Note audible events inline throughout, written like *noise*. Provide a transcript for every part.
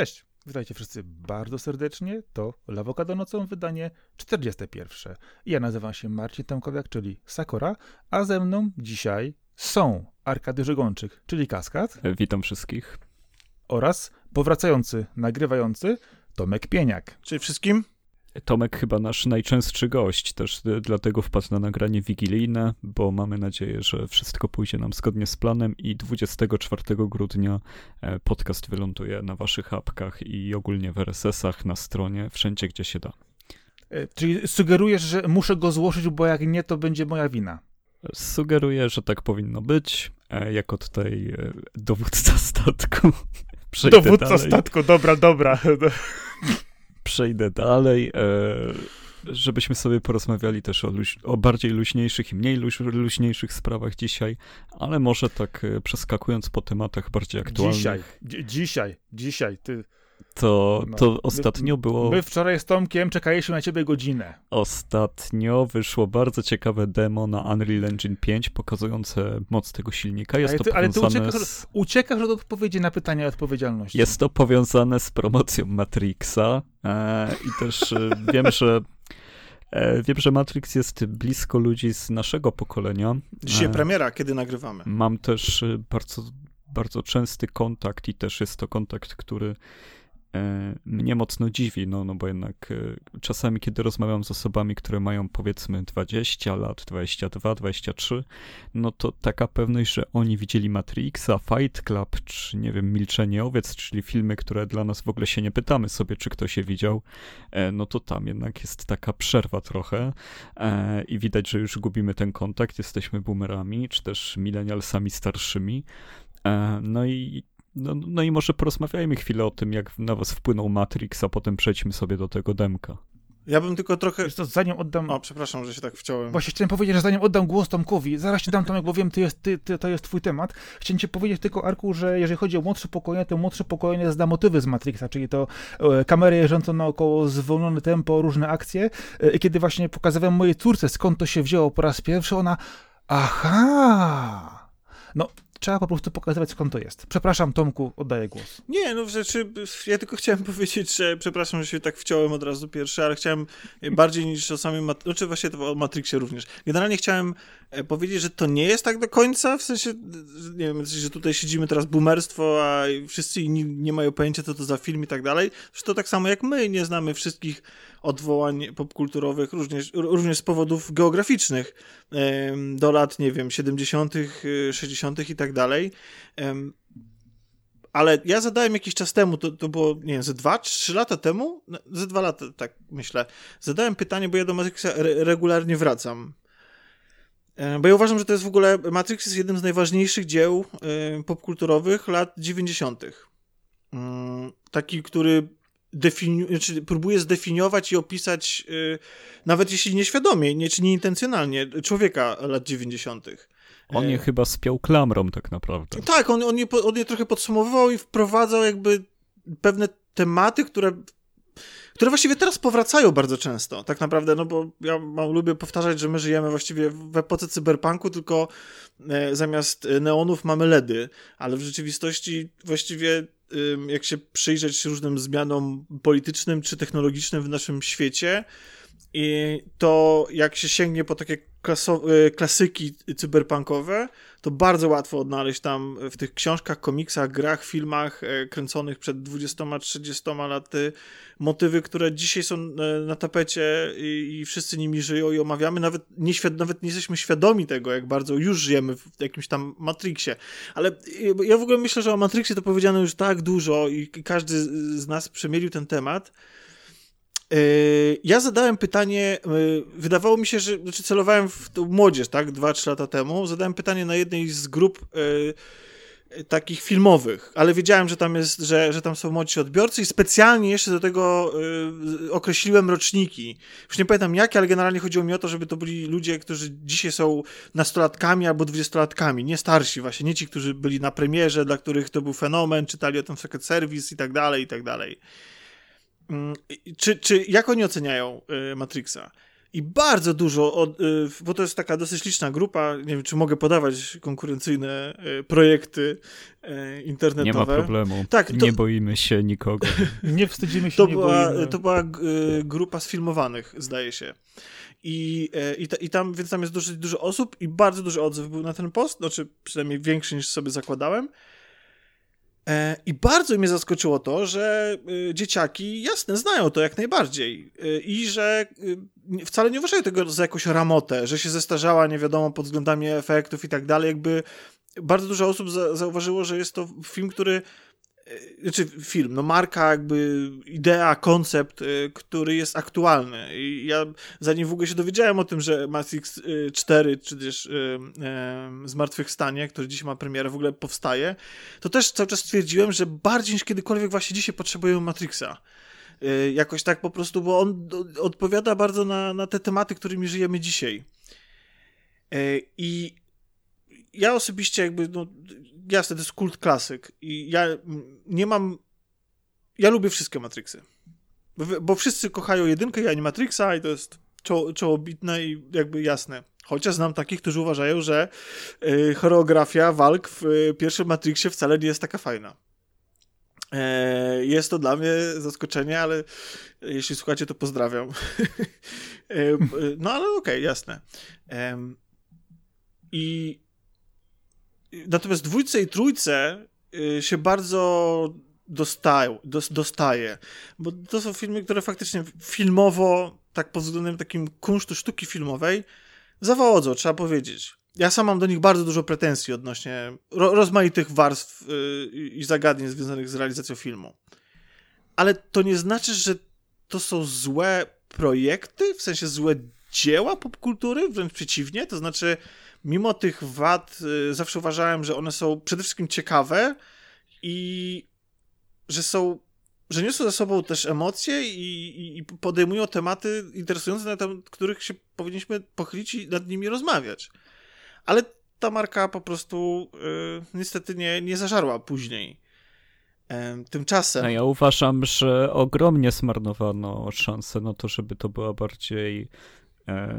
Cześć, witajcie wszyscy bardzo serdecznie. To Lawokado Nocą, wydanie 41. Ja nazywam się Marcin Tomkowiak, czyli Sakura, a ze mną dzisiaj są Arkady Żegończyk, czyli Kaskad. Witam wszystkich. Oraz powracający, nagrywający Tomek Pieniak. Czyli wszystkim? Tomek chyba nasz najczęstszy gość, też dlatego wpadł na nagranie wigilijne, bo mamy nadzieję, że wszystko pójdzie nam zgodnie z planem i 24 grudnia e, podcast wyląduje na waszych apkach i ogólnie w RSS-ach, na stronie, wszędzie gdzie się da. E, czyli sugerujesz, że muszę go złożyć, bo jak nie, to będzie moja wina. Sugeruję, że tak powinno być. E, jako tutaj dowódca statku. *laughs* Dowódca dalej. statku, dobra, dobra. Przejdę dalej, e, żebyśmy sobie porozmawiali też o, o bardziej luźniejszych i mniej luź, luźniejszych sprawach dzisiaj, ale może tak e, przeskakując po tematach bardziej aktualnych. Dzisiaj, dzisiaj, dzisiaj, ty to, no. to ostatnio było. My wczoraj z Tomkiem czekaliśmy na ciebie godzinę. Ostatnio wyszło bardzo ciekawe demo na Unreal Engine 5 pokazujące moc tego silnika. Jest ale ty, to ale ty uciekasz, z... uciekasz od odpowiedzi na pytania o odpowiedzialności. Jest to powiązane z promocją Matrixa e, i też e, *laughs* wiem, że e, Wiem, że Matrix jest blisko ludzi z naszego pokolenia. Dzisiaj e, premiera, kiedy nagrywamy. Mam też bardzo, bardzo częsty kontakt i też jest to kontakt, który mnie mocno dziwi, no, no bo jednak e, czasami, kiedy rozmawiam z osobami, które mają powiedzmy 20 lat, 22, 23, no to taka pewność, że oni widzieli Matrixa, Fight Club, czy nie wiem, Milczenie Owiec, czyli filmy, które dla nas w ogóle się nie pytamy sobie, czy ktoś je widział, e, no to tam jednak jest taka przerwa trochę i widać, że już gubimy ten kontakt, jesteśmy boomerami, czy też milenialsami starszymi. No i no, no i może porozmawiajmy chwilę o tym, jak na was wpłynął Matrix, a potem przejdźmy sobie do tego demka. Ja bym tylko trochę. Wiesz to zanim oddam. O, przepraszam, że się tak wciąłem. Właśnie chciałem powiedzieć, że zanim oddam głos Tomkowi, zaraz ci dam Tomek, bo wiem, ty jest, ty, ty, to jest twój temat. Chciałem ci powiedzieć tylko, Arku, że jeżeli chodzi o młodsze pokolenie, to młodsze pokolenie zna motywy z Matrixa, czyli to e, kamery jeżdżące naokoło, zwolnione tempo, różne akcje. E, kiedy właśnie pokazywałem mojej córce, skąd to się wzięło po raz pierwszy, ona. Aha! No, Trzeba po prostu pokazywać, skąd to jest. Przepraszam, Tomku, oddaję głos. Nie, no w rzeczy, ja tylko chciałem *laughs* powiedzieć, że przepraszam, że się tak wciąłem od razu pierwszy, ale chciałem bardziej niż o samym, Mat- znaczy właśnie o Matrixie również. Generalnie chciałem e, powiedzieć, że to nie jest tak do końca, w sensie, nie wiem, że tutaj siedzimy teraz boomerstwo, a wszyscy inni nie mają pojęcia, co to za film i tak dalej. Że to tak samo jak my nie znamy wszystkich odwołań popkulturowych, również, również z powodów geograficznych do lat, nie wiem, 70., 60. i tak dalej. Ale ja zadałem jakiś czas temu, to, to było, nie wiem, ze dwa, trzy lata temu? No, ze dwa lata, tak myślę. Zadałem pytanie, bo ja do Matrixa re regularnie wracam. Bo ja uważam, że to jest w ogóle, Matrix jest jednym z najważniejszych dzieł popkulturowych lat 90. Mm, taki, który defini- znaczy próbuje zdefiniować i opisać, yy, nawet jeśli nieświadomie, nie, czy nieintencjonalnie, człowieka lat 90. On je e... chyba spiął klamrą tak naprawdę. Tak, on, on, je, on je trochę podsumowywał i wprowadzał jakby pewne tematy, które które właściwie teraz powracają bardzo często, tak naprawdę, no bo ja mam, lubię powtarzać, że my żyjemy właściwie w epoce cyberpunku, tylko e, zamiast neonów mamy LEDy, ale w rzeczywistości właściwie jak się przyjrzeć różnym zmianom politycznym czy technologicznym w naszym świecie, i to jak się sięgnie po takie klasyki cyberpunkowe, to bardzo łatwo odnaleźć tam w tych książkach, komiksach, grach, filmach e, kręconych przed 20-30 laty motywy, które dzisiaj są e, na tapecie i, wszyscy nimi żyją i omawiamy. Nawet nie, nawet nie jesteśmy świadomi tego, jak bardzo już żyjemy w jakimś tam Matrixie. Ale ja w ogóle myślę, że o Matrixie to powiedziano już tak dużo i każdy z nas przemielił ten temat, ja zadałem pytanie, yy, wydawało mi się, że znaczy celowałem w młodzież, tak, 2-3 lata temu. Zadałem pytanie na jednej z grup yy, takich filmowych, ale wiedziałem, że tam jest, że, że tam są młodsi odbiorcy i specjalnie jeszcze do tego określiłem roczniki. Już nie pamiętam jakie, ale generalnie chodziło mi o to, żeby to byli ludzie, którzy dzisiaj są nastolatkami albo dwudziestolatkami, nie starsi właśnie, nie ci, którzy byli na premierze, dla których to był fenomen, czytali o tym Secret Service i tak dalej, i tak dalej. Mm, czy, czy jak oni oceniają y, Matrixa? I bardzo dużo, od, y, bo to jest taka dosyć liczna grupa, nie wiem, czy mogę podawać konkurencyjne y, projekty internetowe. Nie ma problemu. Tak, to, nie boimy się nikogo. *laughs* nie wstydzimy się, to nie była, boimy. To była grupa sfilmowanych, zdaje się. I, i, i tam, więc tam jest dosyć dużo osób i bardzo duży odzew był na ten post, znaczy przynajmniej większy niż sobie zakładałem. E, I bardzo mnie zaskoczyło to, że y, dzieciaki, jasne, znają to jak najbardziej y, i że y, wcale nie uważają tego za jakąś ramotę, że się zestarzała nie wiadomo pod względami efektów i tak dalej. Jakby bardzo dużo osób zauważyło, że jest to film, który znaczy film, no marka, jakby idea, koncept, y, który jest aktualny. I ja zanim w ogóle się dowiedziałem o tym, że Matrix 4, y, czy też Zmartwychwstanie, który dzisiaj ma premierę, w ogóle powstaje, to też cały czas stwierdziłem, że bardziej niż kiedykolwiek właśnie dzisiaj potrzebujemy Matrixa. Jakoś tak po prostu, bo on odpowiada bardzo na, na te tematy, którymi żyjemy dzisiaj. I ja osobiście jakby, no, jasne, to jest kult klasyk i ja nie mam, ja lubię wszystkie Matrixy, bo, wszyscy kochają jedynkę i Animatrixa i to jest czoło, czołobitne i jakby jasne. Chociaż znam takich, którzy uważają, że y, choreografia walk w y, pierwszym Matrixie wcale nie jest taka fajna. E, jest to dla mnie zaskoczenie, ale jeśli słuchacie, to pozdrawiam. *laughs* e, no ale okej, okay, jasne. I Natomiast dwójce i trójce y, się bardzo dostają, dostaje, bo to są filmy, które faktycznie filmowo, tak pod względem takim kunsztu sztuki filmowej, zawodzą, trzeba powiedzieć. Ja sam mam do nich bardzo dużo pretensji odnośnie ro rozmaitych warstw yy, i zagadnień związanych z realizacją filmu. Ale to nie znaczy, że to są złe projekty, w sensie złe dzieła popkultury, wręcz przeciwnie, to znaczy mimo tych wad y, zawsze uważałem, że one są przede wszystkim ciekawe i że są, że niosą ze sobą też emocje i, i podejmują tematy interesujące, na temat których się powinniśmy pochylić i nad nimi rozmawiać. Ale ta marka po prostu y, niestety nie, nie zażarła później. Tymczasem. A ja uważam, że ogromnie zmarnowano szansę na to, żeby to była bardziej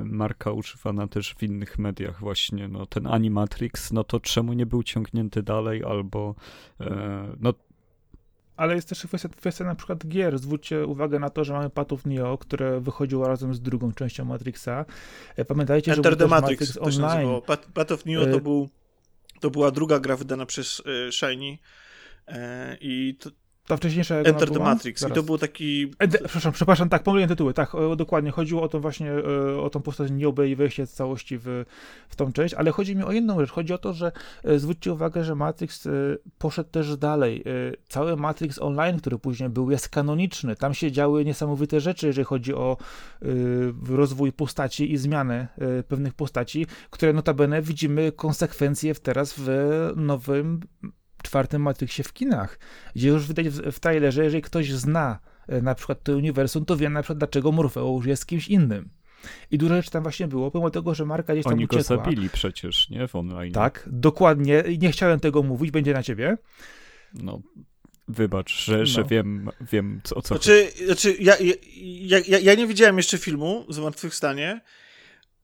marka używana też w innych mediach właśnie, no ten Animatrix, no to czemu nie był ciągnięty dalej, albo e, no ale jest też kwestia, kwestia na przykład gier. Zwróćcie uwagę na to, że mamy Patów Neo, które wychodziło razem z drugą częścią Matrixa. E, pamiętajcie, Enter że the Matrix, Matrix Online. Pat, Pat of Neo to, był, to była druga gra wydana przez Shiny i to, ta wcześniejsza Enter the Matrix. Zaraz. i to był taki... Ed, przepraszam, przepraszam, tak, pomyliłem tytuły, tak, o, dokładnie, chodziło o to właśnie, e, o tą postać Niobe i wejście z całości w, w tą część, ale chodzi mi o jedną rzecz, chodzi o to, że e, zwróćcie uwagę, że Matrix e, poszedł też dalej. Cały Matrix Online, który później był, jest kanoniczny, tam się działy niesamowite rzeczy, jeżeli chodzi o rozwój postaci i zmianę pewnych postaci, które notabene widzimy konsekwencje teraz w nowym czwartym Matrixie w kinach, gdzie już widać w, w trailerze, jeżeli ktoś zna e, na przykład to uniwersum, to wie na przykład dlaczego Morfeusz jest kimś innym. I dużo rzeczy tam właśnie było, pomimo tego, że marka gdzieś tam Oni uciekła. go zabili przecież, nie? W online. Tak, dokładnie. Nie chciałem tego mówić, będzie na ciebie. No, wybacz, że, no. że wiem, wiem o co znaczy, chodzi. Znaczy, ja, ja, ja, ja nie widziałem jeszcze filmu Zmartwychwstanie,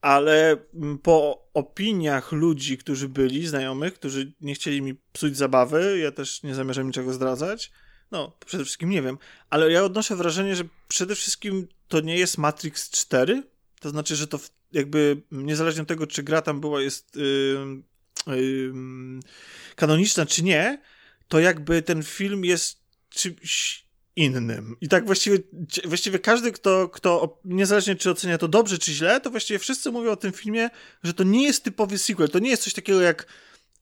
ale mm, po opiniach ludzi, którzy byli, znajomych, którzy nie chcieli mi psuć zabawy, ja też nie zamierzam niczego zdradzać, no, przede wszystkim nie wiem, ale ja odnoszę wrażenie, że przede wszystkim to nie jest Matrix 4, to znaczy, że to jakby niezależnie od tego, czy gra tam była, jest yy, yy, kanoniczna, czy nie, to jakby ten film jest czymś innym. I tak właściwie, właściwie każdy, kto, kto niezależnie czy ocenia to dobrze, czy źle, to właściwie wszyscy mówią o tym filmie, że to nie jest typowy sequel, to nie jest coś takiego jak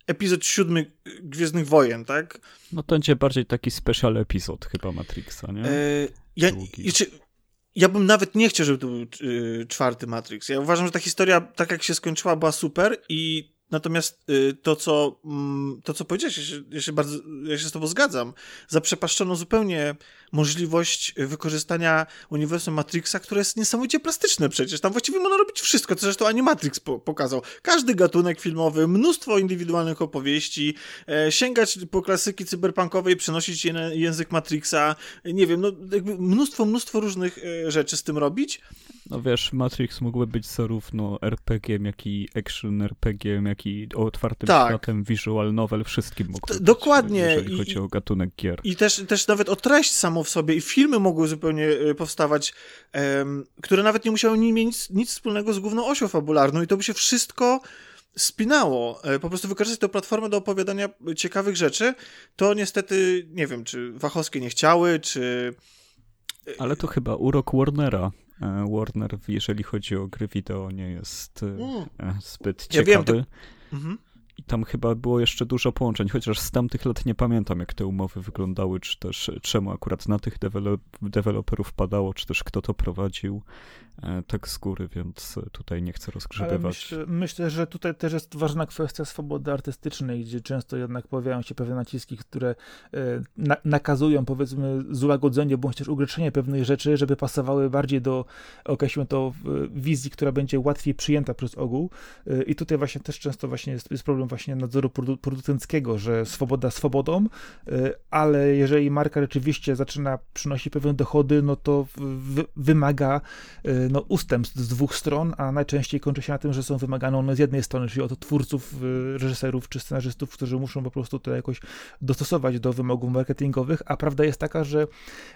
epizod siódmy Gwiezdnych Wojen, tak? No to będzie bardziej taki special epizod chyba Matrixa, nie? E, ja, czy, ja bym nawet nie chciał, żeby to był y, czwarty Matrix. Ja uważam, że ta historia, tak jak się skończyła, była super i Natomiast y, to, co, mm, to, co powiedziałeś, ja się, ja się, bardzo, ja się z tobą zgadzam, zaprzepaszczono zupełnie możliwość wykorzystania uniwersum Matrixa, które jest niesamowicie plastyczne przecież. Tam właściwie można robić wszystko, co zresztą Animatrix po, pokazał. Każdy gatunek filmowy, mnóstwo indywidualnych opowieści, e, sięgać po klasyki cyberpunkowej, przenosić je na język Matrixa, nie wiem, no jakby mnóstwo, mnóstwo różnych e, rzeczy z tym robić. No wiesz, Matrix mógłby być zarówno RPG-iem, jak i action RPG-iem, jak i otwartym tak. światem, visual novel, wszystkim mógłby być, Dokładnie. jeżeli chodzi I, o gatunek gier. I też, też nawet o treść samą w sobie i filmy mogły zupełnie e, powstawać, um, które nawet nie musiały mieć nic, wspólnego z główną osią fabularną i to by się wszystko spinało, e, po prostu wykorzystać tę platformę do opowiadania ciekawych rzeczy, to niestety, nie wiem, czy Wachowskie nie chciały, czy... Ale to chyba urok Warnera. E, Warner, jeżeli chodzi o gry wideo, nie jest mm. zbyt ciekawy. Ja wiem, to... I tam chyba było jeszcze dużo połączeń, chociaż z tamtych lat nie pamiętam, jak te umowy wyglądały, czy też czemu akurat na tych dewelop deweloperów padało, czy też kto to prowadził. E, tak z góry, więc tutaj nie chcę rozgrzebywać. Myślę, myślę, że tutaj też jest ważna kwestia swobody artystycznej, gdzie często jednak pojawiają się pewne naciski, które e, na, nakazują powiedzmy złagodzenie bądź też ugrzeczenie pewnych rzeczy, żeby pasowały bardziej do, określmy to, wizji, która będzie łatwiej przyjęta przez ogół. E, I tutaj właśnie też często właśnie jest, jest problem właśnie nadzoru produ producenckiego, że swoboda swobodą, ale jeżeli marka rzeczywiście zaczyna przynosić pewne dochody, no to wymaga no, ustępstw z dwóch stron, a najczęściej kończy się na tym, że są wymagane one z jednej strony, czyli od twórców, y, reżyserów czy scenarzystów, którzy muszą po prostu to jakoś dostosować do wymogów marketingowych, a prawda jest taka, że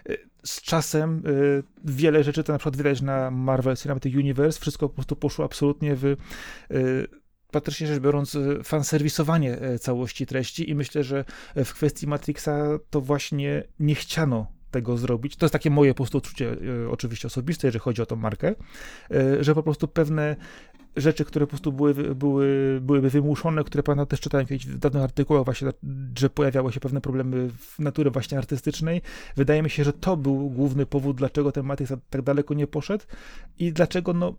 y, z czasem y, wiele rzeczy, to na przykład widać na Marvel Cinematic Universe, wszystko po prostu poszło absolutnie w praktycznie rzecz biorąc, fanserwisowanie całości treści i myślę, że w kwestii Matrixa to właśnie nie chciano tego zrobić. To jest takie moje po prostu odczucie e, oczywiście osobiste, jeżeli chodzi o tą markę, e, że po prostu pewne rzeczy, które po prostu były, były, byłyby wymuszone, które pana też czytałem kiedyś w danych artykułach właśnie, że pojawiały się pewne problemy natury właśnie artystycznej. Wydaje mi się, że to był główny powód, dlaczego ten Matrix tak daleko nie poszedł i dlaczego no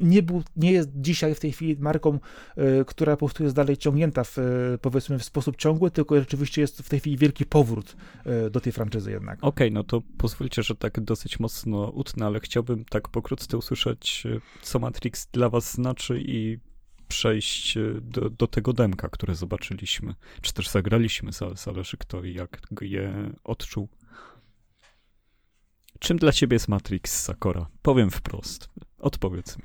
nie, był, nie jest dzisiaj w tej chwili marką, y, która po prostu jest dalej ciągnięta w, y, powiedzmy w sposób ciągły, tylko rzeczywiście jest w tej chwili wielki powrót y, do tej franczyzy jednak. Okej, okay, no to pozwólcie, że tak dosyć mocno utnę, ale chciałbym tak pokrótce usłyszeć, co Matrix dla was znaczy i przejść do, do tego demka, które zobaczyliśmy, czy też zagraliśmy, zależy kto i jak je odczuł. Czym dla ciebie jest Matrix, Sakora? Powiem wprost. Odpowiedz mi.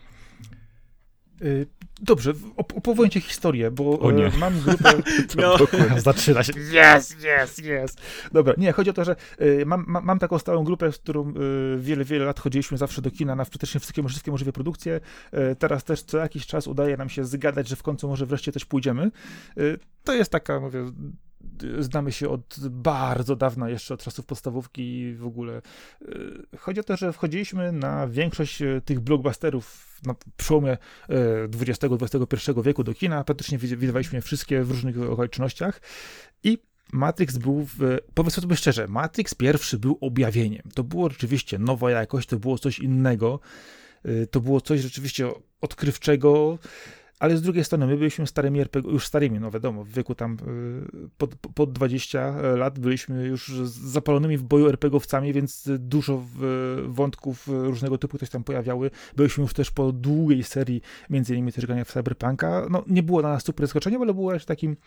Y, dobrze, opowiem ci historię, bo o nie. E, mam grupę... *laughs* no. *laughs* Zaczyna się. Yes, yes, yes. Dobra, nie, chodzi o to, że y, mam, mam taką stałą grupę, z którą y, wiele, wiele lat chodziliśmy zawsze do kina na praktycznie wszystkie, wszystkie możliwe produkcje. Teraz też co jakiś czas udaje nam się zgadać, że w końcu może wreszcie też pójdziemy. To jest taka, mówię, znamy się od bardzo dawna, jeszcze od czasów podstawówki i w ogóle. Chodzi o to, że wchodziliśmy na większość tych blockbusterów na przełomie XX-XXI e, wieku do kina. Praktycznie widywaliśmy wszystkie w różnych okolicznościach i Matrix był, w, powiedzmy sobie szczerze, Matrix pierwszy był objawieniem. To było rzeczywiście nowa jakość, to było coś innego, to było coś rzeczywiście odkrywczego, ale z drugiej strony my byliśmy starymi RPG, już starymi, no wiadomo, w wieku tam y, pod, pod 20 lat byliśmy już zapalonymi w boju RPGowcami, więc dużo wątków różnego typu też tam pojawiały. Byliśmy już też po długiej serii, między innymi też grania w Cyberpunka. No nie było na nas super zaskoczenia, ale było też takim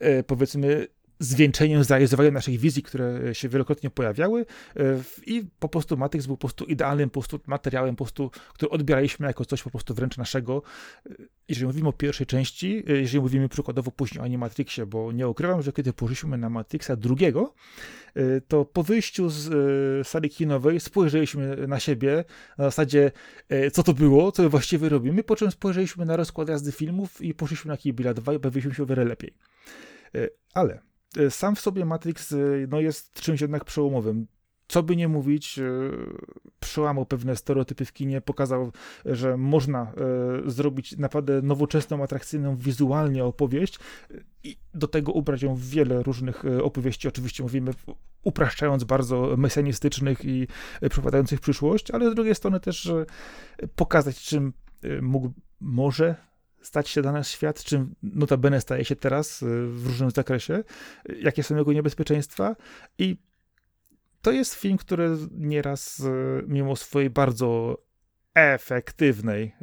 e, powiedzmy zwieńczeniem, zrealizowaniem naszych wizji, które się wielokrotnie pojawiały e, i po prostu Matrix był po prostu idealnym po prostu materiałem, po prostu, który odbieraliśmy jako coś po prostu wręcz naszego. E, jeżeli mówimy o pierwszej części, e, jeżeli mówimy przykładowo później o Animatrixie, bo nie ukrywam, że kiedy poszliśmy na Matrixa drugiego, to po wyjściu z sali kinowej spojrzeliśmy na siebie na zasadzie, co to było, co właściwie robimy, po czym spojrzeliśmy na rozkład jazdy filmów i poszliśmy na Kibila 2 i bawiliśmy się o wiele lepiej. Ale sam w sobie Matrix e, no, jest czymś jednak przełomowym. Co by nie mówić, e, przełamał pewne stereotypy w kinie, pokazał, że można zrobić naprawdę nowoczesną, atrakcyjną wizualnie opowieść i do tego ubrać ją w wiele różnych opowieści. Oczywiście mówimy upraszczając bardzo mesjanistycznych i przepowiadających przyszłość, ale z drugiej strony też pokazać, czym mógł, może stać się dla nas świat, czym notabene staje się teraz w różnym zakresie, jakie są jego niebezpieczeństwa. I to jest film, który nieraz, mimo swojej bardzo efektywnej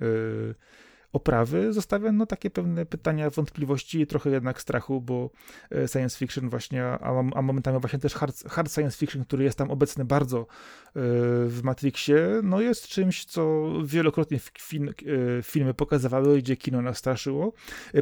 oprawy zostawia no, takie pewne pytania, wątpliwości i trochę jednak strachu, bo e, science fiction właśnie, a, a momentami właśnie też hard, hard, science fiction, który jest tam obecny bardzo e, w Matrixie, no jest czymś, co wielokrotnie film, e, filmy pokazywały, gdzie kino nas straszyło.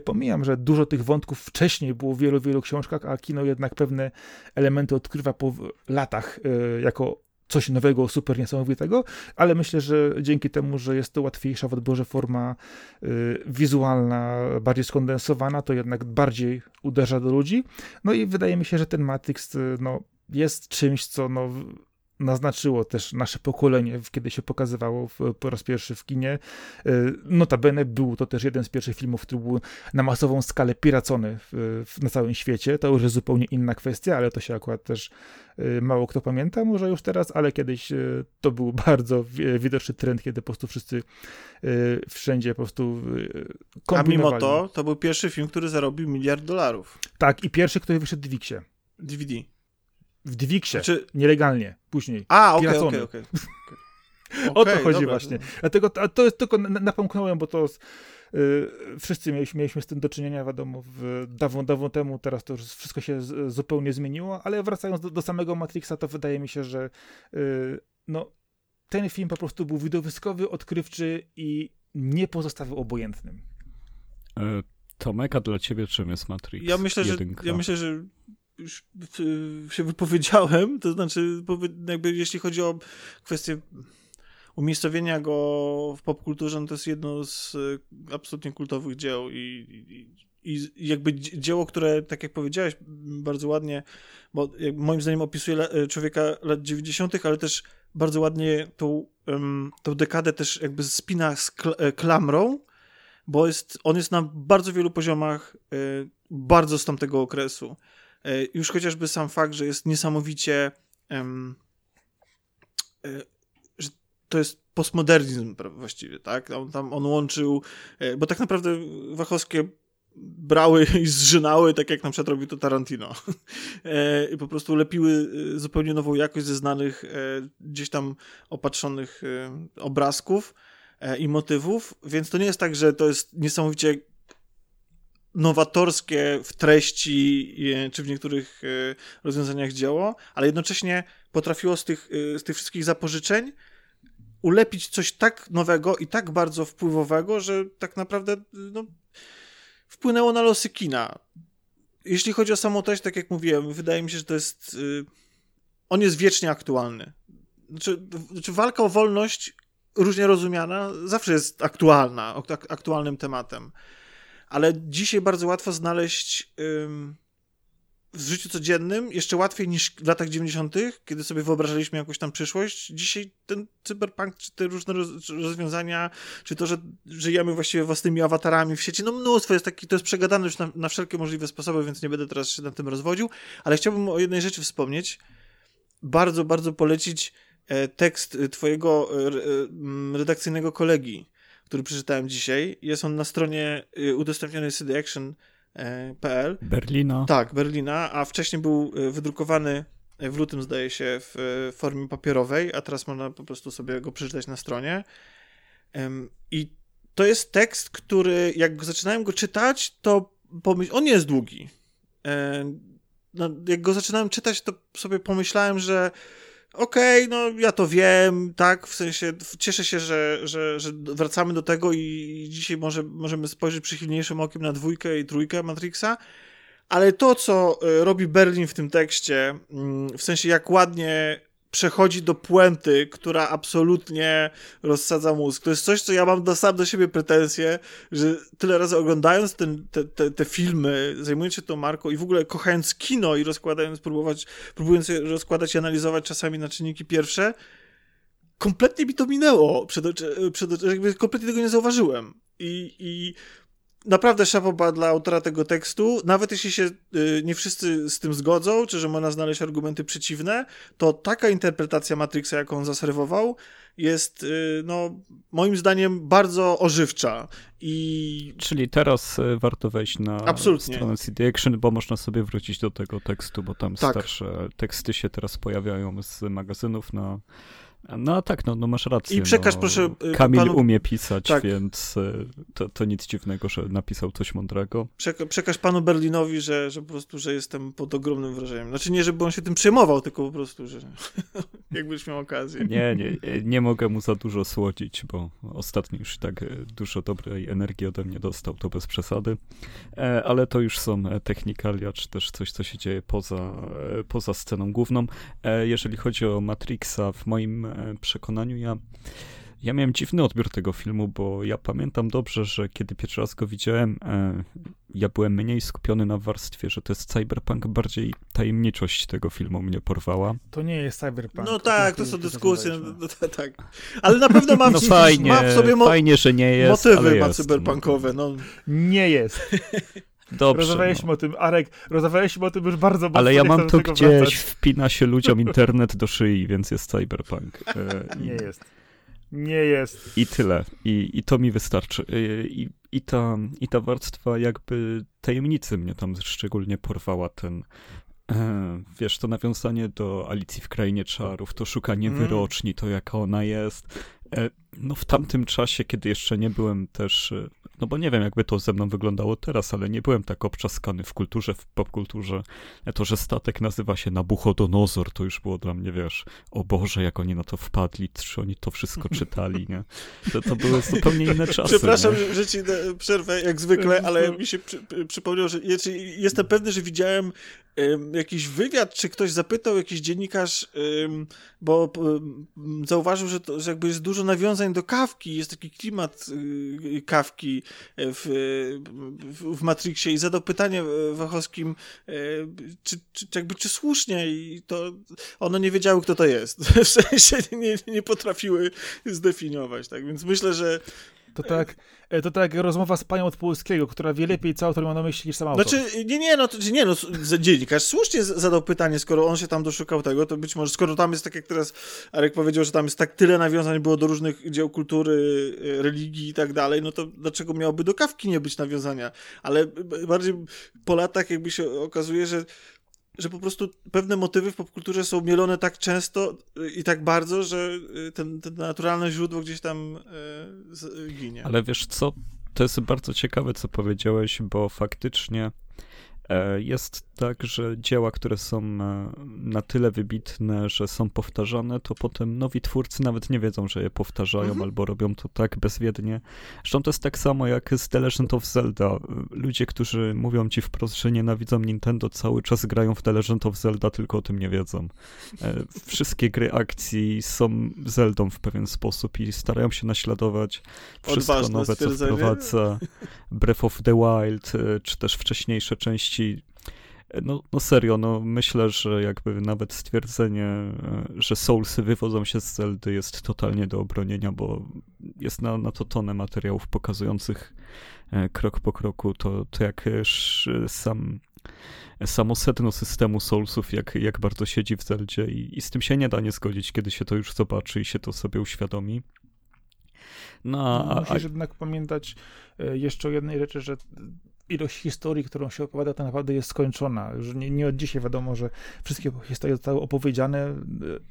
Pomijam, że dużo tych wątków wcześniej było w wielu, wielu książkach, a kino jednak pewne elementy odkrywa po latach jako coś nowego, super niesamowitego, ale myślę, że dzięki temu, że jest to łatwiejsza w odbiorze forma y, wizualna, bardziej skondensowana, to jednak bardziej uderza do ludzi. No i wydaje mi się, że ten Matrix y, no, jest czymś, co no, naznaczyło też nasze pokolenie, kiedy się pokazywało w, po raz pierwszy w kinie. Y, notabene był to też jeden z pierwszych filmów, który był na masową skalę piracony w, w, na całym świecie. To już jest zupełnie inna kwestia, ale to się akurat też y, mało kto pamięta, może już teraz, ale kiedyś y, to był *laughs* bardzo widoczny trend, kiedy po prostu wszyscy wszędzie po prostu A mimo to, to był pierwszy film, który zarobił miliard dolarów. Tak, i pierwszy, który wyszedł w Wixie. DVD. W Dwiksie, znaczy... nielegalnie, później. A, okej, okej, okej. *laughs* O to chodzi dobra. właśnie. Dlatego to, to jest tylko napomknąłem, bo to yy, wszyscy mieliśmy, mieliśmy z tym do czynienia, wiadomo, w, dawno, dawno temu, teraz to już wszystko się z, zupełnie zmieniło, ale wracając do, do, samego Matrixa, to wydaje mi się, że yy, no, ten film po prostu był widowiskowy, odkrywczy i nie pozostawił obojętnym. E, Tomek, a dla ciebie czym jest Matrix? Ja myślę, że, ja myślę, że już się wypowiedziałem, to znaczy, jakby jeśli chodzi o kwestię umiejscowienia go w popkulturze, no to jest jedno z e, absolutnie kultowych dzieł i, i, i jakby dzieło, które, tak jak powiedziałeś bardzo ładnie, bo moim zdaniem opisuje e, człowieka lat 90., ale też bardzo ładnie tą, tą dekadę też jakby spina z e, klamrą, bo jest, on jest na bardzo wielu poziomach bardzo z tamtego okresu. E, już chociażby sam fakt, że jest niesamowicie um, że to jest postmodernizm właściwie, tak? On tam on łączył, e, bo tak naprawdę Wachowskie brały i zżynały, tak jak na przykład robił to Tarantino. I po prostu lepiły zupełnie nową jakość ze znanych gdzieś tam opatrzonych obrazków i motywów, więc to nie jest tak, że to jest niesamowicie nowatorskie w treści czy w niektórych e, rozwiązaniach dzieło, ale jednocześnie potrafiło z tych, e, z tych wszystkich zapożyczeń ulepić coś tak nowego i tak bardzo wpływowego, że tak naprawdę no, wpłynęło na losy kina. Jeśli chodzi o samą treść, tak jak mówiłem, wydaje mi się, że to jest. E, on jest wiecznie aktualny. Znaczy, znaczy walka o wolność, różnie rozumiana, zawsze jest aktualna, aktualnym tematem ale dzisiaj bardzo łatwo znaleźć ym, w życiu codziennym, jeszcze łatwiej niż w latach 90., kiedy sobie wyobrażaliśmy jakąś tam przyszłość. Dzisiaj ten cyberpunk, czy te różne rozwiązania, czy to, że żyjemy właściwie własnymi awatarami w sieci, no mnóstwo jest taki, to jest przegadane już na, na wszelkie możliwe sposoby, więc nie będę teraz się nad tym rozwodził, ale chciałbym o jednej rzeczy wspomnieć. Bardzo, bardzo polecić e, tekst twojego e, e, redakcyjnego kolegi, który przeczytałem dzisiaj. Jest on na stronie y, udostępnionej cdaction.pl. E, Berlina. Tak, Berlina, a wcześniej był y, wydrukowany w lutym, zdaje się, w formie papierowej, a teraz można po prostu sobie go przeczytać na stronie. I to jest tekst, który jak zaczynałem go czytać, to pomyśl... on nie jest długi. E, no, jak go zaczynałem czytać, to sobie pomyślałem, że okej, okay, no ja to wiem, tak, w sensie cieszę się, że, że, że wracamy do tego i dzisiaj może, możemy spojrzeć przychylniejszym okiem na dwójkę i trójkę Matrixa, ale to, co e, robi Berlin w tym tekście, mm, w sensie jak ładnie przechodzi do puenty, która absolutnie rozsadza mózg. To jest coś, co ja mam do, sam do siebie pretensje, że tyle razy oglądając ten, te, te, te, filmy, zajmując się tą marką i w ogóle kochając kino i rozkładając, próbować, próbując je rozkładać i analizować czasami na czynniki pierwsze, kompletnie mi to minęło, przed, przed, jakby kompletnie tego nie zauważyłem. I, i naprawdę szapoba dla autora tego tekstu, nawet jeśli się y, nie wszyscy z tym zgodzą, czy że można znaleźć argumenty przeciwne, to taka interpretacja Matrixa, jaką on zaserwował, jest, y, no, moim zdaniem bardzo ożywcza. I... Czyli teraz y, warto wejść na Absolutnie. stronę CD Action, bo można sobie wrócić do tego tekstu, bo tam tak. starsze teksty się teraz pojawiają z magazynów na no tak, no, no masz rację. I przekaż no, proszę. Y, Kamil panu... umie pisać, tak. więc y, to, to nic dziwnego, że napisał coś mądrego. Przeka przekaż panu Berlinowi, że, że po prostu, że jestem pod ogromnym wrażeniem. Znaczy nie, żeby on się tym przejmował, tylko po prostu, że *laughs* jakbyś miał okazję. Nie, nie, nie mogę mu za dużo słodzić, bo ostatnio już tak y, dużo dobrej energii ode mnie dostał, to bez przesady. E, ale to już są e, technikalia, czy też coś, co się dzieje poza, e, poza sceną główną. Jeżeli chodzi o Matrixa, w moim przekonaniu ja, ja miałem dziwny odbiór tego filmu, bo ja pamiętam dobrze, że kiedy pierwszy raz go widziałem, e, ja byłem mniej skupiony na warstwie, że to jest cyberpunk, bardziej tajemniczość tego filmu mnie porwała. To nie jest cyberpunk. No tak, to są dyskusje, no, no, tak. Ale na pewno mam, no fajnie, ma w sobie mo- fajnie, że nie jest, motywy ma jest, cyberpunkowe. No. Nie jest. *laughs* Dobrze. Rozmawialiśmy no. o tym, Arek, rozmawialiśmy o tym już bardzo mocno. Ale ja mam to gdzieś, wracać. wpina się ludziom *laughs* internet do szyi, więc jest cyberpunk. E, nie jest. Nie jest. I tyle. I, i to mi wystarczy. E, I, i, ta, I ta warstwa jakby tajemnicy mnie tam szczególnie porwała ten e, wiesz, to nawiązanie do Alicji w Krainie Czarów, to szukanie mm. wyroczni, to jaka ona jest. No w tamtym czasie, kiedy jeszcze nie byłem też no bo nie wiem, jakby to ze mną wyglądało teraz, ale nie byłem tak obczaskany w kulturze, w popkulturze. To, że statek nazywa się Nabuchodonozor, to już było dla mnie, wiesz, o Boże, jak oni na to wpadli, czy oni to wszystko *laughs* czytali, nie? To, to były zupełnie inne czasy. Przepraszam, nie? że ci przerwę, jak zwykle, ale mi się przy, przypomniał, że jestem pewny, że widziałem jakiś wywiad, czy ktoś zapytał, jakiś dziennikarz, bo zauważył, że, to, że jakby jest dużo nawiązań do kawki, jest taki klimat y, kawki w, w, w Matrixie i zadał pytanie Wachowskim, e, czy, czy, jakby, czy słusznie i to one nie wiedziały, kto to jest. *laughs* W sensie nie, nie potrafiły zdefiniować, tak? Więc myślę, że to tak, e, to tak rozmowa z panią od Polskiego, która wie lepiej co autor ma na myśli niż sam autor. Znaczy, nie, nie, no, to, nie, no dziennikarz słusznie zadał pytanie, skoro on się tam doszukał tego, to być może, skoro tam jest, tak jak teraz Arek powiedział, że tam jest tak tyle nawiązań było do różnych dzieł kultury, e, religii i tak dalej, no to dlaczego miałoby do kawki nie być nawiązania? Ale bardziej po latach jakby się okazuje, że że po prostu pewne motywy w popkulturze są mielone tak często y, i tak bardzo, że y, ten, ten naturalne źródło gdzieś tam y, ginie. Ale wiesz co, to jest bardzo ciekawe, co powiedziałeś, bo faktycznie jest tak, że dzieła, które są e, na tyle wybitne, że są powtarzane, to potem nowi twórcy nawet nie wiedzą, że je powtarzają mhm. albo robią to tak bezwiednie. Zresztą to jest tak samo jak z The Legend of Zelda. Ludzie, którzy mówią ci wprost, że nienawidzą Nintendo, cały czas grają w The Legend of Zelda, tylko o tym nie wiedzą. E, wszystkie gry akcji są Zeldą w pewien sposób i starają się naśladować wszystko Odważne nowe, co wprowadza Breath of the Wild, czy też wcześniejsze części no, no serio, no myślę, że jakby nawet stwierdzenie, e, że Soulsy wywodzą się z Zeldy jest totalnie do obronienia, bo jest na, na to tonę materiałów pokazujących e, krok po kroku to, to jak sam samo sedno systemu Soulsów, jak, jak bardzo siedzi w Zeldzie i, i z tym się nie da nie zgodzić, kiedy się to już zobaczy i się to sobie uświadomi. No, a, Musisz jednak pamiętać e, jeszcze o jednej rzeczy, że ilość historii, którą się opowiada, to naprawdę jest skończona. Już nie, nie od dzisiaj wiadomo, że wszystkie historie zostały opowiedziane.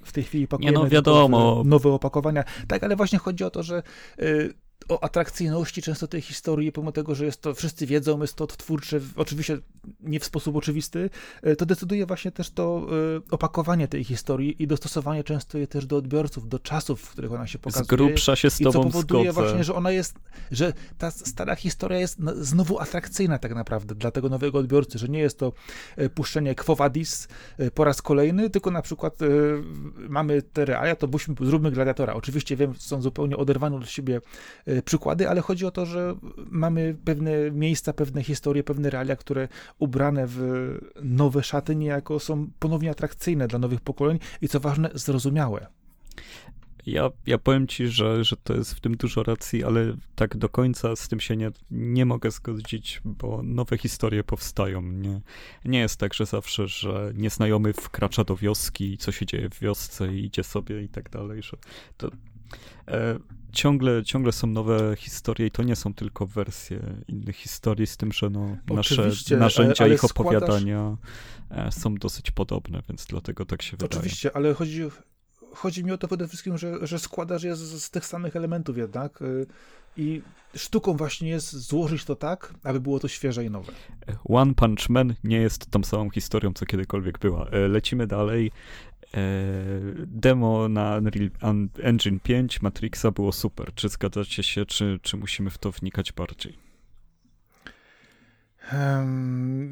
W tej chwili pakujemy nie no, wiadomo. nowe opakowania. Tak, ale właśnie chodzi o to, że y, o atrakcyjności często tej historii, pomimo tego, że jest to, wszyscy wiedzą, jest to odtwórcze, oczywiście nie w sposób oczywisty, e, to decyduje właśnie też to e, opakowanie tej historii i dostosowanie często je też do odbiorców, do czasów, w których ona się pokazuje. Z grubsza się z tobą I co powoduje właśnie, że ona jest, że ta stara historia jest znowu atrakcyjna tak naprawdę dla tego nowego odbiorcy, że nie jest to e, puszczenie Quo Vadis po raz kolejny, tylko na przykład mamy te realia, to byśmy, zróbmy Gladiatora. Oczywiście wiem, są zupełnie oderwane od siebie przykłady, ale chodzi o to, że mamy pewne miejsca, pewne historie, pewne realia, które ubrane w nowe szaty niejako są ponownie atrakcyjne dla nowych pokoleń i co ważne, zrozumiałe. Ja, ja powiem ci, że, że to jest w tym dużo racji, ale tak do końca z tym się nie, nie mogę zgodzić, bo nowe historie powstają. Nie, nie jest tak, że zawsze, że nieznajomy wkracza do wioski i co się dzieje w wiosce i idzie sobie i tak dalej, że to e, ciągle, ciągle są nowe historie i to nie są tylko wersje innych historii, z tym, że no, nasze narzędzia ich opowiadania składasz... są dosyć podobne, więc dlatego tak się wydaje. Oczywiście, ale chodzi chodzi mi o to przede wszystkim, że, że składasz je z, z tych samych elementów jednak y, i sztuką właśnie jest złożyć to tak, aby było to świeże i nowe. One Punch Man nie jest tą samą historią, co kiedykolwiek była. E, lecimy dalej. E, demo na Unreal Engine 5 Matrixa było super. Czy zgadzacie się, czy, czy musimy w to wnikać bardziej?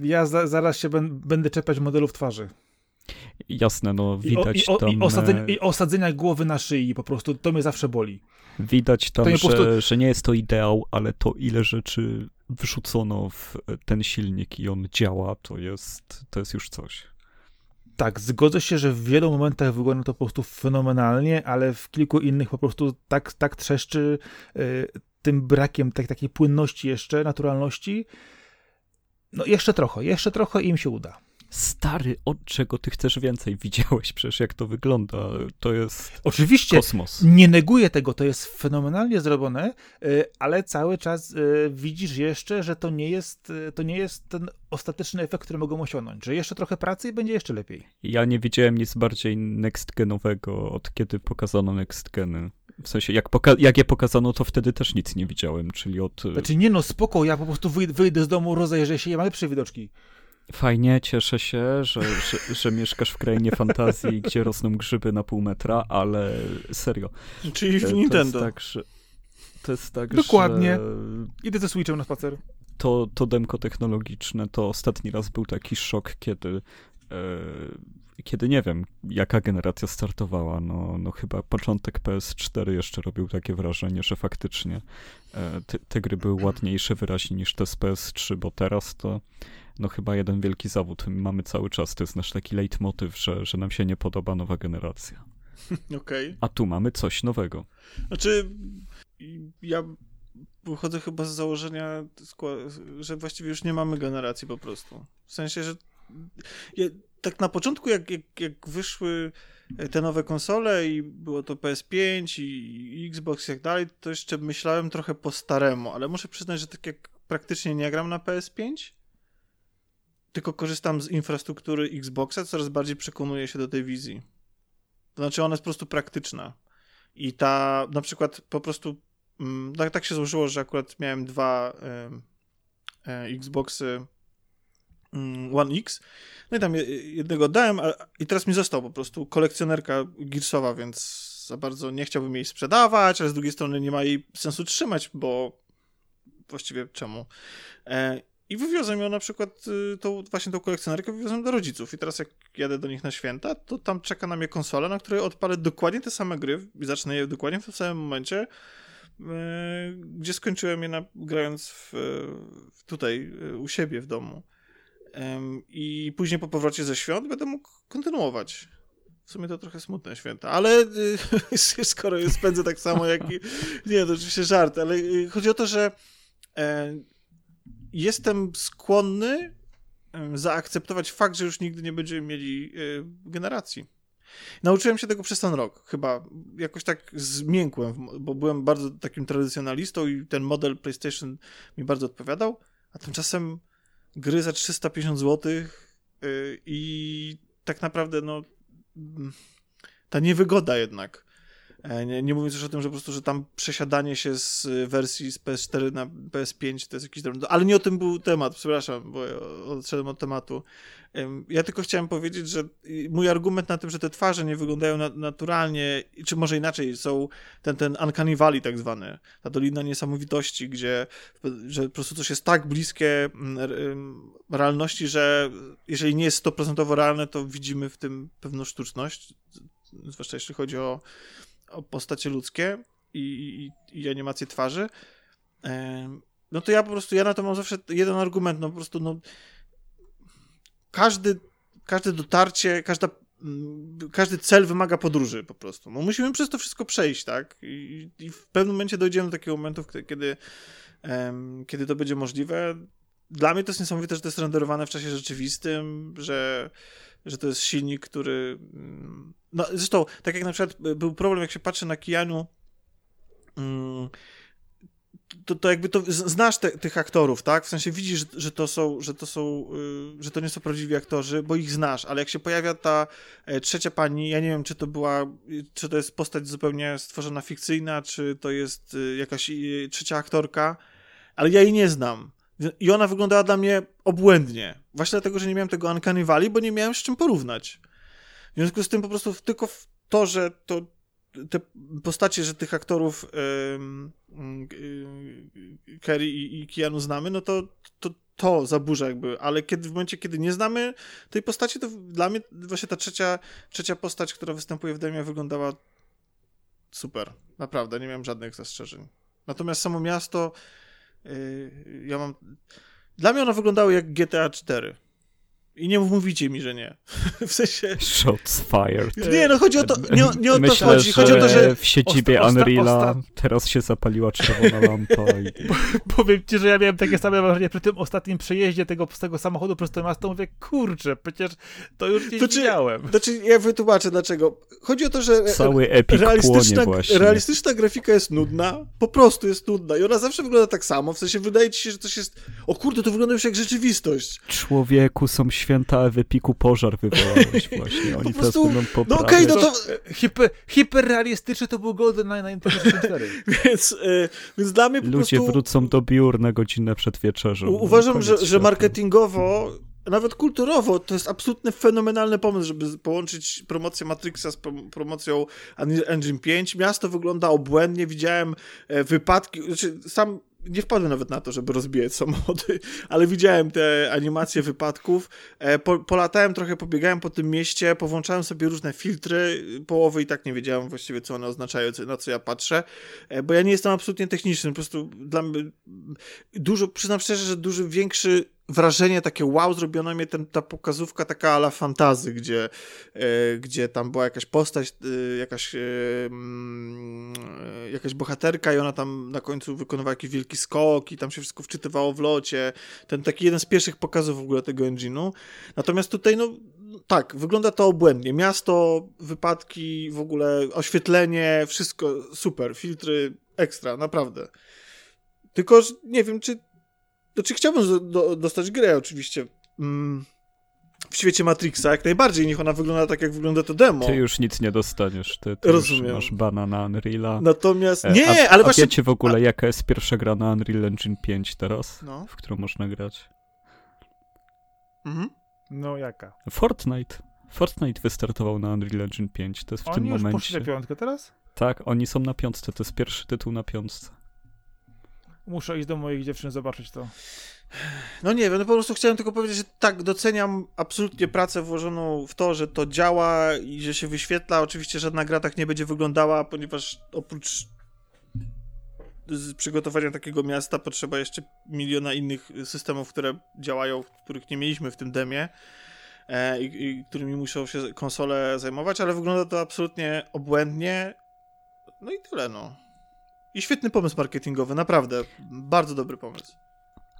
Ja za, zaraz się będę czepiać modelów twarzy. Jasne, no widać I, o, i, o, tam... I, osadzenia, I osadzenia głowy na szyi, po prostu to mnie zawsze boli. Widać tam, że, prostu... że nie jest to ideał, ale to ile rzeczy wrzucono w ten silnik i on działa, to jest, to jest już coś. Tak, zgodzę się, że w wielu momentach wygląda to po prostu fenomenalnie, ale w kilku innych po prostu tak, tak trzeszczy y, tym brakiem tak, takiej płynności jeszcze, naturalności. No jeszcze trochę, jeszcze trochę im się uda stary, od czego ty chcesz więcej? Widziałeś przecież, jak to wygląda. To jest Oczywiście, kosmos. nie neguję tego, to jest fenomenalnie zrobione, y, ale cały czas y, widzisz jeszcze, że to nie jest, y, to nie jest ten ostateczny efekt, który mogą osiągnąć, że jeszcze trochę pracy i będzie jeszcze lepiej. Ja nie widziałem nic bardziej next-genowego, od kiedy pokazano next-geny. W sensie, jak, poka- jak je pokazano, to wtedy też nic nie widziałem, czyli od... Znaczy nie no, spoko, ja po prostu wyjdę z domu, rozejrzę się i mam lepsze widoczki. Fajnie, cieszę się, że, że, że, mieszkasz w krainie fantazji, gdzie rosną grzyby na pół metra, ale serio. Czyli w e, Nintendo. To jest tak, że, to jest tak, Dokładnie. Że... Idę ze Switchem na spacer. To, to demko technologiczne to ostatni raz był taki szok, kiedy e, kiedy nie wiem, jaka generacja startowała. No, no chyba początek PS4 jeszcze robił takie wrażenie, że faktycznie e, te, te gry były ładniejsze wyraźnie niż te z PS3, bo teraz to no chyba jeden wielki zawód mamy cały czas. To jest nasz taki leitmotyw, że, że nam się nie podoba nowa generacja. *laughs* Okej. Okay. A tu mamy coś nowego. Znaczy, ja wychodzę chyba z założenia, że właściwie już nie mamy generacji po prostu. W sensie, że ja, tak na początku, jak, jak, jak wyszły te nowe konsole i było to PS5 i, i Xbox i tak dalej, to jeszcze myślałem trochę po staremu, ale muszę przyznać, że tak jak praktycznie nie gram na PS5, tylko korzystam z infrastruktury Xboxa, coraz bardziej przekonuję się do tej wizji. To znaczy, ona jest po prostu praktyczna. I ta, na przykład, po prostu, tak, tak się złożyło, że akurat miałem dwa y, y, Xboxy y, One X. No i tam jednego dałem, a, i teraz mi został po prostu kolekcjonerka Gearsowa, więc za bardzo nie chciałbym jej sprzedawać, ale z drugiej strony nie ma jej sensu trzymać, bo właściwie czemu? I wywiozłem ją na przykład, y, tą, właśnie tą kolekcjonerkę wywiozłem do rodziców. I teraz jak jadę do nich na święta, to tam czeka na mnie konsola, na której odpalę dokładnie te same gry i zacznę je dokładnie w tym samym momencie, yy, gdzie skończyłem je na, grając w, tutaj yy, u siebie w domu. Yy, I później po powrocie ze świąt będę mógł kontynuować. W sumie to trochę smutne święta, ale y, *laughs* skoro je spędzę tak samo jak i... Nie, to oczywiście żart, ale y, chodzi o to, że e, jestem skłonny zaakceptować fakt, że już nigdy nie będziemy mieli e, generacji. Nauczyłem się tego przez ten rok, chyba jakoś tak zmiękłem, bo byłem bardzo takim tradycjonalistą i ten model PlayStation mi bardzo odpowiadał, a tymczasem gry za 350 zł e, i tak naprawdę no ta niewygoda jednak nie, nie mówiąc już o tym, że po prostu, że tam przesiadanie się z wersji z PS4 na PS5 to jest jakiś drobny... Ale nie o tym był temat, przepraszam, bo odszedłem od tematu. Ja tylko chciałem powiedzieć, że mój argument na tym, że te twarze nie wyglądają na, naturalnie, czy może inaczej, są ten, ten uncanny valley tak zwany, ta dolina niesamowitości, gdzie że po prostu coś jest tak bliskie mm, realności, że jeżeli nie jest stoprocentowo realne, to widzimy w tym pewną sztuczność, zwłaszcza jeśli chodzi o postacie ludzkie i, i, i animacje twarzy, no to ja po prostu, ja na to mam zawsze jeden argument, no po prostu, no każdy, każde dotarcie, każda mm, każdy cel wymaga podróży po prostu. No, musimy przez to wszystko przejść, tak? I, i w pewnym momencie dojdziemy do takiego momentu, kiedy, kiedy to będzie możliwe. Dla mnie to jest niesamowite, że to jest renderowane w czasie rzeczywistym, że, że to jest silnik, który. Mm, no, zresztą, tak jak na przykład był problem, jak się patrzy na Keanu. Um, to, to jakby to znasz te, tych aktorów, tak? W sensie widzisz, że to są, że to są, yy, że to nie są prawdziwi aktorzy, bo ich znasz, ale jak się pojawia ta e, trzecia pani, ja nie wiem, czy to była, czy to jest postać zupełnie stworzona fikcyjna, czy to jest y, jakaś y, trzecia aktorka, ale ja jej nie znam. I ona wyglądała dla mnie obłędnie. Właśnie dlatego, że nie miałem tego Uncanny Valley, bo nie miałem z czym porównać. W związku z tym po prostu tylko to, że to te postacie, że tych aktorów yy, Kerry i, i Keanu znamy, no to, to to zaburza jakby, ale kiedy w momencie, kiedy nie znamy tej postaci, to dla mnie właśnie ta trzecia, trzecia postać, która występuje w demie wyglądała super. Naprawdę, nie miałem żadnych zastrzeżeń. Natomiast samo miasto yy, ja mam... Dla mnie ono wyglądało jak GTA 4. I nie mówicie mi, że nie. *laughs* w sensie. Shots fired. Nie, no chodzi o to. Nie, nie o Myślę, to chodzi. Chodzi o to, że. W siedzibie osta, Unreala osta... teraz się zapaliła czerwona lampa. I... *laughs* Powiem ci, że ja miałem takie same wrażenie przy tym ostatnim przejeździe tego, z tego samochodu przez to miasto. Mówię, kurczę, przecież to już nie to widziałem. Czy, znaczy, ja wytłumaczę dlaczego. Chodzi o to, że. Cały epik realistyczna, właśnie. realistyczna grafika jest nudna. Po prostu jest nudna. I ona zawsze wygląda tak samo. W sensie wydaje ci się, że coś jest. O kurde, to wygląda już jak rzeczywistość. Człowieku są świetne święta w Epiku pożar wywołałeś właśnie. Oni po prostu, teraz będą No okej, okay, no to... Hiper, hiperrealistyczny to był Golden Nine 64. *laughs* więc, y, więc dla mnie po Ludzie prostu... wrócą do biur na godzinę przed wieczerzą. Uważam, że, że marketingowo nawet kulturowo to jest absolutnie fenomenalny pomysł, żeby połączyć promocję Matrixa z promocją Engine 5. Miasto wygląda obłędnie, widziałem e, wypadki, znaczy sam nie wpadłem nawet na to, żeby rozbijać samochody, *laughs* ale widziałem te animacje wypadków. E, po, polatałem trochę, pobiegałem po tym mieście, powłączałem sobie różne filtry, połowy i tak nie wiedziałem właściwie, co one oznaczają, na co ja patrzę, e, bo ja nie jestem absolutnie techniczny, po prostu dla mnie dużo, przyznam szczerze, że dużo większy wrażenie takie wow, zrobiono mnie ten, ta pokazówka taka ala fantazy, gdzie, e, gdzie tam była jakaś postać, e, jakaś, e, mm, jakaś bohaterka i ona tam na końcu wykonywała jakiś wielki skok i tam się wszystko wczytywało w locie. Ten taki jeden z pierwszych pokazów w ogóle tego engine'u. Natomiast tutaj, no tak, wygląda to obłędnie. Miasto, wypadki, w ogóle oświetlenie, wszystko super, filtry ekstra, naprawdę. Tylko nie wiem, czy znaczy chciałbym do, dostać grę oczywiście. Mm, w świecie Matrixa jak najbardziej, niech ona wygląda tak, jak wygląda to demo. Ty już nic nie dostaniesz, ty, ty Rozumiem. już masz bana na Unreal'a. Natomiast, e, nie, a, ale a właśnie... wiecie w ogóle, a... jaka jest pierwsza gra na Unreal Engine 5 teraz, no. w którą można grać? Mhm. No jaka? Fortnite. Fortnite wystartował na Unreal Engine 5, to jest w oni tym już momencie. poszli na piątkę teraz? Tak, oni są na piątce, to jest pierwszy tytuł na piątce. Muszę iść do moich dziewczyn zobaczyć to. No nie wiem, no po prostu chciałem tylko powiedzieć, że tak, doceniam absolutnie pracę włożoną w to, że to działa i że się wyświetla. Oczywiście żadna gra tak nie będzie wyglądała, ponieważ oprócz przygotowania takiego miasta potrzeba jeszcze miliona innych systemów, które działają, których nie mieliśmy w tym demie e, i, i którymi muszą się konsole zajmować, ale wygląda to absolutnie obłędnie. No i tyle, no. I świetny pomysł marketingowy, naprawdę. Bardzo dobry pomysł.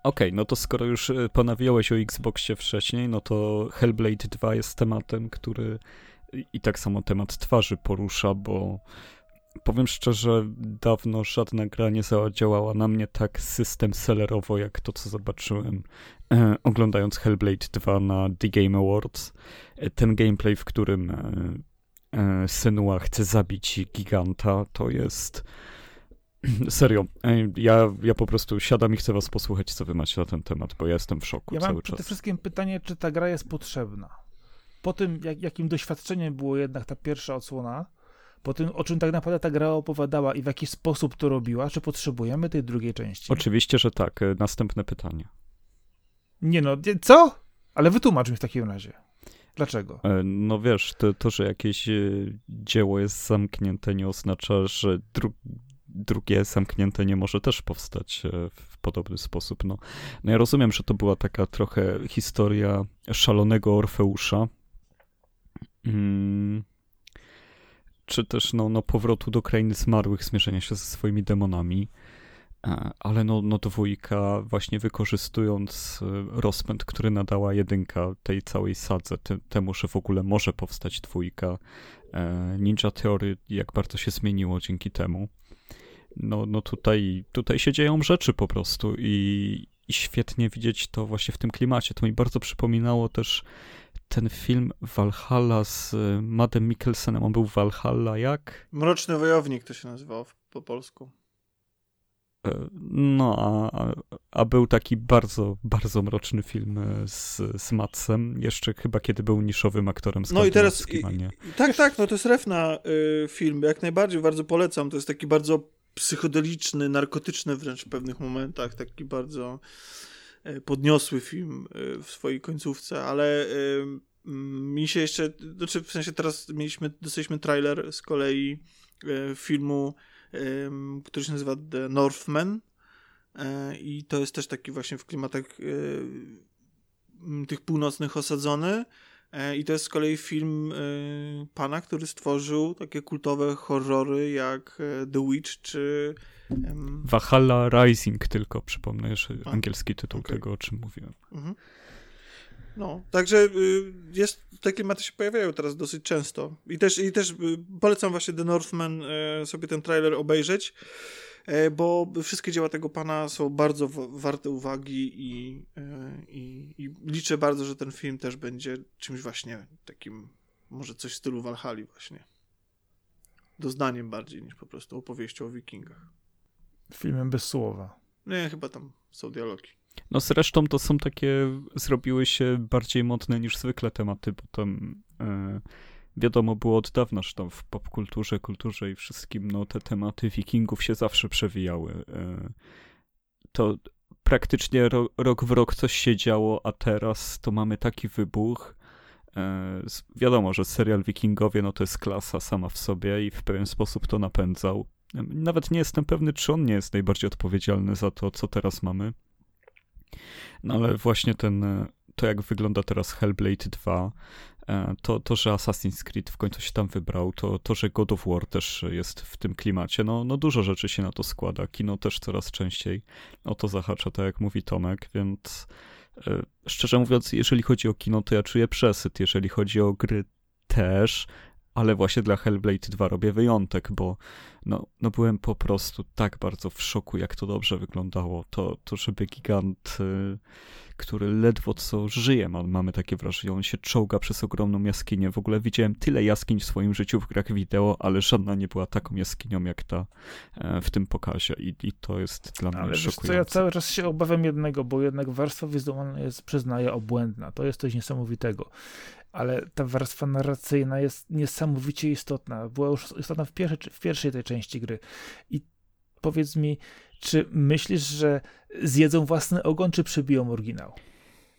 Okej, okay, no to skoro już e, ponawiałeś o Xboxie wcześniej, no to Hellblade 2 jest tematem, który i tak samo temat twarzy porusza, bo powiem szczerze, dawno żadna gra nie zadziałała na mnie tak system sellerowo, jak to, co zobaczyłem e, oglądając Hellblade 2 na The Game Awards. E, ten gameplay, w którym e, e, Senua chce zabić giganta, to jest *clears throat* Serio, ja, ja po prostu siadam i chcę was posłuchać, co wy macie na ten temat, bo ja jestem w szoku ja cały mam czas. przede wszystkim pytanie, czy ta gra jest potrzebna. Po tym, jak, jakim doświadczeniem było jednak ta pierwsza odsłona, po tym, o czym tak naprawdę ta gra opowiadała i w jaki sposób to robiła, czy potrzebujemy tej drugiej części? Oczywiście, że tak. E, następne pytanie. Nie no, co? Ale wytłumacz mi w takim razie. Dlaczego? E, no wiesz, to, to, że jakieś e, dzieło jest zamknięte, nie oznacza, że dru drugie zamknięte nie może też powstać e, w podobny sposób. No, no ja rozumiem, że to była taka trochę historia szalonego Orfeusza, Mm, czy też no, no, powrotu do krainy zmarłych, zmierzenia się ze swoimi demonami. E, ale no, no dwójka właśnie wykorzystując e, rozpęd, który nadała jedynka tej całej sadze, te, temu, że w ogóle może powstać dwójka. Ninja Theory jak bardzo się zmieniło dzięki temu. No, no tutaj, tutaj się dzieją rzeczy po prostu i, i świetnie widzieć to właśnie w tym klimacie. To mi bardzo przypominało też ten film Valhalla z Madem Mikkelsenem. On był Valhalla jak? Mroczny Wojownik to się nazywał po polsku. No, a, a był taki bardzo, bardzo mroczny film e, z, z Matsem, jeszcze chyba kiedy był niszowym aktorem No i teraz, i, tak, tak, no to jest refna y, film, jak najbardziej, bardzo polecam, to jest taki bardzo psychodeliczny, narkotyczny wręcz w pewnych momentach, taki bardzo y, podniosły film y, w swojej końcówce, ale y, mi się jeszcze, znaczy w sensie teraz mieliśmy, dostaliśmy trailer z kolei filmu który się nazywa The Northman e, i to jest też taki właśnie w klimatach e, tych północnych osadzony. e, i to jest z kolei film pana, który stworzył takie kultowe horrory jak The Witch czy Valhalla Rising tylko, przypomnę, że angielski tytuł okay. tego, o czym mówiłem. Mhm. No, także y, jest, te klimaty się pojawiają teraz dosyć często. I też, i też y, polecam właśnie The Northman sobie ten trailer obejrzeć, bo wszystkie dzieła tego pana są bardzo warte uwagi i, i, i liczę bardzo, że ten film też będzie czymś właśnie takim, może coś w stylu Valhalla właśnie. Doznaniem bardziej niż po prostu opowieścią o wikingach. Filmem bez słowa. Nie, chyba tam są dialogi. No zresztą to są takie, zrobiły się bardziej mocne niż zwykle tematy, bo tam e, wiadomo było od dawna, że tam w popkulturze, kulturze i wszystkim, no te tematy wikingów się zawsze przewijały. E, to praktycznie ro, rok w rok coś się działo, a teraz to mamy taki wybuch. E, wiadomo, że serial Wikingowie no to jest klasa sama w sobie i w pewien sposób to napędzał. Nawet nie jestem pewny, czy on nie jest najbardziej odpowiedzialny za to, co teraz mamy. No ale właśnie ten, e, to jak wygląda teraz Hellblade 2, e, to, to, że Assassin's Creed w końcu się tam wybrał, to, to, że God of War też jest w tym klimacie, no, no dużo rzeczy się na to składa. Kino też coraz częściej o to zahacza, tak jak mówi Tomek, więc e, szczerze mówiąc, jeżeli chodzi o kino, to ja czuję przesyt. Jeżeli chodzi o gry też, ale właśnie dla Hellblade 2 robię wyjątek, bo no, no byłem po prostu tak bardzo w szoku, jak to dobrze wyglądało. To, to żeby gigant, y, który ledwo co żyje, ma, mamy takie wrażenie, on się czołga przez ogromną jaskinię. W ogóle widziałem tyle jaskiń w swoim życiu w grach wideo, ale żadna nie była taką jaskinią jak ta e, w tym pokazie i, i to jest dla mnie ale szokujące. Co, ja cały czas się obawiam jednego, bo jednak warstwa wizualna jest, przyznaję, obłędna. To jest coś niesamowitego ale ta warstwa narracyjna jest niesamowicie istotna. Była już istotna w, pierwszej, w pierwszej tej części gry. I powiedz mi, czy myślisz, że zjedzą własny ogon, czy przebiją oryginał?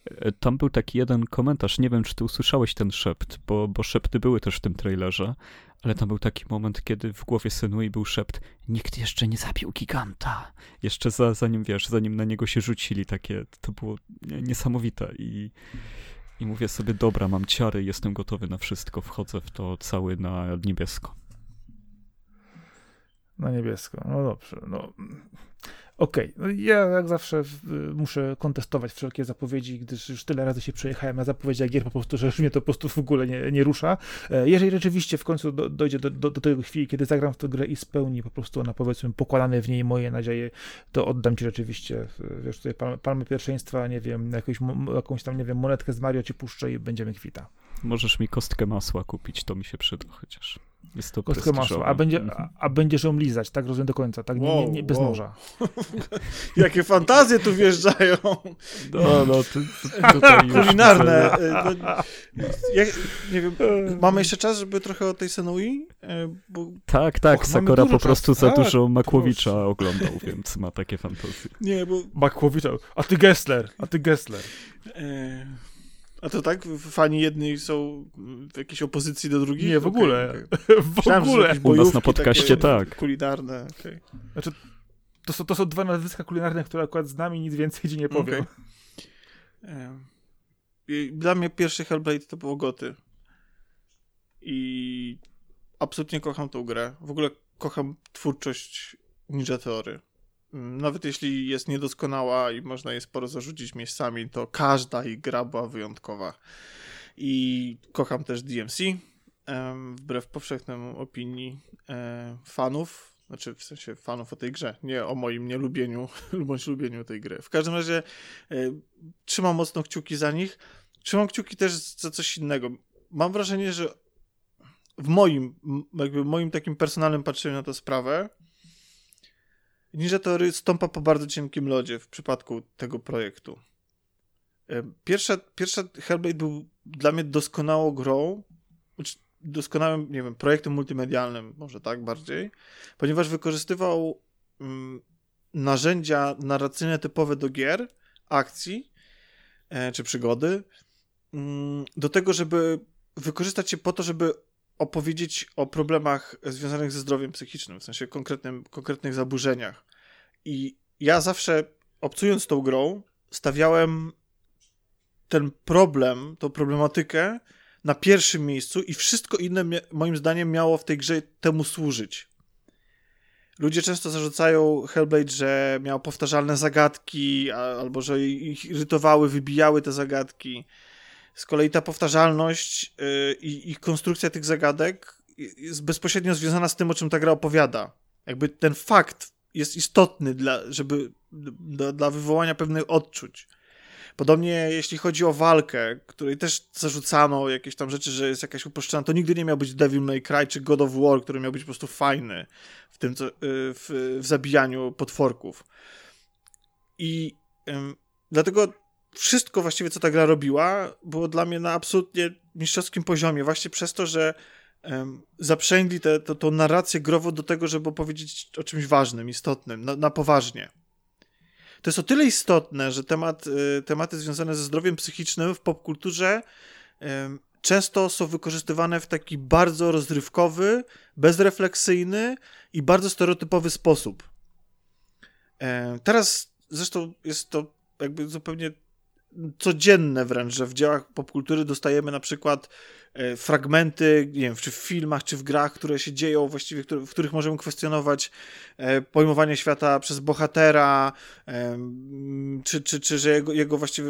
E, tam był taki jeden komentarz, nie wiem, czy ty usłyszałeś ten szept, bo, bo szepty były też w tym trailerze, ale tam był taki moment, kiedy w głowie Senui był szept nikt jeszcze nie zabił giganta. Jeszcze za, zanim, wiesz, zanim na niego się rzucili, takie, to było niesamowite i i mówię sobie, dobra, mam ciary, jestem gotowy na wszystko, wchodzę w to cały na niebiesko. Na niebiesko, no dobrze. No. Okej, okay. no ja jak zawsze muszę kontestować wszelkie zapowiedzi, gdyż już tyle razy się przejechałem na zapowiedziach gier po prostu, że już mnie to po prostu w ogóle nie, nie rusza. E, jeżeli rzeczywiście w końcu do, dojdzie do, do, do tej chwili, kiedy zagram w tę grę i spełni po prostu ona powiedzmy pokładane w niej moje nadzieje, to oddam ci rzeczywiście, wiesz, tutaj palmy, palmy pierwszeństwa, nie wiem, jakąś, jakąś tam, nie wiem, monetkę z Mario ci puszczę i będziemy kwita. Możesz mi kostkę masła kupić, to mi się przyda chociaż. Jest to Kostkę masła, a, będzie, mhm. a, a będziesz ją lizać, tak rozumiem do końca, tak? Nie, nie, nie bez wow. noża. *laughs* Jakie fantazje tu wjeżdżają. No, no, ty, ty *laughs* Kulinarne. No, ja, nie wiem, mamy jeszcze czas, żeby trochę o tej Senui? E, bo... Tak, tak, Och, Sakora po prostu czasu. za tak, dużo Makłowicza proszę. oglądał, więc ma takie fantazje. Nie, bo... Makłowicza, a ty Gessler, a ty Gessler. E... A to tak? Fani jedni są w jakiejś opozycji do drugich? Nie, w ogóle. Okay. *laughs* w Myślałem, ogóle. U nas na podcaście tak. Kulinarne, okay. Znaczy, to są, to są dwa nazwiska kulinarne, które akurat z nami nic więcej ci nie powiem. Okay. Dla mnie pierwszy Hellblade to było goty. i absolutnie kocham tą grę. W ogóle kocham twórczość Ninja Theory. Mm, nawet jeśli jest niedoskonała i można jej sporo zarzucić miejscami, to każda ich gra była wyjątkowa. I kocham też DMC, wbrew powszechnym opinii e, fanów, znaczy w sensie fanów o tej grze, nie o moim nielubieniu *laughs* bądź lubieniu tej gry. W każdym razie e, trzymam mocno kciuki za nich. Trzymam kciuki też za coś innego. Mam wrażenie, że w moim, jakby moim takim personalnym patrzeniu na tę sprawę, Ninja Theory stąpa po bardzo cienkim lodzie w przypadku tego projektu. E, pierwsza, pierwsza Hellblade był dla mnie doskonałą grą, znaczy doskonałym, nie wiem, projektem multimedialnym, może tak bardziej, ponieważ wykorzystywał mm, narzędzia narracyjne typowe do gier, akcji e, czy przygody, mm, do tego, żeby wykorzystać je po to, żeby opowiedzieć o problemach związanych ze zdrowiem psychicznym, w sensie konkretnym, konkretnych zaburzeniach. I ja zawsze, obcując tą grą, stawiałem ten problem, tą problematykę na pierwszym miejscu i wszystko inne moim zdaniem miało w tej grze temu służyć. Ludzie często zarzucają Hellblade, że miał powtarzalne zagadki, albo że ich irytowały, wybijały te zagadki. Z kolei ta powtarzalność yy, i konstrukcja tych zagadek jest bezpośrednio związana z tym, o czym ta gra opowiada. Jakby ten fakt jest istotny dla, żeby, dla, dla wywołania pewnych odczuć. Podobnie jeśli chodzi o walkę, której też zarzucano jakieś tam rzeczy, że jest jakaś uproszczona, to nigdy nie miał być Devil May Cry czy God of War, który miał być po prostu fajny w tym, co, y, w, w zabijaniu potworków. I ym, dlatego wszystko właściwie, co ta gra robiła, było dla mnie na absolutnie mistrzowskim poziomie, właśnie przez to, że um, zaprzęgli tę to, narrację grową do tego, żeby opowiedzieć o czymś ważnym, istotnym, na, na poważnie. To jest o tyle istotne, że temat, y, tematy związane ze zdrowiem psychicznym w popkulturze y, często są wykorzystywane w taki bardzo rozrywkowy, bezrefleksyjny i bardzo stereotypowy sposób. Y, teraz zresztą jest to jakby zupełnie codzienne wręcz, że w dziełach popkultury dostajemy na przykład e, fragmenty, nie wiem, czy w filmach, czy w grach, które się dzieją właściwie, w których możemy kwestionować e, pojmowanie świata przez bohatera, czy, czy, czy że jego, jego właściwie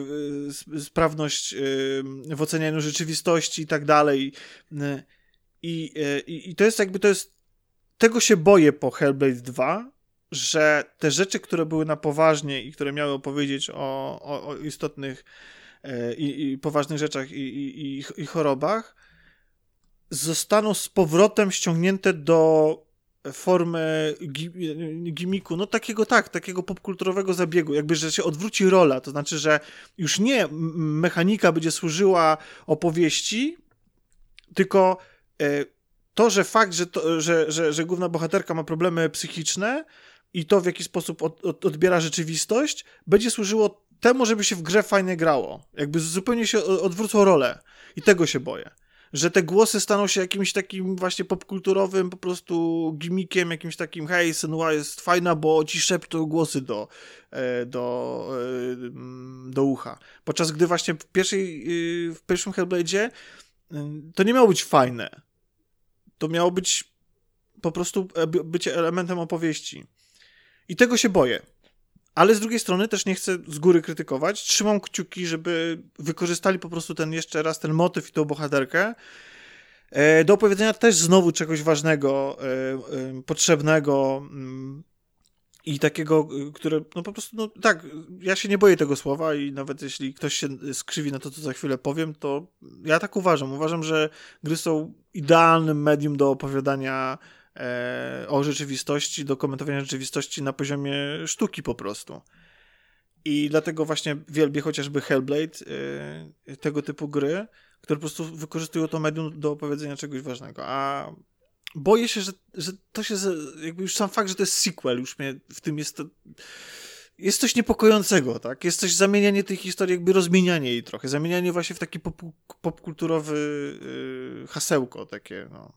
e, sprawność w ocenianiu rzeczywistości i tak dalej. I, i, I to jest jakby, to jest, tego się boję po Hellblade 2, że te rzeczy, które były na poważnie i które miały opowiedzieć o, o, o istotnych e, i, i, poważnych rzeczach i, i, i chorobach, zostaną z powrotem ściągnięte do formy gimiku, no takiego tak, takiego popkulturowego zabiegu, jakby, że się odwróci rola, to znaczy, że już nie mechanika będzie służyła opowieści, tylko e, to, że fakt, że, to, że, że, że główna bohaterka ma problemy psychiczne, i to, w jaki sposób od, od, odbiera rzeczywistość, będzie służyło temu, żeby się w grze fajnie grało. Jakby zupełnie się odwrócą rolę. I tego się boję. Że te głosy staną się jakimś takim właśnie popkulturowym po prostu gimmickiem, jakimś takim hej, Senua jest fajna, bo ci szepczą głosy do, e, do, e, do ucha. Podczas gdy właśnie w, pierwszej, y, w pierwszym Hellblade'zie y, to nie miało być fajne. To miało być po prostu e, bycie elementem opowieści. I tego się boję. Ale z drugiej strony też nie chcę z góry krytykować. Trzymam kciuki, żeby wykorzystali po prostu ten jeszcze raz ten motyw i tą bohaterkę e, do opowiedzenia też znowu czegoś ważnego, e, e, potrzebnego mm, i takiego, które, no po prostu, no tak, ja się nie boję tego słowa i nawet jeśli ktoś się skrzywi na to, co za chwilę powiem, to ja tak uważam. Uważam, że gry są idealnym medium do opowiadania o rzeczywistości, do komentowania rzeczywistości na poziomie sztuki po prostu. I dlatego właśnie wielbię chociażby Hellblade, e, tego typu gry, które po prostu wykorzystują to medium do opowiedzenia czegoś ważnego. A boję się, że, że to się, jakby już sam fakt, że to jest sequel, już mnie w tym jest to, jest coś niepokojącego, tak? Jest coś zamienianie tej historii, jakby rozmienianie jej trochę, zamienianie właśnie w taki pop, popkulturowy yy, hasełko takie, no.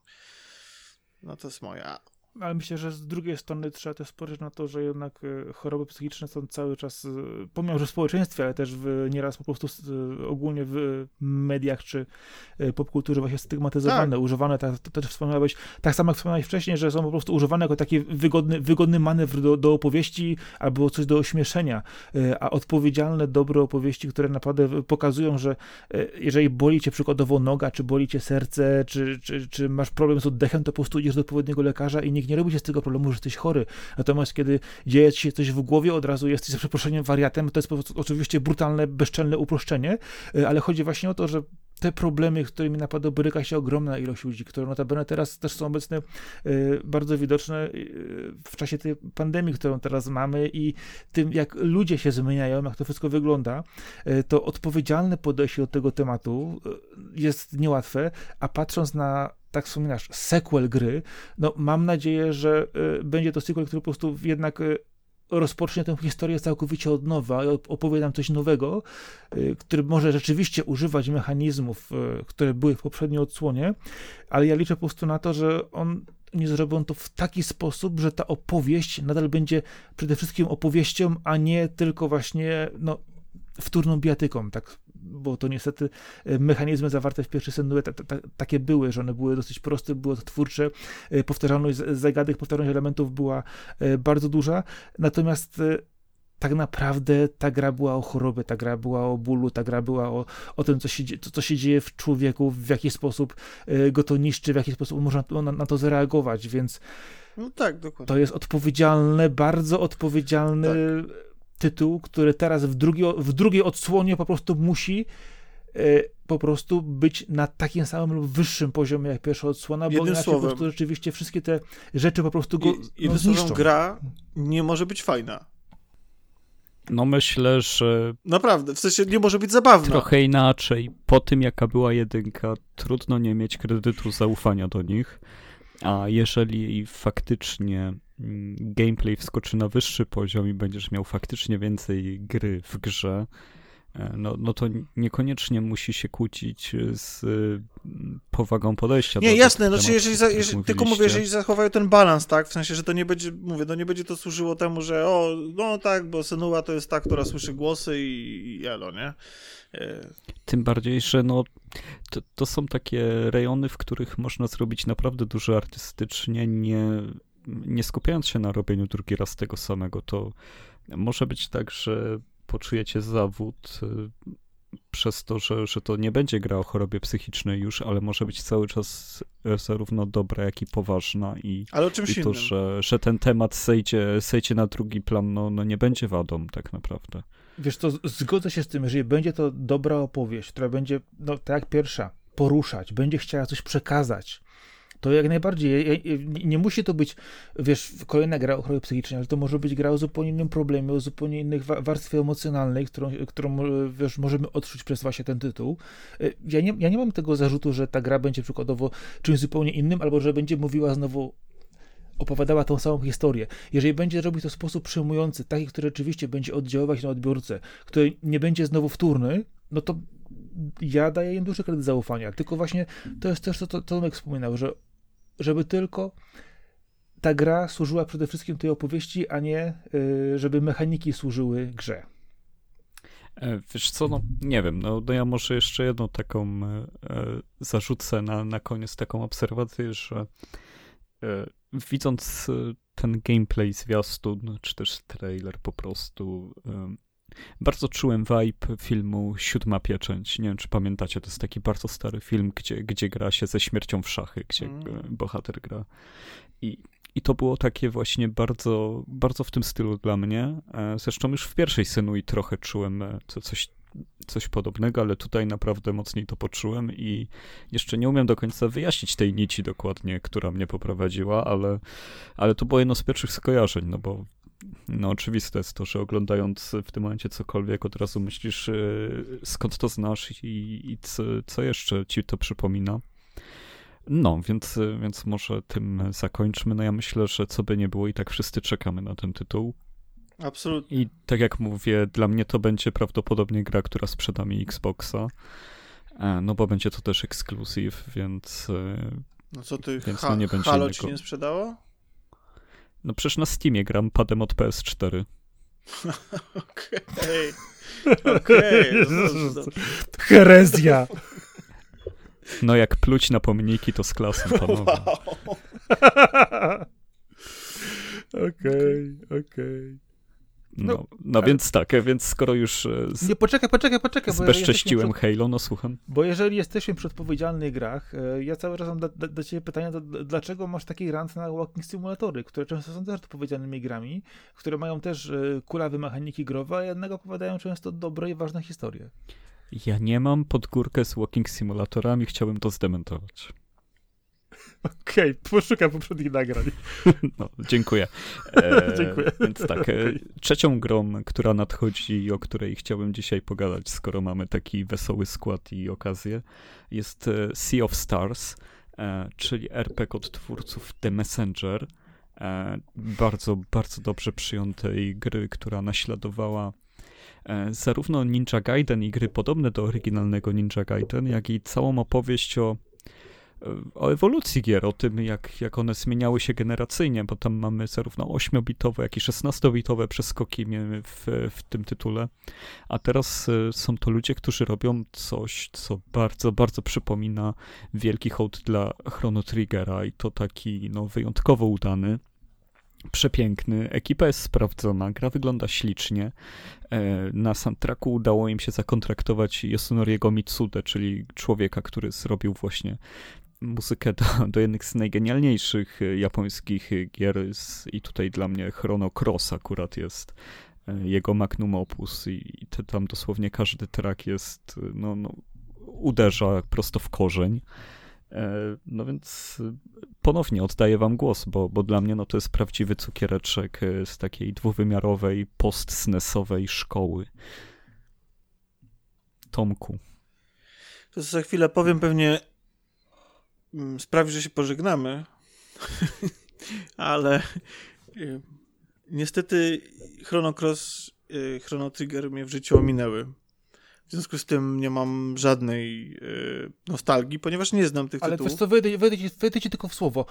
No to jest moja. Ale myślę, że z drugiej strony trzeba też spojrzeć na to, że jednak e, choroby psychiczne są cały czas, e, pomimo że w społeczeństwie, ale też w, nieraz po prostu e, ogólnie w mediach czy popkulturze właśnie stygmatyzowane, tak. używane, tak, to też wspomniałeś, tak samo jak wspomniałeś wcześniej, że są po prostu używane jako taki wygodny, wygodny manewr do, do opowieści albo coś do ośmieszenia, a odpowiedzialne, dobre opowieści, które naprawdę pokazują, że jeżeli boli cię przykładowo noga, czy boli cię serce, czy, czy, czy masz problem z oddechem, to po prostu idziesz do odpowiedniego lekarza i nie nikt nie robi się z tego problemu, że jesteś chory. Natomiast kiedy dzieje ci się coś w głowie, od razu jesteś za przeproszeniem wariatem. To jest oczywiście brutalne, bezczelne uproszczenie, y, ale chodzi właśnie o to, że te problemy, którymi napada boryka się ogromna ilość ludzi, które notabene teraz też są obecne y, bardzo widoczne y, w czasie tej pandemii, którą teraz mamy i tym, jak ludzie się zmieniają, jak to wszystko wygląda, to odpowiedzialne podejście do tego tematu jest niełatwe, a patrząc na tak wspominasz, sequel gry, no mam nadzieję, że y, będzie to sequel, który po prostu jednak y, rozpocznie tę historię całkowicie od nowa i opowie nam coś nowego, y, który może rzeczywiście używać mechanizmów, które były w poprzedniej odsłonie, ale ja liczę po prostu na to, że on nie zrobią to w taki sposób, że ta opowieść nadal będzie przede wszystkim opowieścią, a nie tylko właśnie no, wtórną bijatyką, tak bo to niestety e, mechanizmy zawarte w pierwszej scenie takie były, że one były dosyć proste, były twórcze, e, powtarzalność zagadek, powtarzalność elementów była e, bardzo duża, natomiast tak naprawdę ta gra była o chorobie, ta gra była o bólu, ta gra była o, o tym, co się, co się dzieje w człowieku, w jaki sposób go to niszczy, w jaki sposób można na, na to zareagować, więc no tak, dokładnie. to jest odpowiedzialne, bardzo odpowiedzialny tak tytuł, który teraz w, drugi, w drugiej odsłonie po prostu musi e, po prostu być na takim samym lub wyższym poziomie jak pierwsza odsłona, bo inaczej słowem, po prostu rzeczywiście wszystkie te rzeczy po prostu go I, no, zniszczą. gra nie może być fajna. No myślę, że... Naprawdę, w sensie nie może być zabawna. Trochę inaczej. Po tym, jaka była jedynka, trudno nie mieć kredytu zaufania do nich. A jeżeli faktycznie gameplay wskoczy na wyższy poziom i będziesz miał faktycznie więcej gry w grze, e, no, no to niekoniecznie musi się kłócić z mm, powagą podejścia. Nie, jasne, no czy jeżeli, za, jeżeli tylko mówię, jeżeli zachowają ten balans, tak, w sensie, że to nie będzie, mówię, no nie będzie to służyło temu, że o, no tak, bo Senua to jest ta, która słyszy głosy i, i elo, nie? Tym bardziej, że no, to, to są takie rejony, w których można zrobić naprawdę dużo artystycznie, nie, nie skupiając się na robieniu drugi raz tego samego. To może być tak, że poczujecie zawód y, przez to, że, że to nie będzie gra o chorobie psychicznej już, ale może być cały czas zarówno dobra, jak i poważna i, ale o czymś i to, że, że ten temat sejdzie, sejdzie na drugi plan, no, no nie będzie wadą tak naprawdę. Wiesz to zgodzę się z tym, jeżeli będzie to dobra opowieść, która będzie, no tak jak pierwsza, poruszać, będzie chciała coś przekazać, to jak najbardziej. Nie musi to być, wiesz, kolejna gra o chorobie psychicznej, ale to może być gra o zupełnie innym problemie, o zupełnie innych warstwie emocjonalnej, którą, którą wiesz, możemy odczuć przez właśnie ten tytuł. Ja nie, ja nie mam tego zarzutu, że ta gra będzie przykładowo czymś zupełnie innym, albo że będzie mówiła znowu opowiadała tą samą historię. Jeżeli będzie robić to w sposób przyjmujący, taki, który rzeczywiście będzie oddziaływać na odbiorcę, który nie będzie znowu wtórny, no to ja daję im duży kredyt zaufania. Tylko właśnie to jest też to, co Tomek wspominał, że żeby tylko ta gra służyła przede wszystkim tej opowieści, a nie y, żeby mechaniki służyły grze. E, wiesz co, no nie wiem, no, no ja może jeszcze jedną taką e, e zarzucę na, na koniec taką obserwację, że e, widząc e, ten gameplay zwiastun, czy też trailer po prostu, e, bardzo czułem vibe filmu Siódma Pieczęć. Nie wiem, czy pamiętacie, to jest taki bardzo stary film, gdzie, gdzie gra się ze śmiercią w szachy, gdzie mm. bohater gra. I, I to było takie właśnie bardzo, bardzo w tym stylu dla mnie. Zresztą już w pierwszej i trochę czułem coś coś podobnego, ale tutaj naprawdę mocniej to poczułem i jeszcze nie umiem do końca wyjaśnić tej nici dokładnie, która mnie poprowadziła, ale, ale to było jedno z pierwszych skojarzeń, no bo no oczywiste jest to, że oglądając w tym momencie cokolwiek od razu myślisz yy, skąd to znasz i, i co, co jeszcze ci to przypomina. No, więc, więc może tym zakończmy. No ja myślę, że co by nie było i tak wszyscy czekamy na ten tytuł. Absolutnie. I tak jak mówię, dla mnie to będzie prawdopodobnie gra, która sprzeda mi Xboxa. E, no bo będzie to też ekskluzyw, więc. E, no co ty, więc ha- no nie będzie Halo ci nie sprzedało? No przecież na Steamie gram padem od PS4. Okej. *laughs* Okej. no Herezja! No jak pluć na pomniki, to z klasą, panowie. Wow. *laughs* Okej, okej. No, No, no więc tak, więc skoro już e, z, Nie, poczekaj, poczekaj, poczekaj. zbezcześciłem jesteśmy Halo, no słucham. Bo jeżeli jesteśmy przy odpowiedzialnych grach, e, ja cały czas mam do, do, do ciebie d- dlaczego masz taki rant na walking simulatory, które często są też odpowiedzialnymi grami, które mają też e, kulawe mechaniki growe, a jednak opowiadają często dobre i ważne historie. Ja nie mam pod górkę z walking simulatorami, chciałbym to zdementować. Okej, poszukam poprzednich nagrań. *laughs* No, dziękuję. *laughs* E, Dziękuję. Więc tak, e, Okej. trzecią grą, która nadchodzi i o której chciałbym dzisiaj pogadać, skoro mamy taki wesoły skład i okazję, jest e, Sea of Stars, e, czyli RPG od twórców The Messenger. E, bardzo, bardzo dobrze przyjętej gry, która naśladowała e, zarówno Ninja Gaiden i gry podobne do oryginalnego Ninja Gaiden, jak i całą opowieść o o ewolucji gier, o tym, jak, jak one zmieniały się generacyjnie, bo tam mamy zarówno 8-bitowe, jak i 16-bitowe przeskoki w, w tym tytule. A teraz e, są to ludzie, którzy robią coś, co bardzo, bardzo przypomina wielki hołd dla Chrono Triggera i to taki no, wyjątkowo udany. Przepiękny, ekipa jest sprawdzona, gra wygląda ślicznie. E, Na soundtracku udało im się zakontraktować Yasunoriego Mitsude, czyli człowieka, który zrobił właśnie muzykę do, do jednych z najgenialniejszych e, japońskich e, gier i tutaj dla mnie Chrono Cross akurat jest e, jego magnum opus i, i te, tam dosłownie każdy track jest, no, no uderza prosto w korzeń. No więc ponownie oddaję wam głos, bo, bo dla mnie no, to jest prawdziwy cukiereczek z takiej dwuwymiarowej, post-SNESowej szkoły. Tomku. To za chwilę powiem pewnie sprawi, że się pożegnamy, *laughs* ale y, niestety Chrono Cross, y, Chrono Trigger mnie w życiu ominęły. W związku z tym nie mam żadnej y, nostalgii, ponieważ nie znam tych Ale tytułów. wiesz co, wejdę, wejdę, wejdę ci tylko w słowo.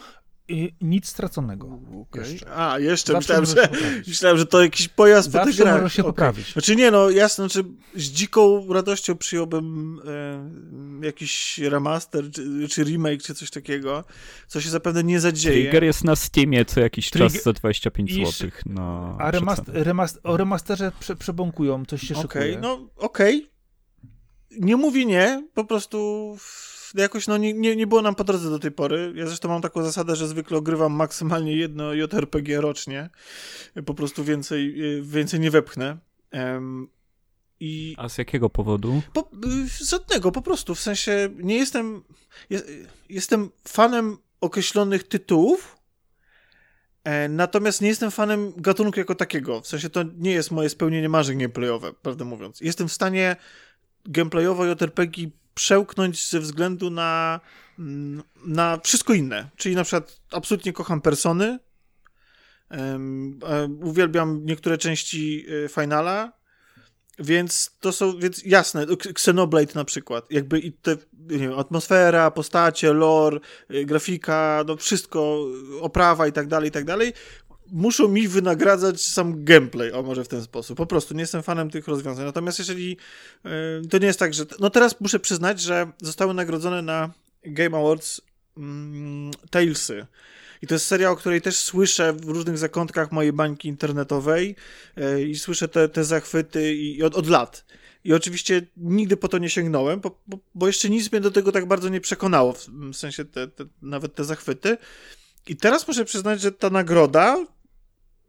I nic straconego. Okej. Jeszcze. A, jeszcze Zawsze myślałem że, myślałem, że to jakiś pojazd po tych Zawsze grach. się Okej. poprawić. Znaczy nie, no jasne, znaczy z dziką radością przyjąłbym e, jakiś remaster, czy, czy remake, czy coś takiego, co się zapewne nie zadzieje. Trigger jest na Steamie co jakiś Trigger- czas za 25 I- zł na A remast, przecenę. remast, o remasterze prze, przebąkują, coś się Okej, szykuje. no okej. Nie mówi nie, po prostu w- jakoś no nie, nie, było nam po drodze do tej pory. Ja zresztą mam taką zasadę, że zwykle ogrywam maksymalnie jedno JRPG rocznie. Po prostu więcej, y, więcej nie wepchnę. Em, I A z jakiego powodu? Po, y, żadnego, po prostu. W sensie nie jestem. Je, jestem fanem określonych tytułów, e, natomiast nie jestem fanem gatunku jako takiego. W sensie to nie jest moje spełnienie marzeń gameplayowe, prawdę mówiąc. Jestem w stanie gameplayowo JRPG przełknąć ze względu na, mm, na wszystko inne. Czyli na przykład absolutnie kocham persony. e, uwielbiam niektóre części e, Finala, więc to są, więc jasne, Xenoblade na przykład, jakby i te, wiem, atmosfera, postacie, lore, y, grafika, no wszystko, oprawa i tak dalej, i tak dalej, muszą mi wynagradzać sam gameplay, o może w ten sposób, po prostu nie jestem fanem tych rozwiązań, natomiast jeżeli, y, to nie jest tak, że, no teraz muszę przyznać, że zostały nagrodzone na Game Awards mm, Talesy, i to jest seria, o której też słyszę w różnych zakątkach mojej bańki internetowej e, i słyszę te, te zachwyty i, i od, od lat. I oczywiście nigdy po to nie sięgnąłem, bo, bo, bo jeszcze nic mnie do tego tak bardzo nie przekonało, w sensie te, te, nawet te zachwyty. I teraz muszę przyznać, że ta nagroda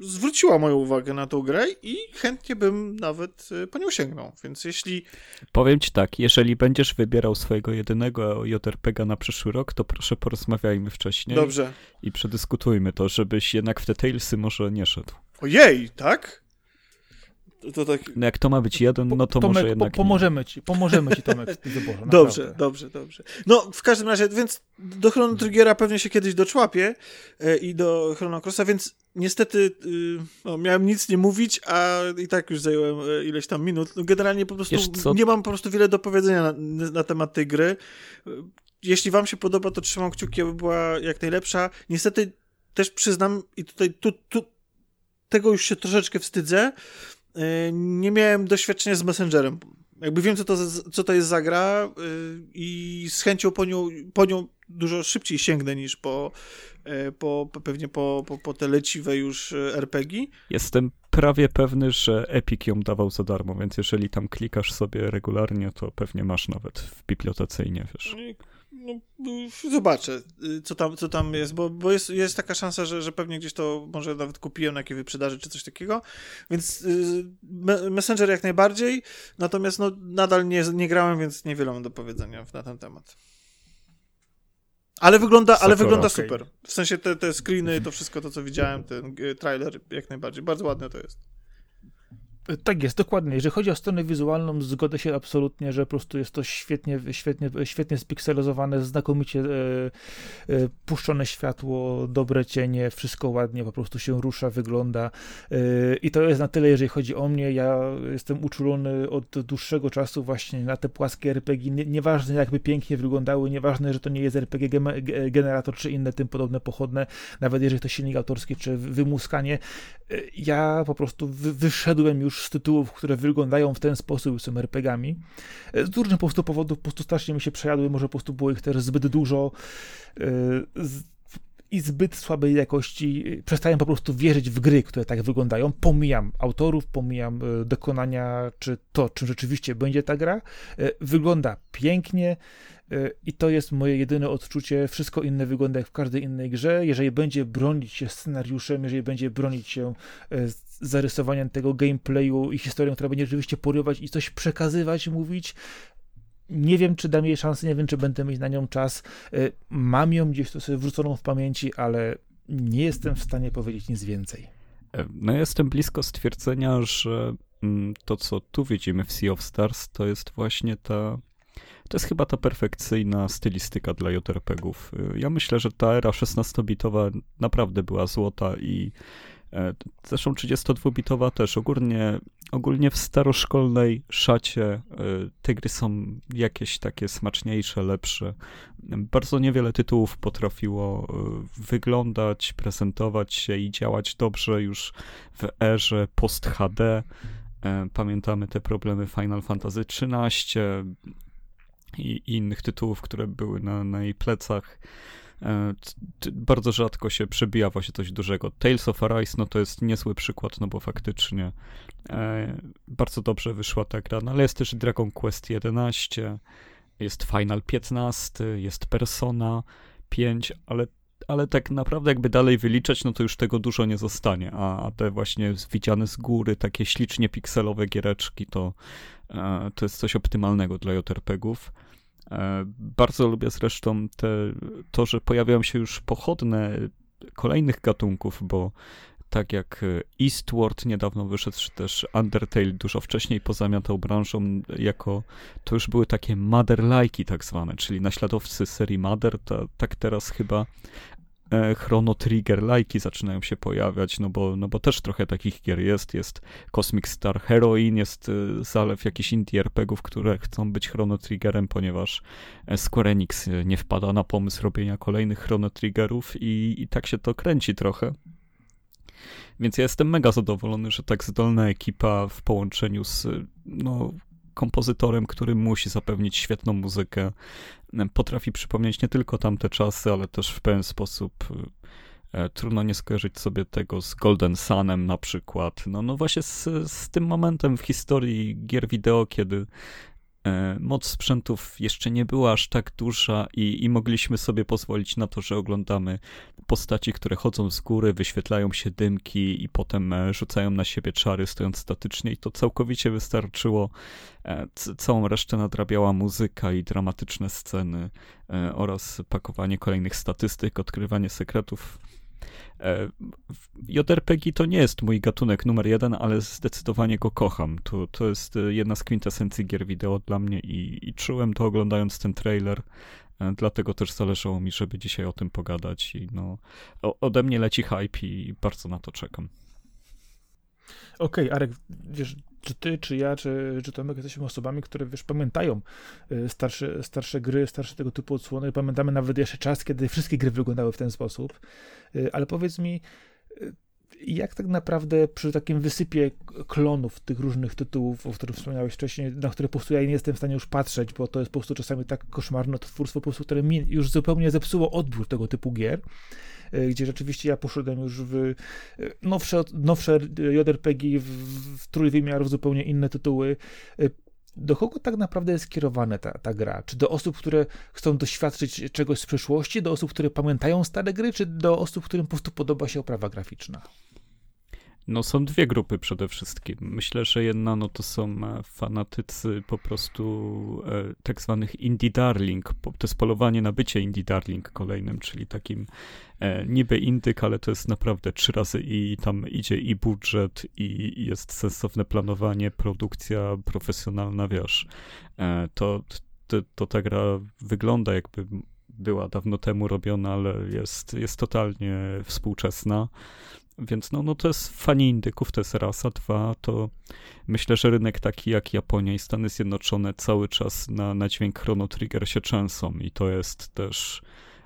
zwróciła moją uwagę na tą grę i chętnie bym nawet e, po nią sięgnął. Więc jeśli Powiem ci tak, jeżeli będziesz wybierał swojego jedynego JRPG na przyszły rok, to proszę porozmawiajmy wcześniej dobrze. i przedyskutujmy to, żebyś jednak w te Talesy może nie szedł. Ojej, tak? To, tak. No jak to ma być jeden, no to Tomek, może po, jednak nie. pomożemy ci, pomożemy ci Tomek w *laughs* wyborze. Dobrze, naprawdę. dobrze, dobrze. No, w każdym razie, więc do Chrono Triggera pewnie się kiedyś doczłapię e, i do Chrono Crossa, więc niestety y, no, miałem nic nie mówić, a i tak już zająłem e, ileś tam minut. No, generalnie po prostu nie mam po prostu wiele do powiedzenia na, na temat tej gry. E, Jeśli wam się podoba, to trzymam kciuki, aby była jak najlepsza. Niestety też przyznam, i tutaj tu, tu, tego już się troszeczkę wstydzę, nie miałem doświadczenia z Messengerem. Jakby wiem, co to, co to jest za gra i z chęcią po nią, po nią dużo szybciej sięgnę niż po, po pewnie po, po, po te leciwe już RPG. Jestem prawie pewny, że Epic ją dawał za darmo, więc jeżeli tam klikasz sobie regularnie, to pewnie masz nawet w bibliotece i nie wiesz. No, zobaczę, y, co tam, co tam jest, bo, bo jest, jest taka szansa, że, że pewnie gdzieś to może nawet kupiłem na jakiej wyprzedaży czy coś takiego, więc y, Messenger jak najbardziej, natomiast no, nadal nie, nie grałem, więc niewiele mam do powiedzenia na ten temat. Ale wygląda, ale wygląda okay. super. W sensie te, te screeny, to wszystko to, co widziałem, ten y, trailer, jak najbardziej. Bardzo ładne to jest. Tak jest, dokładnie. Jeżeli chodzi o stronę wizualną, zgodzę się absolutnie, że po prostu jest to świetnie, świetnie, świetnie spikselizowane, znakomicie e, e, puszczone światło, dobre cienie, wszystko ładnie po prostu się rusza, wygląda. E, I to jest na tyle, jeżeli chodzi o mnie. Ja jestem uczulony od dłuższego czasu właśnie na te płaskie RPG. Nie, nieważne jakby pięknie wyglądały, nieważne, że to nie jest RPG generator czy inne tym podobne pochodne, nawet jeżeli to silnik autorski czy wymuskanie. E, ja po prostu wy, wyszedłem już już z tytułów, które wyglądają w ten sposób, są RPGami. E, z różnych po prostu powodów po prostu strasznie mi się przejadły, może po prostu było ich też zbyt dużo e, i zbyt słabej jakości. Przestałem po prostu wierzyć w gry, które tak wyglądają. Pomijam autorów, pomijam e, dokonania, czy to, czym rzeczywiście będzie ta gra. Wygląda pięknie, i to jest moje jedyne odczucie. Wszystko inne wygląda jak w każdej innej grze. Jeżeli będzie bronić się scenariuszem, jeżeli będzie bronić się zarysowaniem tego gameplayu i historią, która będzie rzeczywiście porywać i coś przekazywać, mówić. Nie wiem, czy dam jej szansę, nie wiem, czy będę mieć na nią czas. Y, mam ją gdzieś to sobie wrzuconą w pamięci, ale nie jestem w stanie powiedzieć nic więcej. E, no, jestem blisko stwierdzenia, że mm, to, co tu widzimy w Sea of Stars, to jest właśnie ta. To jest chyba ta perfekcyjna stylistyka dla JRPG-ów. Ja myślę, że ta era 16-bitowa naprawdę była złota i E, zresztą 32-bitowa też. Ogólnie, ogólnie w staroszkolnej szacie e, te gry są jakieś takie smaczniejsze, lepsze. Bardzo niewiele tytułów potrafiło e, wyglądać, prezentować się i działać dobrze już w erze post-HD. Pamiętamy te problemy Final Fantasy XIII i innych tytułów, które były na, na jej plecach. E, bardzo rzadko się przebija właśnie coś dużego. Tales of Arise, no to jest niezły przykład, no bo faktycznie e, bardzo dobrze wyszła ta gra, no ale jest też Dragon Quest 11, jest Final 15, jest Persona 5, ale ale tak naprawdę jakby dalej wyliczać, no to już tego dużo nie zostanie, a, a te właśnie widziane z góry, takie ślicznie pikselowe giereczki, to, e, to jest coś optymalnego dla JRPG-ów. E, bardzo lubię zresztą te, to, że pojawiają się już pochodne kolejnych gatunków, bo tak jak Eastward niedawno wyszedł, czy też Undertale dużo wcześniej pozamiatał branżą jako, to już były takie Mother-like'i tak zwane, czyli naśladowcy serii Mother, to, tak teraz chyba Chrono Trigger lajki zaczynają się pojawiać, no bo, no bo też trochę takich gier jest. Jest Cosmic Star Heroine, jest e, zalew jakichś indie RPGów, które chcą być Chrono Triggerem, ponieważ e, Square Enix nie wpada na pomysł robienia kolejnych Chrono Triggerów i, i tak się to kręci trochę. Więc ja jestem mega zadowolony, że tak zdolna ekipa w połączeniu z no, kompozytorem, który musi zapewnić świetną muzykę, potrafi przypomnieć nie tylko tamte czasy, ale też w pewien sposób e, trudno nie skojarzyć sobie tego z Golden Sunem na przykład. No, no właśnie z, z tym momentem w historii gier wideo, kiedy moc sprzętów jeszcze nie była aż tak duża i, i mogliśmy sobie pozwolić na to, że oglądamy postaci, które chodzą z góry, wyświetlają się dymki i potem e, rzucają na siebie czary stojąc statycznie i to całkowicie wystarczyło. E, całą resztę nadrabiała muzyka i dramatyczne sceny oraz pakowanie kolejnych statystyk, odkrywanie sekretów E, JRPG to nie jest mój gatunek numer jeden, ale zdecydowanie go kocham. To, to jest e, jedna z kwintesencji gier wideo dla mnie i, i czułem to oglądając ten trailer. E, dlatego też zależało mi, żeby dzisiaj o tym pogadać. I no, ode mnie leci hype i bardzo na to czekam. Okej, okay, Arek, wiesz, czy ty, czy ja, czy, czy Tomek jesteśmy osobami, które, wiesz, pamiętają y, starsze, starsze gry, starsze tego typu odsłony. Pamiętamy nawet jeszcze czas, kiedy wszystkie gry wyglądały w ten sposób. Y, ale powiedz mi, y, jak tak naprawdę przy takim wysypie klonów tych różnych tytułów, o których wspomniałeś wcześniej, na które po prostu ja nie jestem w stanie już patrzeć, bo to jest po prostu czasami tak koszmarne twórstwo, po prostu, które mi już zupełnie zepsuło odbiór tego typu gier, gdzie rzeczywiście ja poszedłem już w e, nowsze, nowsze JRPG, w, w trójwymiarów, zupełnie inne tytuły. E, do kogo tak naprawdę jest skierowana ta, ta gra? Czy do osób, które chcą doświadczyć czegoś z przeszłości, do osób, które pamiętają stare gry, czy do osób, którym po prostu podoba się oprawa graficzna? No są dwie grupy przede wszystkim. Myślę, że jedna no to są e, fanatycy po prostu e, tak zwanych indie darling. To jest polowanie na bycie indie darling kolejnym, czyli takim e, niby indyk, ale to jest naprawdę trzy razy i tam idzie i budżet i, i jest sensowne planowanie, produkcja profesjonalna, wiesz. E, to, to, to ta gra wygląda jakby była dawno temu robiona, ale jest, jest totalnie współczesna. Więc no, no to jest fani indyków, to jest raz, a dwa to myślę, że rynek taki jak Japonia i Stany Zjednoczone cały czas na, na dźwięk Chrono Trigger się trzęsą i to jest też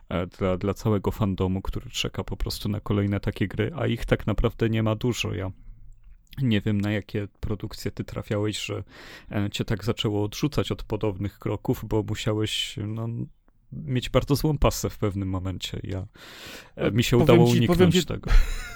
e, dla, dla całego fandomu, który czeka po prostu na kolejne takie gry, a ich tak naprawdę nie ma dużo. Ja nie wiem, na jakie produkcje ty trafiałeś, że e, cię tak zaczęło odrzucać od podobnych kroków, bo musiałeś no, mieć bardzo złą pasę w pewnym momencie. Ja, e, mi się udało ci, uniknąć ci, tego. *laughs*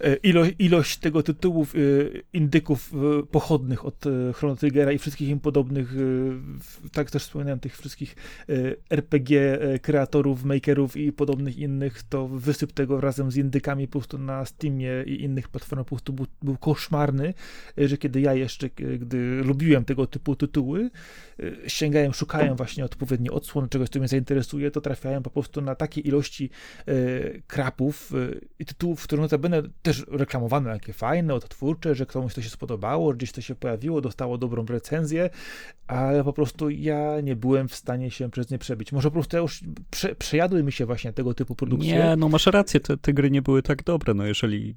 E, ilość, ilość tego tytułów e, indyków e, pochodnych od Chrono Triggera i wszystkich im podobnych, tak też wspominałem, tych wszystkich RPG kreatorów, makerów i podobnych innych, to wysyp tego razem z indykami po prostu na Steamie i innych platformach po prostu był, był koszmarny, że kiedy ja jeszcze, gdy lubiłem tego typu tytuły, sięgałem, szukałem właśnie odpowiednio odsłon, czegoś, co mnie zainteresuje, to trafiałem po prostu na takie ilości krapów i tytułów, które notabene też reklamowano jakie fajne, odtwórcze, że komuś to się spodobało, gdzieś to się pojawiło, dostało dobrą recenzję, ale po prostu ja nie byłem w stanie się przez nie przebić. Może po prostu ja już prze, przejadły mi się właśnie tego typu produkcje. Nie, no masz rację, te, te gry nie były tak dobre, no jeżeli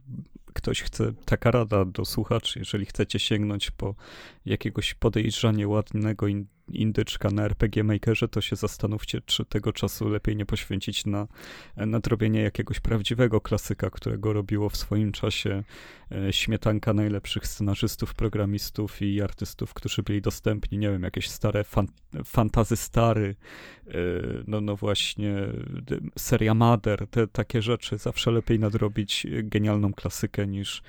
ktoś chce, taka rada do słuchaczy, jeżeli chcecie sięgnąć po jakiegoś podejrzanie ładnego indyczka na RPG Makerze, to się zastanówcie, czy tego czasu lepiej nie poświęcić na nadrobienie jakiegoś prawdziwego klasyka, którego robiło w swoim czasie e, śmietanka najlepszych scenarzystów, programistów i artystów, którzy byli dostępni, nie wiem, jakieś stare fan, fantazy stary, e, no, no właśnie seria Mother, te takie rzeczy, zawsze lepiej nadrobić genialną klasykę niż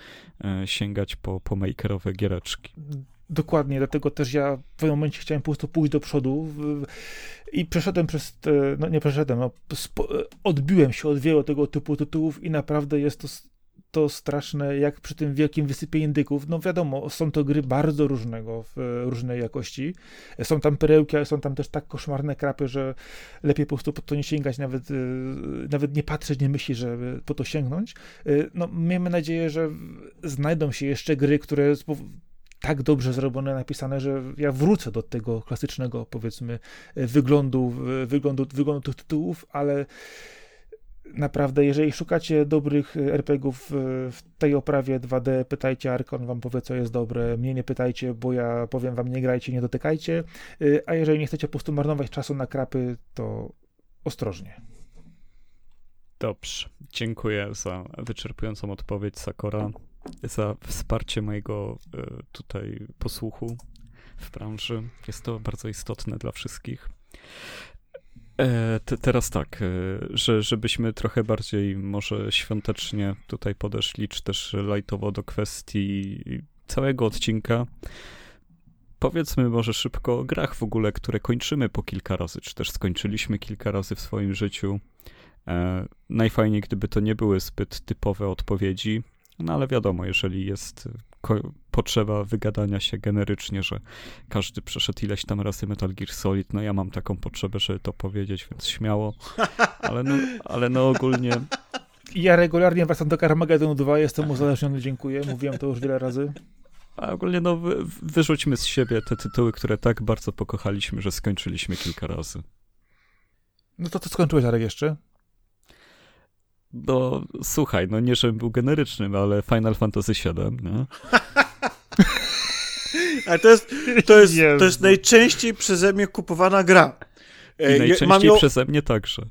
e, sięgać po, po makerowe giereczki. Dokładnie, dlatego też ja w pewnym momencie chciałem po prostu pójść do przodu i przeszedłem przez, te, no nie przeszedłem, no, odbiłem się od wielu tego typu tytułów i naprawdę jest to, to straszne, jak przy tym wielkim wysypie indyków. No wiadomo, są to gry bardzo różnego, w różnej jakości. Są tam perełki, ale są tam też tak koszmarne krapy, że lepiej po prostu po to nie sięgać, nawet, y, nawet nie patrzeć, nie myśleć, żeby po to sięgnąć. Y, no miejmy nadzieję, że znajdą się jeszcze gry, które tak dobrze zrobione, napisane, że ja wrócę do tego klasycznego, powiedzmy, wyglądu, wyglądu, wyglądu tych tytułów, ale naprawdę, jeżeli szukacie dobrych RPGów w tej oprawie 2D, pytajcie Arkon, wam powie, co jest dobre. Mnie nie pytajcie, bo ja powiem wam, nie grajcie, nie dotykajcie. A jeżeli nie chcecie po prostu marnować czasu na krapy, to ostrożnie. Dobrze, dziękuję za wyczerpującą odpowiedź, Sakora za wsparcie mojego e, tutaj posłuchu w branży. Jest to bardzo istotne dla wszystkich. E, te, teraz tak, e, że, żebyśmy trochę bardziej może świątecznie tutaj podeszli, czy też lajtowo do kwestii całego odcinka. Powiedzmy może szybko o grach w ogóle, które kończymy po kilka razy, czy też skończyliśmy kilka razy w swoim życiu. E, najfajniej, gdyby to nie były zbyt typowe odpowiedzi, no ale wiadomo, jeżeli jest potrzeba wygadania się generycznie, że każdy przeszedł ileś tam razy Metal Gear Solid, no ja mam taką potrzebę, żeby to powiedzieć, więc śmiało, ale no, ale no ogólnie... Ja regularnie wracam do Carmageddon 2, jestem uzależniony, dziękuję, mówiłem to już wiele razy. A ogólnie no wy, wyrzućmy z siebie te tytuły, które tak bardzo pokochaliśmy, że skończyliśmy kilka razy. No to co skończyłeś, Arek, jeszcze? No, słuchaj, no nie, żebym był generycznym, ale Final Fantasy VII, nie? *laughs* Ale to jest, to jest, to jest najczęściej przeze mnie kupowana gra. I najczęściej ją... przeze mnie także.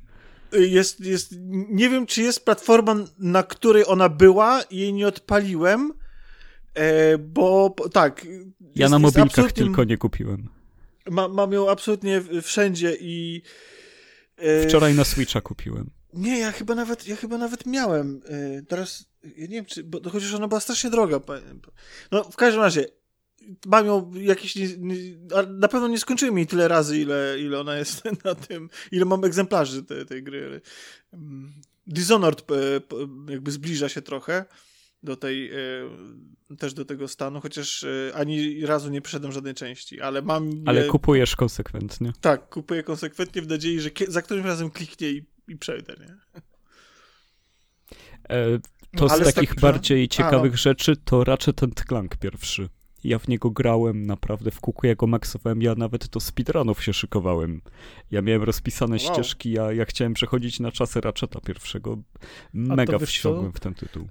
Jest, jest, nie wiem, czy jest platforma, na której ona była i jej nie odpaliłem, e, bo tak. Ja na mobilkach tylko nie kupiłem. Ma, mam ją absolutnie wszędzie i. E, Wczoraj na Switcha kupiłem. Nie, ja chyba nawet, ja chyba nawet miałem. E, teraz, ja nie wiem, czy, bo chociaż ona była strasznie droga. No, w każdym razie, mam ją jakieś. Nie, nie, na pewno nie skończyłem jej tyle razy, ile, ile ona jest *laughs* na tym. Ile mam egzemplarzy tej, tej gry. Mm, Dishonored e, jakby zbliża się trochę do tej, e, też do tego stanu, chociaż e, ani razu nie przeszedłem żadnej części, ale mam... Ale kupujesz konsekwentnie. Tak, kupuję konsekwentnie w nadziei, że za którymś razem kliknie i, i przejdę, nie? to z takich tak, bardziej ciekawych A, no. rzeczy to raczej ten Clank pierwszy. Ja w niego grałem naprawdę w kuku, ja go maksowałem, ja nawet do speedrunów się szykowałem. Ja miałem rozpisane wow. ścieżki, ja, ja chciałem przechodzić na czasy Ratcheta pierwszego. Mega wsiągłem w ten tytuł.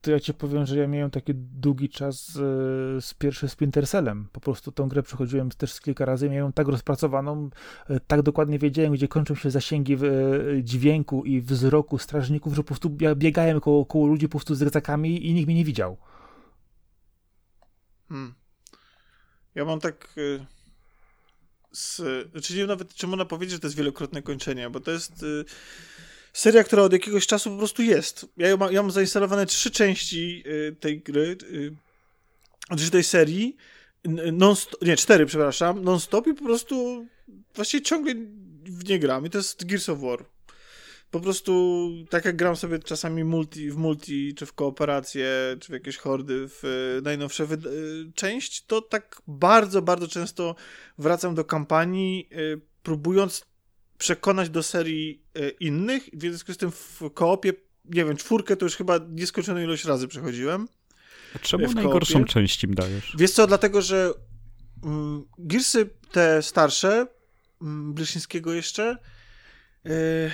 To ja ci powiem, że ja miałem taki długi czas z, z pierwszym Splinter Cellem. Po prostu tą grę przechodziłem też z kilka razy, miałem tak rozpracowaną, e, tak dokładnie wiedziałem, gdzie kończą się zasięgi w, e, dźwięku i wzroku strażników, że po prostu biegałem koło, koło ludzi po prostu z rycakami i nikt mnie nie widział. Hmm. Ja mam tak. Z, znaczy nie nawet, czy można powiedzieć, że to jest wielokrotne kończenie, bo to jest seria, która od jakiegoś czasu po prostu jest. Ja, ja mam zainstalowane trzy części y, tej gry, znaczy tej serii, non nie, cztery, przepraszam, non-stop i po prostu właściwie ciągle w nie gram. I to jest Gears of War. Po prostu tak jak gram sobie czasami multi, w multi, czy w kooperację, czy w jakieś hordy w e, najnowsze e, część, to tak bardzo, bardzo często wracam do kampanii, y, próbując przekonać do serii y, innych, w związku z tym w koopie, nie wiem, czwórkę to już chyba nieskończoną ilość razy przechodziłem. A czemu najgorszą część im dajesz? Wiesz co, dlatego, że mm, Gearsy te starsze, mm, Bleszyńskiego jeszcze, Yy,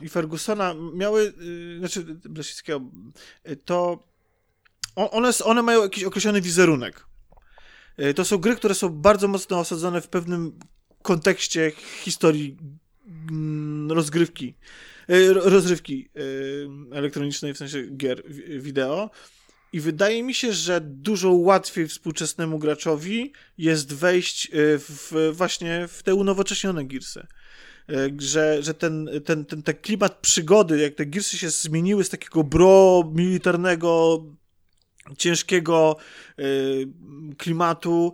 i Fergusona miały, yy, znaczy Blesickiego, yy, to one, one mają jakiś określony wizerunek. To są gry, które są bardzo mocno osadzone w pewnym kontekście historii rozgrywki, rozrywki elektronicznej, w sensie gier wideo. I wydaje mi się, że dużo łatwiej współczesnemu graczowi jest wejść w, właśnie w te unowocześnione girsy. Że, że ten, ten, ten, ten klimat przygody, jak te Gearsy się zmieniły z takiego bro militarnego, ciężkiego y, klimatu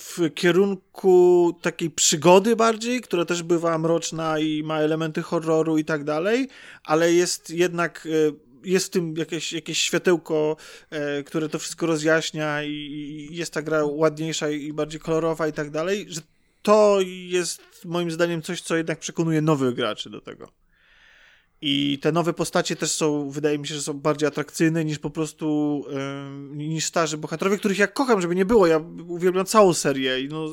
w kierunku takiej przygody bardziej, która też bywa mroczna i ma elementy horroru i tak dalej, ale jest jednak y, jest w tym jakieś, jakieś światełko, e, które to wszystko rozjaśnia i, i, jest ta gra ładniejsza i bardziej kolorowa i tak dalej, że to jest moim zdaniem coś, co jednak przekonuje nowych graczy do tego. I te nowe postacie też są, wydaje mi się, że są bardziej atrakcyjne niż po prostu yy, niż starzy bohaterowie, których ja kocham, żeby nie było. Ja uwielbiam całą serię i, no,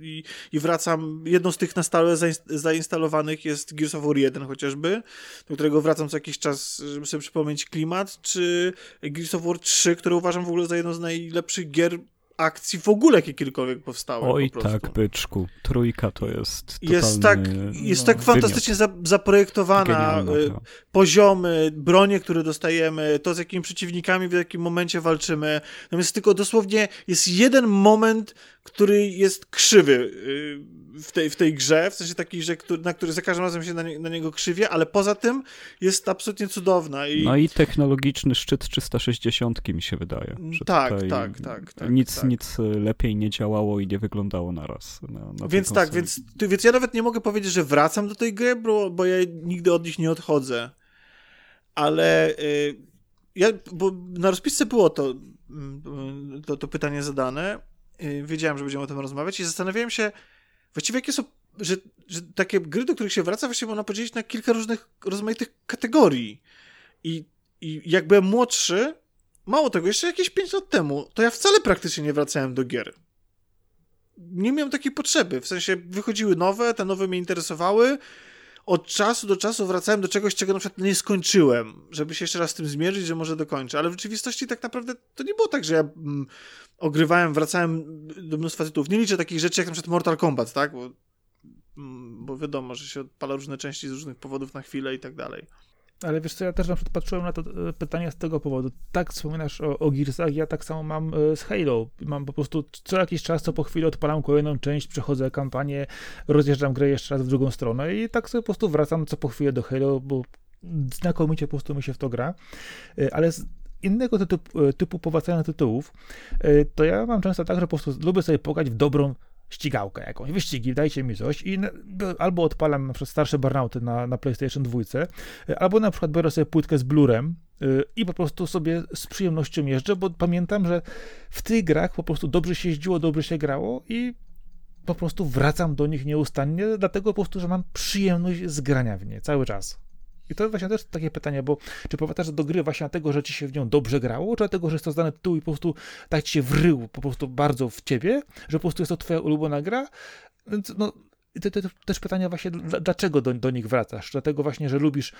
i, i wracam. Jedną z tych na stałe zainstalowanych jest Gears of War 1 chociażby, do którego wracam co jakiś czas, żeby sobie przypomnieć klimat, czy Gears of War 3, które uważam w ogóle za jedną z najlepszych gier akcji w ogóle jakiekolwiek powstały. Oj tak, byczku. Trójka to jest Jest tak, jest tak fantastycznie za, zaprojektowana. Y, poziomy, bronie, które dostajemy, to z jakimi przeciwnikami w jakim momencie walczymy. Natomiast tylko dosłownie jest jeden moment, który jest krzywy y, w tej, w tej grze, w sensie taki, że, na który za każdym razem się na, nie, na niego krzywie, ale poza tym jest absolutnie cudowna. I... No i technologiczny szczyt 360 mi się wydaje. tak, tak, tak, tak. Nic, tak. nic lepiej nie działało i nie wyglądało naraz. Na, na więc tak, więc, więc ja nawet nie mogę powiedzieć, że wracam do tej gry, bo, bo ja nigdy od nich nie odchodzę. Ale y, ja, bo na rozpisce było to, mm, to, to pytanie zadane. Y, wiedziałem, że będziemy o tym rozmawiać i zastanawiałem się, właściwie jakie są, że, że takie gry, do których się wraca, właściwie można podzielić na kilka różnych, rozmaitych kategorii. I, i jak byłem młodszy, mało tego, jeszcze jakieś 5 lat temu, to ja wcale praktycznie nie wracałem do gier. Nie miałem takiej potrzeby, w sensie wychodziły nowe, te nowe mnie interesowały, od czasu do czasu wracałem do czegoś, czego na przykład nie skończyłem, żeby się jeszcze raz z tym zmierzyć, że może dokończę. Ale w rzeczywistości tak naprawdę to nie było tak, że ja mm, ogrywałem, wracałem do mnóstwa tytułów. Nie liczę takich rzeczy jak na przykład Mortal Kombat, tak? Bo, bo wiadomo, że się odpala różne części z różnych powodów na chwilę i tak dalej. Ale wiesz co, ja też na przykład patrzyłem na to e, pytanie z tego powodu. Tak wspominasz o, o Gearsach, ja tak samo mam e, z Halo. Mam po prostu co jakiś czas, co po chwili odpalam kolejną część, przechodzę kampanię, rozjeżdżam grę jeszcze raz w drugą stronę i tak sobie po prostu wracam co po chwilę do Halo, bo znakomicie po prostu mi się w to gra. E, ale innego typu, typu powracania tytułów, to ja mam często tak, że po prostu lubię sobie pograć w dobrą ścigałkę jakąś, wyścigi, dajcie mi coś i albo odpalam na przykład starsze burnouty na, na PlayStation 2, albo na przykład biorę sobie płytkę z blurem i po prostu sobie z przyjemnością jeżdżę, bo pamiętam, że w tych grach po prostu dobrze się jeździło, dobrze się grało i po prostu wracam do nich nieustannie, dlatego po prostu, że mam przyjemność z grania w nie cały czas. I to właśnie też takie pytanie, bo czy powtarzasz do gry właśnie dlatego, że ci się w nią dobrze grało, czy dlatego, że jest to zdane tytuł i po prostu tak ci się wrył po prostu bardzo w ciebie, że po prostu jest to twoja ulubiona gra? Więc no, to, to, to też pytanie właśnie, dlaczego do, do nich wracasz? Dlatego właśnie, że lubisz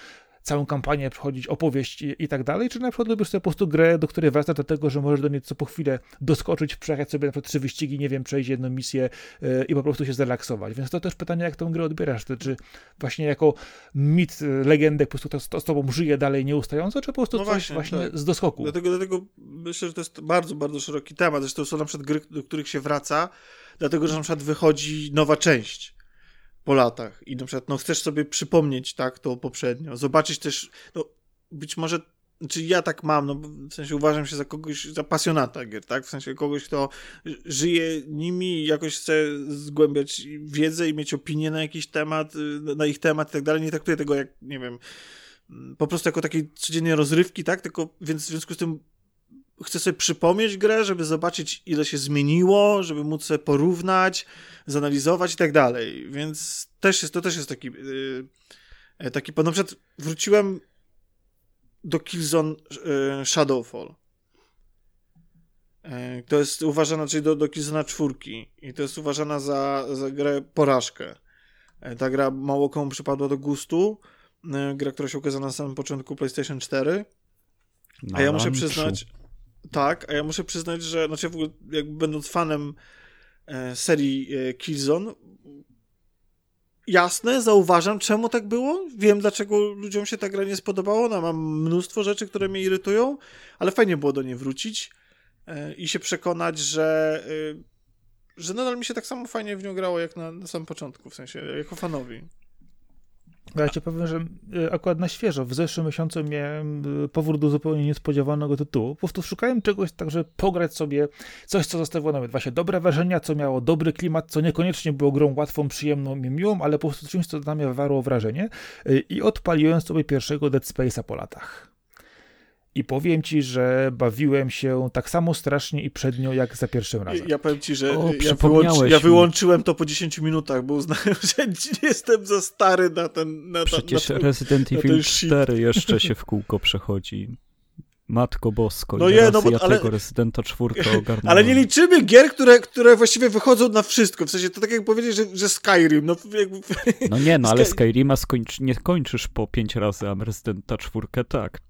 całą kampanię przechodzić, opowieść i, i, tak dalej, czy na przykład lubisz sobie po prostu grę, do której wracasz dlatego, że możesz do niej co po chwilę doskoczyć, przejechać sobie na przykład trzy wyścigi, nie wiem, przejść jedną misję yy, i po prostu się zrelaksować. Więc to też pytanie, jak tę grę odbierasz, to, czy właśnie jako mit, e, legendę po prostu to, to z tobą żyje dalej nieustająco, czy po prostu no właśnie, właśnie tak. z doskoku? Dlatego, dlatego myślę, że to jest bardzo, bardzo szeroki temat. Zresztą są na przykład gry, do których się wraca, dlatego, że na przykład wychodzi nowa część po latach i na przykład no, chcesz sobie przypomnieć tak to poprzednio, zobaczyć też, no, być może czy ja tak mam, no w sensie uważam się za kogoś, za pasjonata gier, tak? W sensie kogoś, kto żyje nimi i jakoś chce zgłębiać wiedzę i mieć opinię na jakiś temat, na ich temat i tak dalej. Nie traktuję tego jak, nie wiem, po prostu jako takiej codziennej rozrywki, tak? Tylko, więc w związku z tym chcę sobie przypomnieć grę, żeby zobaczyć, ile się zmieniło, żeby móc sobie porównać, zanalizować i tak dalej. Więc też jest, to też jest taki, yy, taki na przykład wróciłem do Killzone yy, Shadowfall. Yy, to jest uważana, czyli do, do Killzona czwórki i to jest uważana za, za grę porażkę. Yy, ta gra mało komu przypadła do gustu. Yy, gra, która się ukazała na samym początku PlayStation 4. A ja muszę przyznać, tak, a ja muszę przyznać, że znaczy w ogóle jakby będąc fanem e, serii e, Killzone, jasne, zauważam, czemu tak było. Wiem, dlaczego ludziom się ta gra nie spodobała. No, mam mnóstwo rzeczy, które mnie irytują, ale fajnie było do niej wrócić e, i się przekonać, że, e, że nadal mi się tak samo fajnie w nią grało, jak na, na samym początku, w sensie jako fanowi. Ja ci powiem, że e, akurat na świeżo, w zeszłym miesiącu miałem e, powrót do zupełnie niespodziewanego tytułu. Po prostu szukałem czegoś tak, żeby pograć sobie coś, co zostawiło nawet właśnie dobre wrażenia, co miało dobry klimat, co niekoniecznie było grą łatwą, przyjemną i miłą, ale po prostu czymś, co na mnie wywarło wrażenie. E, I odpaliłem sobie pierwszego Dead Space'a po latach. I powiem ci, że bawiłem się tak samo strasznie i przednio, jak za pierwszym razem. Ja powiem ci, że o, ja, wyłączy, ja, wyłączyłem to po 10 minutach, bo uznałem, *laughs* że jestem za stary na ten. Na Przecież na ten, Resident Evil 4 jeszcze się w kółko przechodzi. Matko Bosko, no je, no bo, ja ale, tego Residenta czwórkę *laughs* ogarnąłem. Ale nie liczymy gier, które, które właściwie wychodzą na wszystko. W sensie to tak jak powiedzieć, że, że Skyrim. No, jakby... *laughs* no nie, no ale Skyrima skończ, nie kończysz po pięć razy, a Residenta czwórkę tak.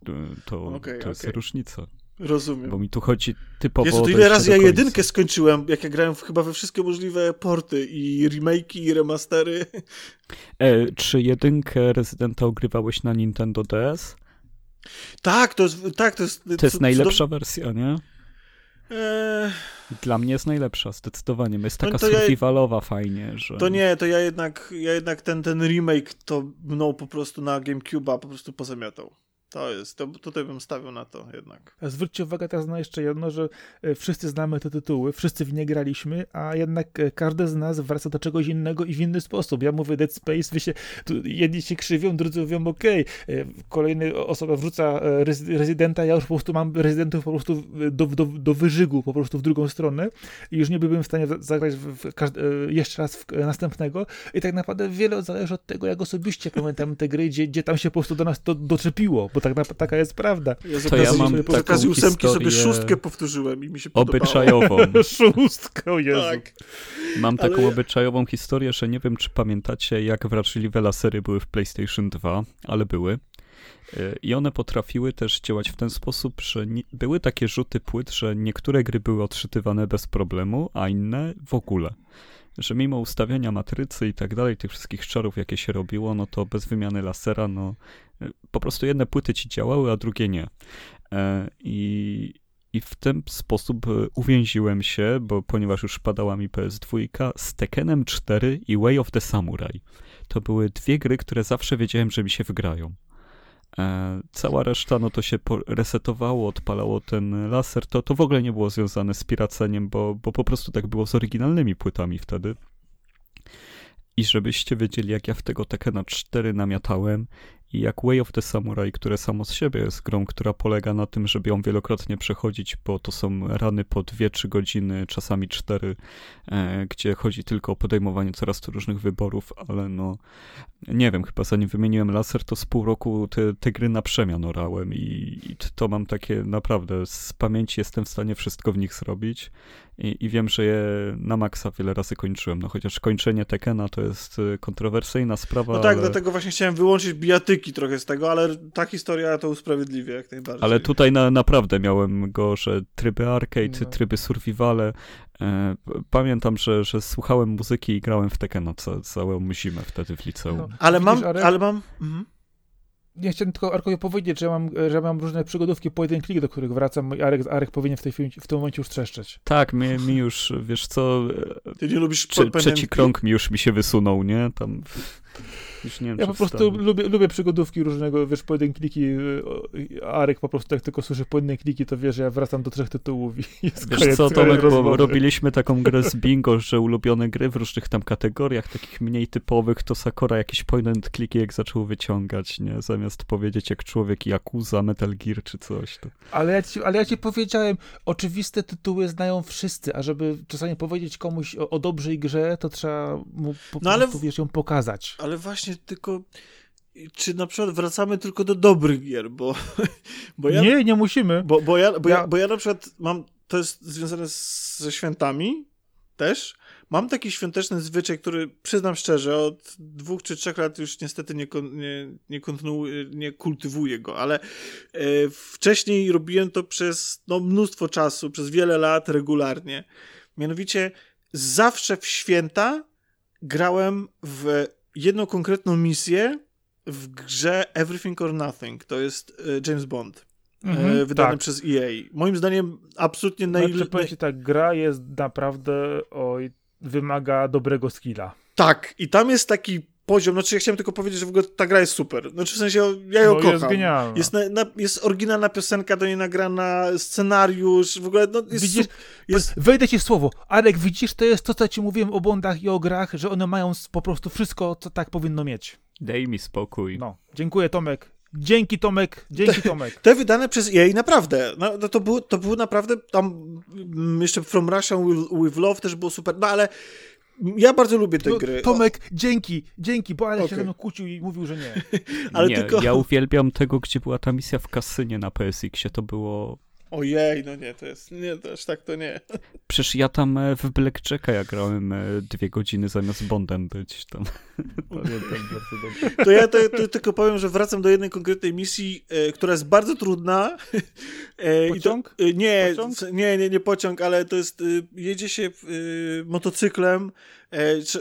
To, okay, to jest różnica. Rozumiem. Bo mi tu chodzi typowo Jezu, to ile razy ja jedynkę skończyłem, jak ja grałem w, chyba we wszystkie możliwe porty i remake'i i remastery. E, czy jedynkę Residenta ogrywałeś na Nintendo DS? Tak, to jest. Tak, to jest, to jest najlepsza wersja, nie? Eee... Dla mnie jest najlepsza, zdecydowanie. Jest taka no survivalowa ja... fajnie, że... To nie, to ja jednak, ja jednak ten, ten remake to mną po prostu na GameCube'a po prostu pozamiatał. To jest, to tutaj bym stawiał na to jednak. A zwróćcie uwagę teraz na jeszcze jedno, że e, wszyscy znamy te tytuły, wszyscy w nie graliśmy, a jednak e, każdy z nas wraca do czegoś innego i w inny sposób. Ja mówię Dead Space, wy się, tu jedni się krzywią, drudzy mówią ok, kolejny osoba wrzuca e, rezydenta, ja już po prostu mam rezydentów po prostu do, do, do wyżygu, po prostu w drugą stronę i już nie byłbym w stanie zagrać w, w, jeszcze raz w następnego i tak naprawdę wiele zależy od tego, jak osobiście pamiętam te gry, gdzie, gdzie tam się po prostu do nas to doczepiło, bo tak, taka jest prawda. Ja z To ja mam z okazji taką ósemki sobie szóstkę powtórzyłem i mi się podobało. Obyczajową. *laughs* Szóstka, o Jezu. Tak. Mam taką Ale- obyczajową historię, że nie wiem, czy pamiętacie, jak wrażliwe lasery były w PlayStation 2, ale były. Y, I one potrafiły też działać w ten sposób, że nie, były takie rzuty płyt, że niektóre gry były odczytywane bez problemu, a inne w ogóle. Że mimo ustawiania matrycy i tak dalej, tych wszystkich czarów, jakie się robiło, no to bez wymiany lasera, no po prostu jedne płyty ci działały, a drugie nie. E, I, i w ten sposób e, uwięziłem się, bo ponieważ już padała mi PS2, z Tekkenem 4 i Way of the Samurai. To były dwie gry, które zawsze wiedziałem, że mi się wygrają. E, cała reszta, no to się resetowało, odpalało ten laser. To, to w ogóle nie było związane z piraceniem, bo, bo po prostu tak było z oryginalnymi płytami wtedy. I żebyście wiedzieli, jak ja w tego Tekkena 4 namiatałem i jak Way of the Samurai, które samo z siebie jest grą, która polega na tym, żeby ją wielokrotnie przechodzić, bo to są rany po 2-3 godziny, czasami 4, e, gdzie chodzi tylko o podejmowanie coraz to różnych wyborów, ale no nie wiem, chyba zanim wymieniłem laser, to z pół roku te, te gry na przemian orałem i, i to mam takie naprawdę, z pamięci jestem w stanie wszystko w nich zrobić i, i wiem, że je na maksa wiele razy kończyłem, no chociaż kończenie Tekkena to jest e, kontrowersyjna sprawa, No tak, ale... dlatego właśnie chciałem wyłączyć bijatyki trochę z tego, ale ta historia to usprawiedliwia jak najbardziej. Ale tutaj na, naprawdę miałem go, że tryby arcade, No. tryby survivale. E, pamiętam, że, że słuchałem muzyki i grałem w Tekkena ca, całą zimę wtedy w liceum. No. Ale mam, Widzisz, Arek? ale mam... Mhm. Ja chciałem tylko Arkowi powiedzieć, że mam, że mam różne przygodówki point and click, do których wracam i Arek, Arek powinien w, tej, chwili- w tym momencie już trzeszczeć. Tak, mi, mi już, wiesz co, Ty nie lubisz trze, trzeci krąg mi już mi się wysunął, nie? Tam już nie wiem, Ja po prostu lubię, lubię przygodówki różnego, wiesz, point and clicki. y, i Arek po prostu jak tylko słyszy and clicki, to wie, że ja wracam do trzech tytułów i *laughs* jest Wiesz koniec co, Tomek, bo robiliśmy taką grę z *laughs* bingo, że ulubione gry w różnych tam kategoriach, takich mniej typowych, to Sakura jakieś point clicky jak zaczął wyciągać, nie? Zamiast powiedzieć jak człowiek Yakuza, Metal Gear czy coś. To... Ale ja, ci, ale ja ci powiedziałem, oczywiste tytuły znają wszyscy, a żeby czasami powiedzieć komuś o, o dobrej grze, to trzeba mu po No ale prostu, wiesz, ją pokazać. Ale właśnie tylko... Czy na przykład wracamy tylko do dobrych gier, bo... *laughs* bo ja, Nie, nie musimy. Bo, bo, ja, bo, ja, Ja- bo ja na przykład mam, to jest związane z, ze świętami też. Mam taki świąteczny zwyczaj, który przyznam szczerze, od dwóch czy trzech lat już niestety nie, nie, nie kontynuuję, nie kultywuję go, ale e, wcześniej robiłem to przez no, mnóstwo czasu, przez wiele lat regularnie. Mianowicie zawsze w święta grałem w jedną konkretną misję w grze Everything or Nothing. To jest e, James Bond Mhm, e, wydany tak. przez EA. Moim zdaniem absolutnie naj... Znaczy, powiem ci tak, gra jest naprawdę, oj, wymaga dobrego skilla. Tak, i tam jest taki poziom, znaczy ja chciałem tylko powiedzieć, że w ogóle ta gra jest super. Znaczy w sensie ja ją No, kocham. jest genialna. Jest, na, na, jest oryginalna piosenka do niej nagrana, scenariusz, w ogóle no, jest, Widzisz, jest Wejdę ci w słowo. Arek, widzisz, to jest to, co ci mówiłem o Bondach i o grach, że one mają po prostu wszystko, co tak powinno mieć. Daj mi spokój. No, dziękuję Tomek. Dzięki Tomek, dzięki Tomek. Te wydane przez EA naprawdę, no, no to, było, to było naprawdę tam mm, jeszcze From Russia with, with Love też było super, no ale ja bardzo lubię te No, gry. Tomek, dzięki, dzięki, bo Arek się Okej. ze mną kłócił i mówił, że nie. *laughs* ale nie, tylko- ja uwielbiam tego, gdzie była ta misja w kasynie na PSX-ie, to było... Ojej, no nie, to jest, nie, to aż tak to nie. Przecież ja tam e, w Blackjacka ja grałem e, dwie godziny zamiast Bondem być tam. *laughs* Pamiętam bardzo dobrze. To ja to, to tylko powiem, że wracam do jednej konkretnej misji, e, która jest bardzo trudna. E, i to- Pociąg? e, nie, Pociąg? nie, nie, nie pociąg, ale to jest, e, jedzie się e, motocyklem,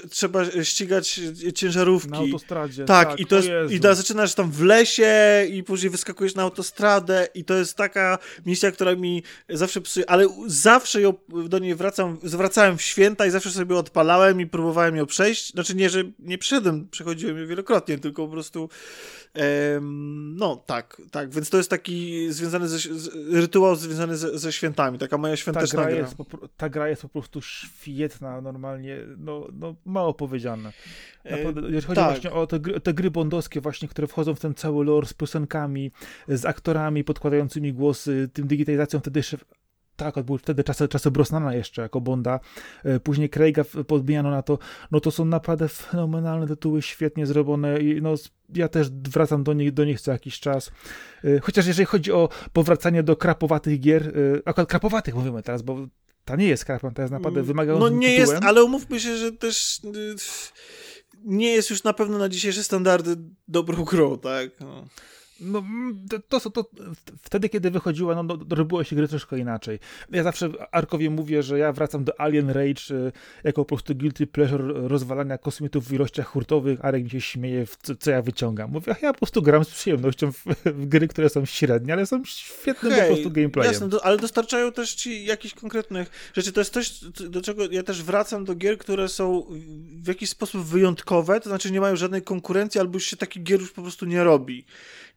trzeba ścigać e, ciężarówki. Na autostradzie. Tak, i to jest, Jezu. i da, zaczynasz tam w lesie i później wyskakujesz na autostradę i to jest taka misja, która mi zawsze psuje, ale zawsze ją, do niej wracam, zwracałem w święta i zawsze sobie odpalałem i próbowałem ją przejść, znaczy nie, że nie przeszedłem, przechodziłem ją wielokrotnie, tylko po prostu no tak, tak, więc to jest taki związany ze, z, rytuał związany ze, ze świętami, taka moja ta świąteczna gra, gra. jest po, ta gra jest po prostu świetna, normalnie, no, no mało powiedziane. Naprawdę, jeżeli chodzi tak. właśnie o te gry, te gry bondowskie właśnie, które wchodzą w ten cały lore z piosenkami, z aktorami podkładającymi głosy, tym digitalizacją, wtedy jeszcze tak, były wtedy czasy, czasy Brosnana jeszcze jako Bonda, e, później Craiga podbijano na to, no to są naprawdę fenomenalne tytuły, świetnie zrobione i no ja też wracam do nich, do nich co jakiś czas. E, chociaż jeżeli chodzi o powracanie do krapowatych gier, akurat krapowatych mówimy teraz, bo ta nie jest krapem, to jest naprawdę mm, wymagającym No nie tytułem. jest, ale umówmy się, że też nie jest już na pewno na dzisiejsze standardy dobrą grą, tak? No. No, mm, to, to, to, wtedy, kiedy wychodziła, no, no, robiło się gry troszkę inaczej. Ja zawsze Arkowie mówię, że ja wracam do Alien Rage y, jako po prostu guilty pleasure rozwalania kosmitów w ilościach hurtowych. Arek mi się śmieje, co, co ja wyciągam. Mówię, ja po prostu gram z przyjemnością w, w gry, które są średnie, ale są świetnym Hej, po prostu gameplayem. Jasne, do, ale dostarczają też ci jakichś konkretnych rzeczy. To jest coś, do czego ja też wracam do gier, które są w jakiś sposób wyjątkowe, to znaczy nie mają żadnej konkurencji, albo już się takich gier już po prostu nie robi.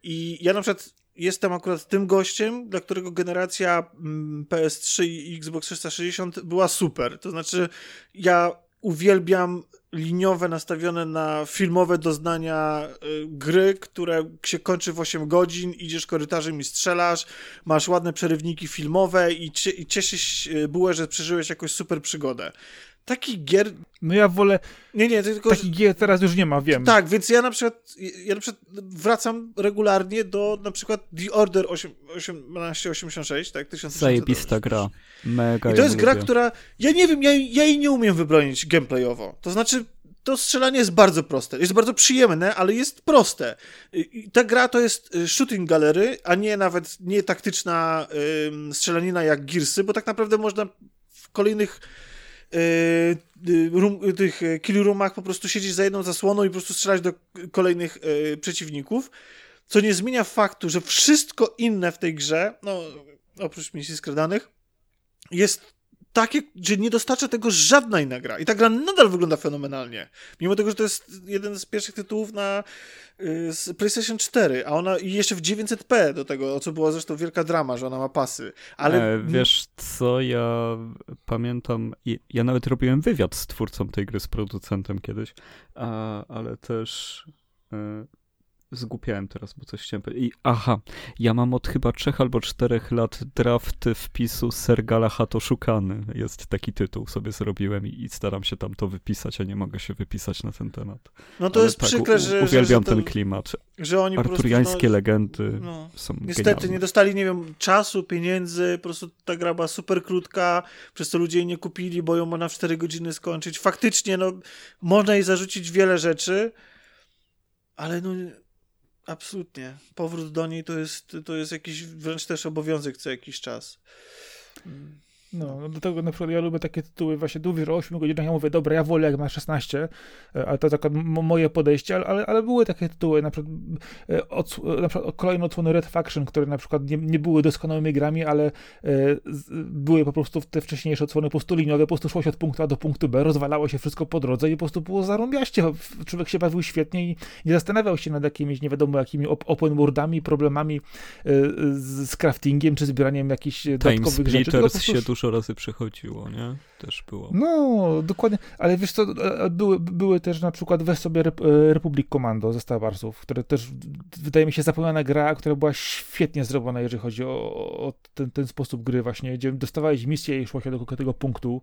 I ja na przykład jestem akurat tym gościem, dla którego generacja mm, PS3 i Xbox 360 była super. To znaczy, ja uwielbiam liniowe, nastawione na filmowe doznania y, gry, które się kończy w 8 godzin, idziesz korytarzem i strzelasz, masz ładne przerywniki filmowe i, i cieszysz bułę, że przeżyłeś jakąś super przygodę takich gier... No ja wolę... Nie, nie, tylko... Takich gier teraz już nie ma, wiem. Tak, więc ja na przykład, ja na przykład wracam regularnie do na przykład The Order 8, 1886, tak? Zajebista gra. Mega I to jest gra, lubię. która... Ja nie wiem, ja, ja jej nie umiem wybronić gameplayowo. To znaczy, to strzelanie jest bardzo proste. Jest bardzo przyjemne, ale jest proste. I ta gra to jest y, shooting galery, a nie nawet nie taktyczna yy, strzelanina jak Gearsy, bo tak naprawdę można w kolejnych yy, room, tych kill roomach po prostu siedzieć za jedną zasłoną i po prostu strzelać do kolejnych przeciwników, co nie zmienia faktu, że wszystko inne w tej grze, no oprócz misji skradanych, jest takie, że nie dostarcza tego żadna inna gra. I ta gra nadal wygląda fenomenalnie. Mimo tego, że to jest jeden z pierwszych tytułów na y, z PlayStation 4, a ona i jeszcze w 900p do tego, o co była zresztą wielka drama, że ona ma pasy. Ale e, wiesz co, ja pamiętam, ja nawet robiłem wywiad z twórcą tej gry, z producentem kiedyś, a, ale też e, zgłupiałem teraz, bo coś chciałem powiedzieć. I, aha, ja mam od chyba trzech albo czterech lat draft wpisu Sergala Hato Szukany. Jest taki tytuł, sobie zrobiłem i, i, staram się tam to wypisać, a nie mogę się wypisać na ten temat. No to Ale jest tak, przykre, że... Uwielbiam że, że ten klimat. Że oni Arturiańskie prostu, no, legendy no, są Niestety, genialne. nie dostali, nie wiem, czasu, pieniędzy, po prostu ta gra była super krótka, przez co ludzie jej nie kupili, bo ją można w 4 godziny skończyć. Faktycznie, no, można jej zarzucić wiele rzeczy, ale no Absolutnie. Powrót do niej to jest, to jest jakiś wręcz też obowiązek co jakiś czas. No, no do tego na przykład ja lubię takie tytuły, właśnie tu mówisz o 8 godzinach, ja mówię, dobra, ja wolę jak ma 16, e, ale to takie moje podejście, ale, ale, były takie tytuły, na przykład, e, od, na przykład kolejne odsłony Red Faction, które na przykład nie, nie były doskonałymi grami, ale e, były po prostu te wcześniejsze odsłony po prostu liniowe, po prostu szło się od punktu A do punktu B, rozwalało się wszystko po drodze i po prostu było zarąbiaście, człowiek się bawił świetnie i nie zastanawiał się nad jakimiś nie wiadomo jakimi open worldami, problemami z, z craftingiem, czy zbieraniem jakichś dodatkowych rzeczy. Time się dużo dużo razy przechodziło, nie? Też było. No, dokładnie. Ale wiesz co, e, e, były, były też na przykład, weź sobie e, Republic Commando ze Star Warsów, które też, wydaje mi się, zapomniana gra, która była świetnie zrobiona, jeżeli chodzi o, o ten, ten sposób gry właśnie, gdzie dostawałeś misję i szło się do tego punktu.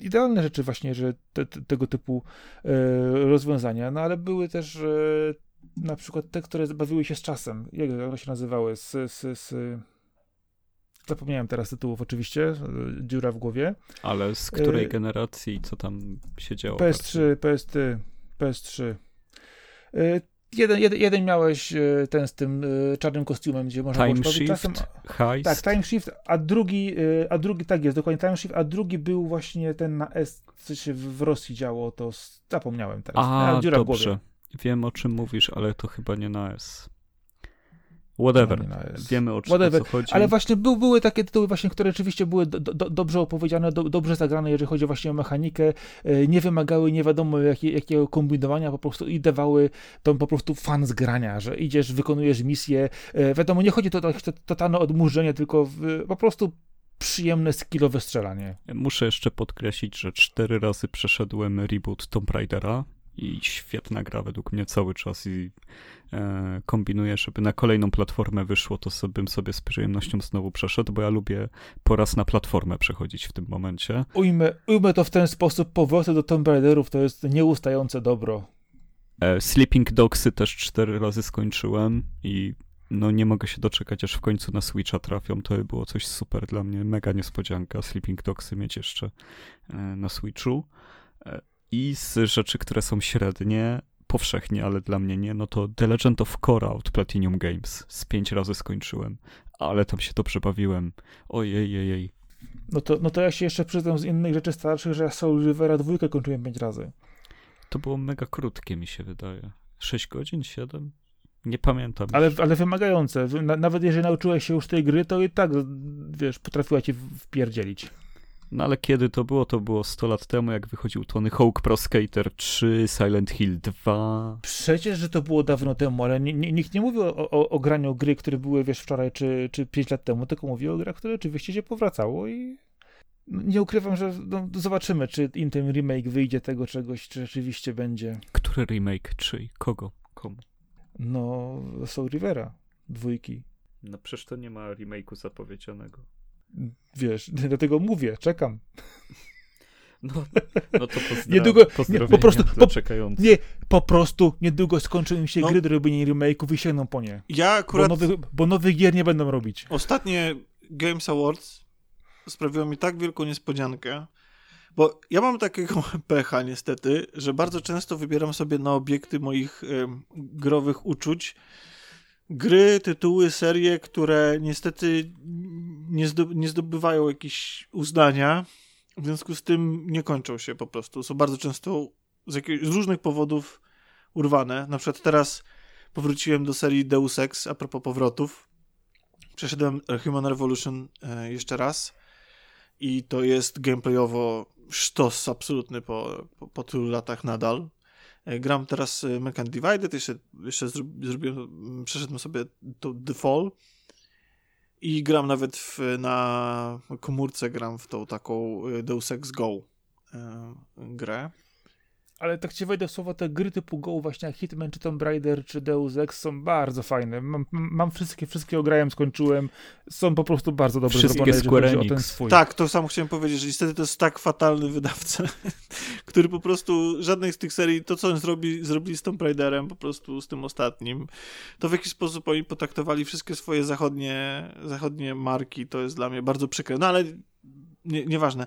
Idealne rzeczy właśnie, że te, te, tego typu rozwiązania, no ale były też na przykład te, które bawiły się z czasem. Jak one się nazywały? Z, z, z Zapomniałem teraz tytułów oczywiście, e, dziura w głowie. Ale z której e... generacji, co tam się działo? PS3, PS3, PS3. E, jeden, jeden, jeden miałeś e, ten z tym czarnym kostiumem, gdzie można time było shift, czasem. Heist. Tak, Time Shift, a drugi, a drugi, tak jest, dokładnie Time Shift, a drugi był właśnie ten na S, co się w Rosji działo, to zapomniałem teraz. A, dziura dobrze. Wiem o czym mówisz, ale to chyba nie na S. Whatever. Wiemy o, Whatever. o co chodzi. Ale właśnie był, były takie tytuły właśnie, które rzeczywiście były do, do, dobrze opowiedziane, do, dobrze zagrane, jeżeli chodzi właśnie o mechanikę, e, nie wymagały nie wiadomo jakie, jakiego kombinowania, po prostu i dawały to po prostu fan z grania, że idziesz, wykonujesz misję. E, wiadomo, nie chodzi to o totalne odmurzenie, tylko w, po prostu przyjemne, skillowe strzelanie. Muszę jeszcze podkreślić, że cztery razy przeszedłem reboot Tomb Raidera i świetna gra według mnie cały czas i e, kombinuję, żeby na kolejną platformę wyszło, to sobie, bym sobie z przyjemnością znowu przeszedł, bo ja lubię po raz na platformę przechodzić w tym momencie. Ujmę, ujmę to w ten sposób, powroty do Tomb Raiderów to jest nieustające dobro. E, Sleeping Dogsy też cztery razy skończyłem i no nie mogę się doczekać, aż w końcu na Switcha trafią. To by było coś super dla mnie, mega niespodzianka Sleeping Dogsy mieć jeszcze e, na Switchu. I z rzeczy, które są średnie, powszechnie, ale dla mnie nie, no to The Legend of Korra od Platinum Games. Z pięć razy skończyłem, ale tam się dobrze bawiłem. Ojej, jej, jej. No to, no to ja się jeszcze przyznam z innych rzeczy starszych, że ja Soul Rivera dwójkę kończyłem pięć razy. To było mega krótkie, mi się wydaje. 6 godzin, 7? Nie pamiętam. Ale, ale wymagające. Na, nawet jeżeli nauczyłeś się już tej gry, to i tak, wiesz, potrafiła ci wpierdzielić. No ale kiedy to było? To było 100 lat temu, jak wychodził Tony Hawk Pro Skater 3, Silent Hill 2. Przecież, że to było dawno temu, ale nikt nie mówił o, o, o, graniu gry, które były, wiesz, wczoraj czy, czy 5 lat temu, tylko mówił o grach, które oczywiście się powracało i nie ukrywam, że no, zobaczymy, czy im ten remake wyjdzie tego czegoś, czy rzeczywiście będzie. Który remake? Czy kogo? Komu? No, Soul Rivera, dwójki. No przecież to nie ma remake'u zapowiedzianego. Wiesz, *laughs* dlatego mówię, czekam. No, no to *laughs* niedługo, nie, po prostu, po, nie, po prostu niedługo skończą im się no, gry do robienia remake'ów i sięgną po nie. Ja akurat... Bo nowych, bo nowych gier nie będą robić. Ostatnie Games Awards sprawiło mi tak wielką niespodziankę, bo ja mam takiego *laughs* pecha niestety, że bardzo często wybieram sobie na obiekty moich y, growych uczuć gry, tytuły, serie, które niestety nie, nie zdobywają jakieś uznania, w związku z tym nie kończą się po prostu. Są bardzo często z, z różnych powodów urwane. Na przykład teraz powróciłem do serii Deus Ex a propos powrotów. Przeszedłem Human Revolution e, jeszcze raz i to jest gameplayowo sztos absolutny po, po, po tylu latach nadal. E, gram teraz e, Mankind Divided, jeszcze, jeszcze zrobiłem, przeszedłem sobie to The Fall i gram nawet w, na komórce, gram w tą taką e, Deus Ex Go grę. Ale tak ci wejdę w słowo, te gry typu Go, właśnie Hitman, czy Tomb Raider, czy Deus Ex są bardzo fajne. Mam, mam wszystkie, wszystkie ograłem, skończyłem. Są po prostu bardzo dobre wszystkie zrobione, o ten swój. Tak, to samo chciałem powiedzieć, że niestety to jest tak fatalny wydawca, *laughs* który po prostu żadnej z tych serii, to co on zrobi, zrobili z Tomb Raiderem, po prostu z tym ostatnim, to w jaki sposób oni potraktowali wszystkie swoje zachodnie, zachodnie marki, to jest dla mnie bardzo przykre. No ale nie, nieważne.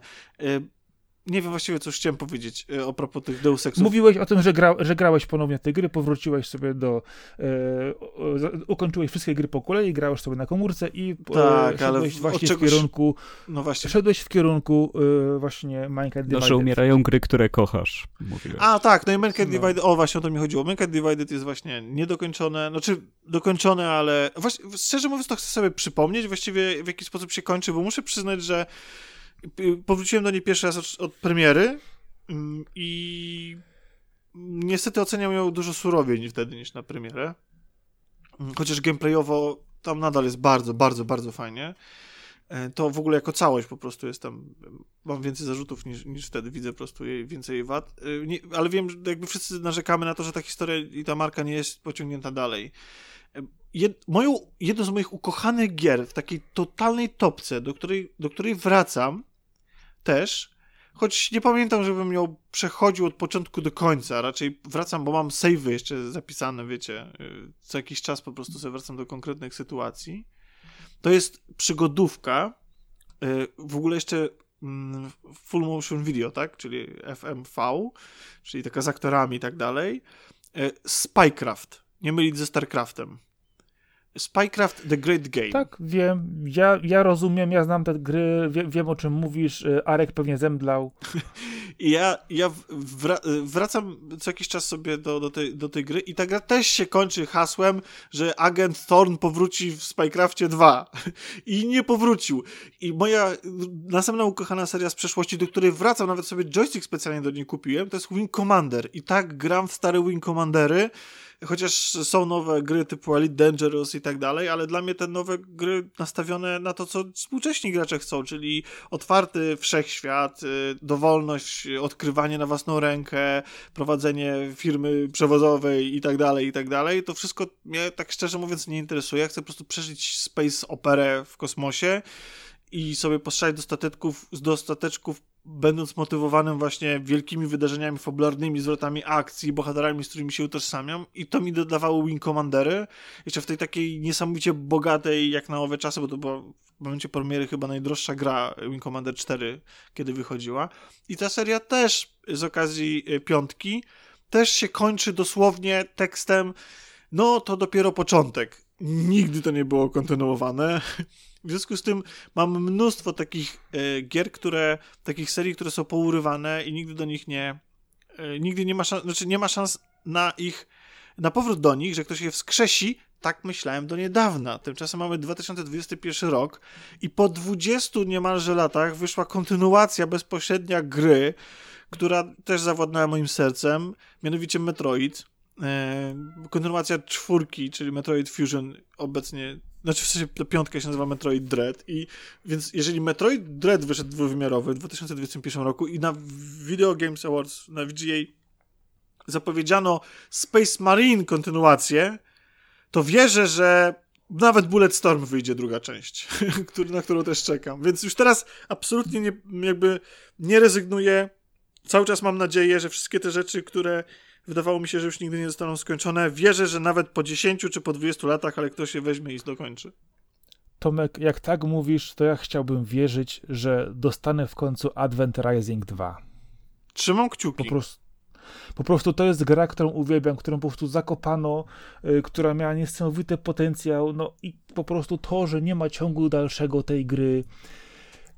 Nie wiem właściwie, co już chciałem powiedzieć e, a propos tych Deus Exów. Mówiłeś o tym, że, gra, że grałeś ponownie te gry, powróciłeś sobie do... E, ukończyłeś wszystkie gry po kolei, grałeś sobie na komórce i e, tak, szedłeś ale w, właśnie czegoś... w kierunku... No właśnie. Szedłeś w kierunku e, właśnie Minecraft Divided. No, że umierają gry, które kochasz, mówiłeś. A, tak, no i Minecraft no. Divided, o właśnie o to mi chodziło. Minecraft Divided jest właśnie niedokończone, znaczy dokończone, ale właśnie, szczerze mówiąc to chcę sobie przypomnieć właściwie w jaki sposób się kończy, bo muszę przyznać, że powróciłem do niej pierwszy raz od, od premiery mm, i niestety oceniam ją dużo surowiej wtedy niż na premierę. Mm, chociaż gameplayowo tam nadal jest bardzo, bardzo, bardzo fajnie. E, to w ogóle jako całość po prostu jest tam, mam więcej zarzutów niż, niż wtedy, widzę po prostu jej, więcej jej wad. E, nie, ale wiem, że jakby wszyscy narzekamy na to, że ta historia i ta marka nie jest pociągnięta dalej. E, jed, moją, jedną z moich ukochanych gier w takiej totalnej topce, do której, do której wracam, też, choć nie pamiętam, żebym ją przechodził od początku do końca, raczej wracam, bo mam save'y jeszcze zapisane, wiecie, y, co jakiś czas po prostu sobie wracam do konkretnych sytuacji. To jest przygodówka, y, w ogóle jeszcze mm, full motion video, tak, czyli FMV, czyli taka z aktorami i tak dalej. Y, Spycraft, nie mylić ze StarCraftem. Spycraft The Great Game. Tak, wiem. Ja, ja rozumiem, ja znam te gry, wie, wiem o czym mówisz. Y, Arek pewnie zemdlał. *laughs* Ja, ja wra wracam co jakiś czas sobie do, do, tej, do tej gry i ta gra też się kończy hasłem, że agent Thorn powróci w Spycraftie 2. *laughs* I nie powrócił. I moja następna ukochana seria z przeszłości, do której wracam, nawet sobie joystick specjalnie do niej kupiłem, to jest Wing Commander. I tak gram w stare Wing Commandery chociaż są nowe gry typu Elite Dangerous i tak dalej, ale dla mnie te nowe gry nastawione na to, co współcześni gracze chcą, czyli otwarty wszechświat, y, dowolność, odkrywanie na własną rękę, prowadzenie firmy przewozowej i tak dalej, i tak dalej. To wszystko mnie tak szczerze mówiąc nie interesuje. Chcę po prostu przeżyć space operę w kosmosie i sobie postrzelać do stateczków, do będąc motywowanym właśnie wielkimi wydarzeniami fabularnymi, zwrotami akcji, bohaterami, z którymi się utożsamiam i to mi dodawało Wing Commandery, jeszcze w tej takiej niesamowicie bogatej, jak na owe czasy, bo to była w momencie premiery chyba najdroższa gra Wing Commander 4, kiedy wychodziła i ta seria też z okazji e, piątki też się kończy dosłownie tekstem no to dopiero początek. Nigdy to nie było kontynuowane. W związku z tym mam mnóstwo takich e, gier, które, takich serii, które są pourywane i nigdy do nich nie, e, nigdy nie ma szans, znaczy nie ma szans na ich, na powrót do nich, że ktoś je wskrzesi, tak myślałem do niedawna. Tymczasem mamy 2021 rok i po 20 niemalże latach wyszła kontynuacja bezpośrednia gry, która też zawładnęła moim sercem, mianowicie Metroid. E, kontynuacja czwórki, czyli Metroid Fusion obecnie znaczy w sensie piątka się nazywa Metroid Dread i więc jeżeli Metroid Dread wyszedł dwuwymiarowy w 2021 roku i na Video Games Awards, na VGA zapowiedziano Space Marine kontynuację, to wierzę, że nawet Bulletstorm wyjdzie druga część, *laughs* na którą też czekam. Więc już teraz absolutnie nie, jakby nie rezygnuję. Cały czas mam nadzieję, że wszystkie te rzeczy, które wydawało mi się, że już nigdy nie zostaną skończone. Wierzę, że nawet po 10 czy po 20 latach, ale ktoś je weźmie i dokończy. Tomek, jak tak mówisz, to ja chciałbym wierzyć, że dostanę w końcu Advent Rising 2. Trzymam kciuki. Po prostu, po prostu to jest gra, którą uwielbiam, którą po prostu zakopano, y, która miała niesamowity potencjał, no i po prostu to, że nie ma ciągu dalszego tej gry,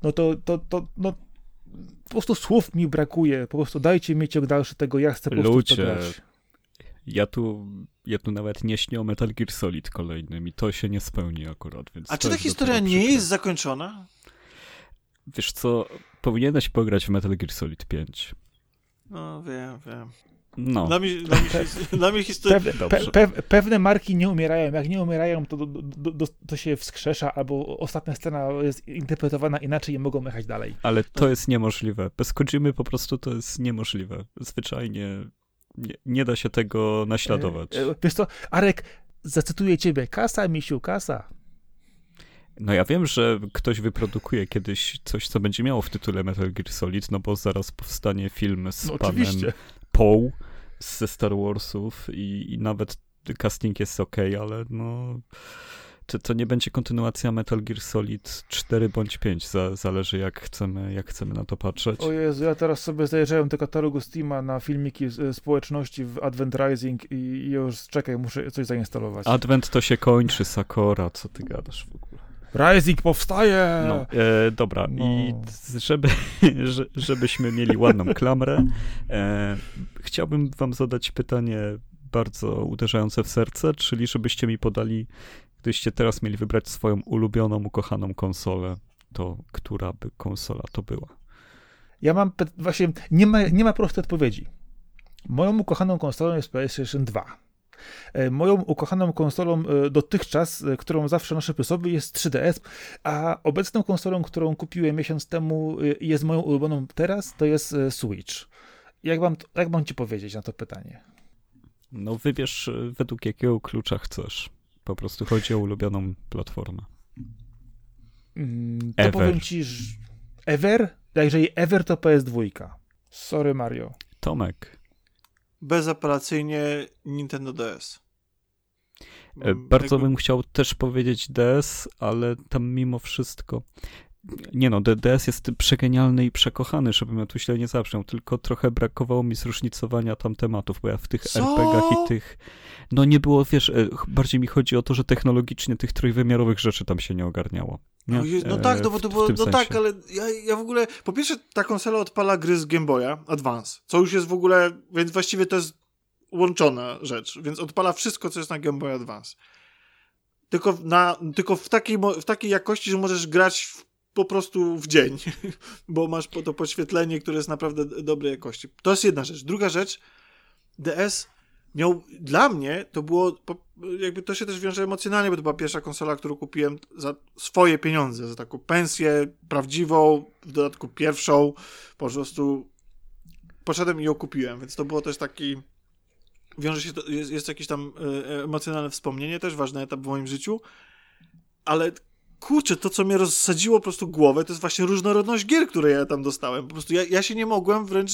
no to, to, to no, po prostu słów mi brakuje. Po prostu dajcie mi ciąg dalszy tego, ja chcę po prostu Ludzie, grać. Ja tu, ja tu nawet nie śnię o Metal Gear Solid kolejnym i to się nie spełni akurat. Więc A czy ta historia nie jest zakończona? Wiesz co, powinieneś pograć w Metal Gear Solid 5. No, wiem, wiem. No. Dla mnie, dla mnie, *laughs* dla mnie historia... Pewne, pe, pe, pewne marki nie umierają. Jak nie umierają, to, do, do, to się wskrzesza, albo ostatnia scena jest interpretowana inaczej i mogą jechać dalej. Ale to jest niemożliwe. Bez Kojimy po prostu to jest niemożliwe. Zwyczajnie nie, nie da się tego naśladować. E, e, wiesz co, Arek, zacytuję ciebie. Kasa, misiu, kasa. No ja wiem, że ktoś wyprodukuje kiedyś coś, co będzie miało w tytule Metal Gear Solid, no bo zaraz powstanie film z no, panem oczywiście. Poe ze Star Warsów i, i nawet casting jest ok, ale no to, to nie będzie kontynuacja Metal Gear Solid 4 bądź 5, za, zależy jak chcemy, jak chcemy na to patrzeć. O Jezu, ja teraz sobie zajrzałem do katalogu Steama na filmiki społeczności w Advent Rising i, i już czekaj, muszę coś zainstalować. Advent to się kończy, Sakora, co ty gadasz w ogóle? Rising powstaje! No, e, dobra, no. i żeby, *laughs* żebyśmy mieli ładną klamrę, e, chciałbym wam zadać pytanie bardzo uderzające w serce, czyli żebyście mi podali, gdybyście teraz mieli wybrać swoją ulubioną, ukochaną konsolę, to która by konsola to była? Ja mam, właśnie, nie ma, nie ma prostej odpowiedzi. Moją ukochaną konsolą jest PlayStation 2. E, moją ukochaną konsolą e, dotychczas, e, którą zawsze noszę sobie jest 3DS, a obecną konsolą, którą kupiłem miesiąc temu i jest moją ulubioną teraz, to jest Switch. Jak mam, jak mam ci powiedzieć na to pytanie? No wybierz według jakiego klucza chcesz. Po prostu chodzi o ulubioną platformę. Mm, to ever. powiem ci, że Ever? Jeżeli Ever to PS2. Sorry Mario. Tomek bezapelacyjnie Nintendo DS. E, bardzo jakby... bym chciał też powiedzieć DS, ale tam mimo wszystko. Nie no, DS jest przegenialny i przekochany, żebym ja tu źle nie zabrzmiał, tylko trochę brakowało mi zróżnicowania tam tematów, bo ja w tych Co? RPG-ach i tych... No nie było, wiesz, e, bardziej mi chodzi o to, że technologicznie tych trójwymiarowych rzeczy tam się nie ogarniało. No, no tak, no bo to było, no tak, ale ja, ja w ogóle, po pierwsze ta konsola odpala gry z Game Boya Advance, co już jest w ogóle, więc właściwie to jest łączona rzecz, więc odpala wszystko, co jest na Game Boy Advance. Tylko, na, tylko w, takiej, w takiej jakości, że możesz grać w, po prostu w dzień, *laughs* bo masz po to podświetlenie, które jest naprawdę dobrej jakości. To jest jedna rzecz. Druga rzecz, DS miał, dla mnie to było, jakby to się też wiąże emocjonalnie, bo to była pierwsza konsola, którą kupiłem za swoje pieniądze, za taką pensję prawdziwą, w dodatku pierwszą, po prostu poszedłem i ją kupiłem, więc to było też taki, wiąże się, to, jest, jest jakieś tam e, emocjonalne wspomnienie też, ważny etap w moim życiu, ale kurczę, to co mnie rozsadziło po prostu głowę, to jest właśnie różnorodność gier, które ja tam dostałem. Po prostu ja, ja się nie mogłem, wręcz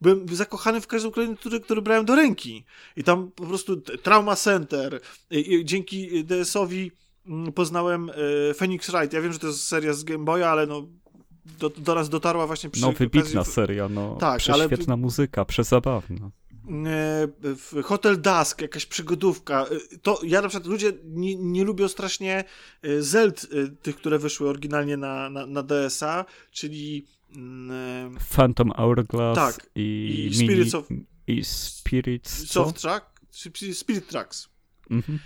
byłem zakochany w każdym kolejnym, który, który brałem do ręki. I tam po prostu Trauma Center, i, i dzięki DS-owi mm, poznałem e, Phoenix Wright. Ja wiem, że to jest seria z Game Boya, ale no do, do nas dotarła właśnie przy No wybitna okazji... seria, no tak, ale... muzyka, przezabawna. E, Hotel Dusk, jakaś przygodówka. E, to ja na przykład ludzie nie, nie lubią strasznie e, Zeld, tych, które wyszły oryginalnie na, na, na DSA, czyli mm, Phantom Hourglass tak, i, i Spirits of i Spirits Soft Track, Spirit Tracks. Mhm.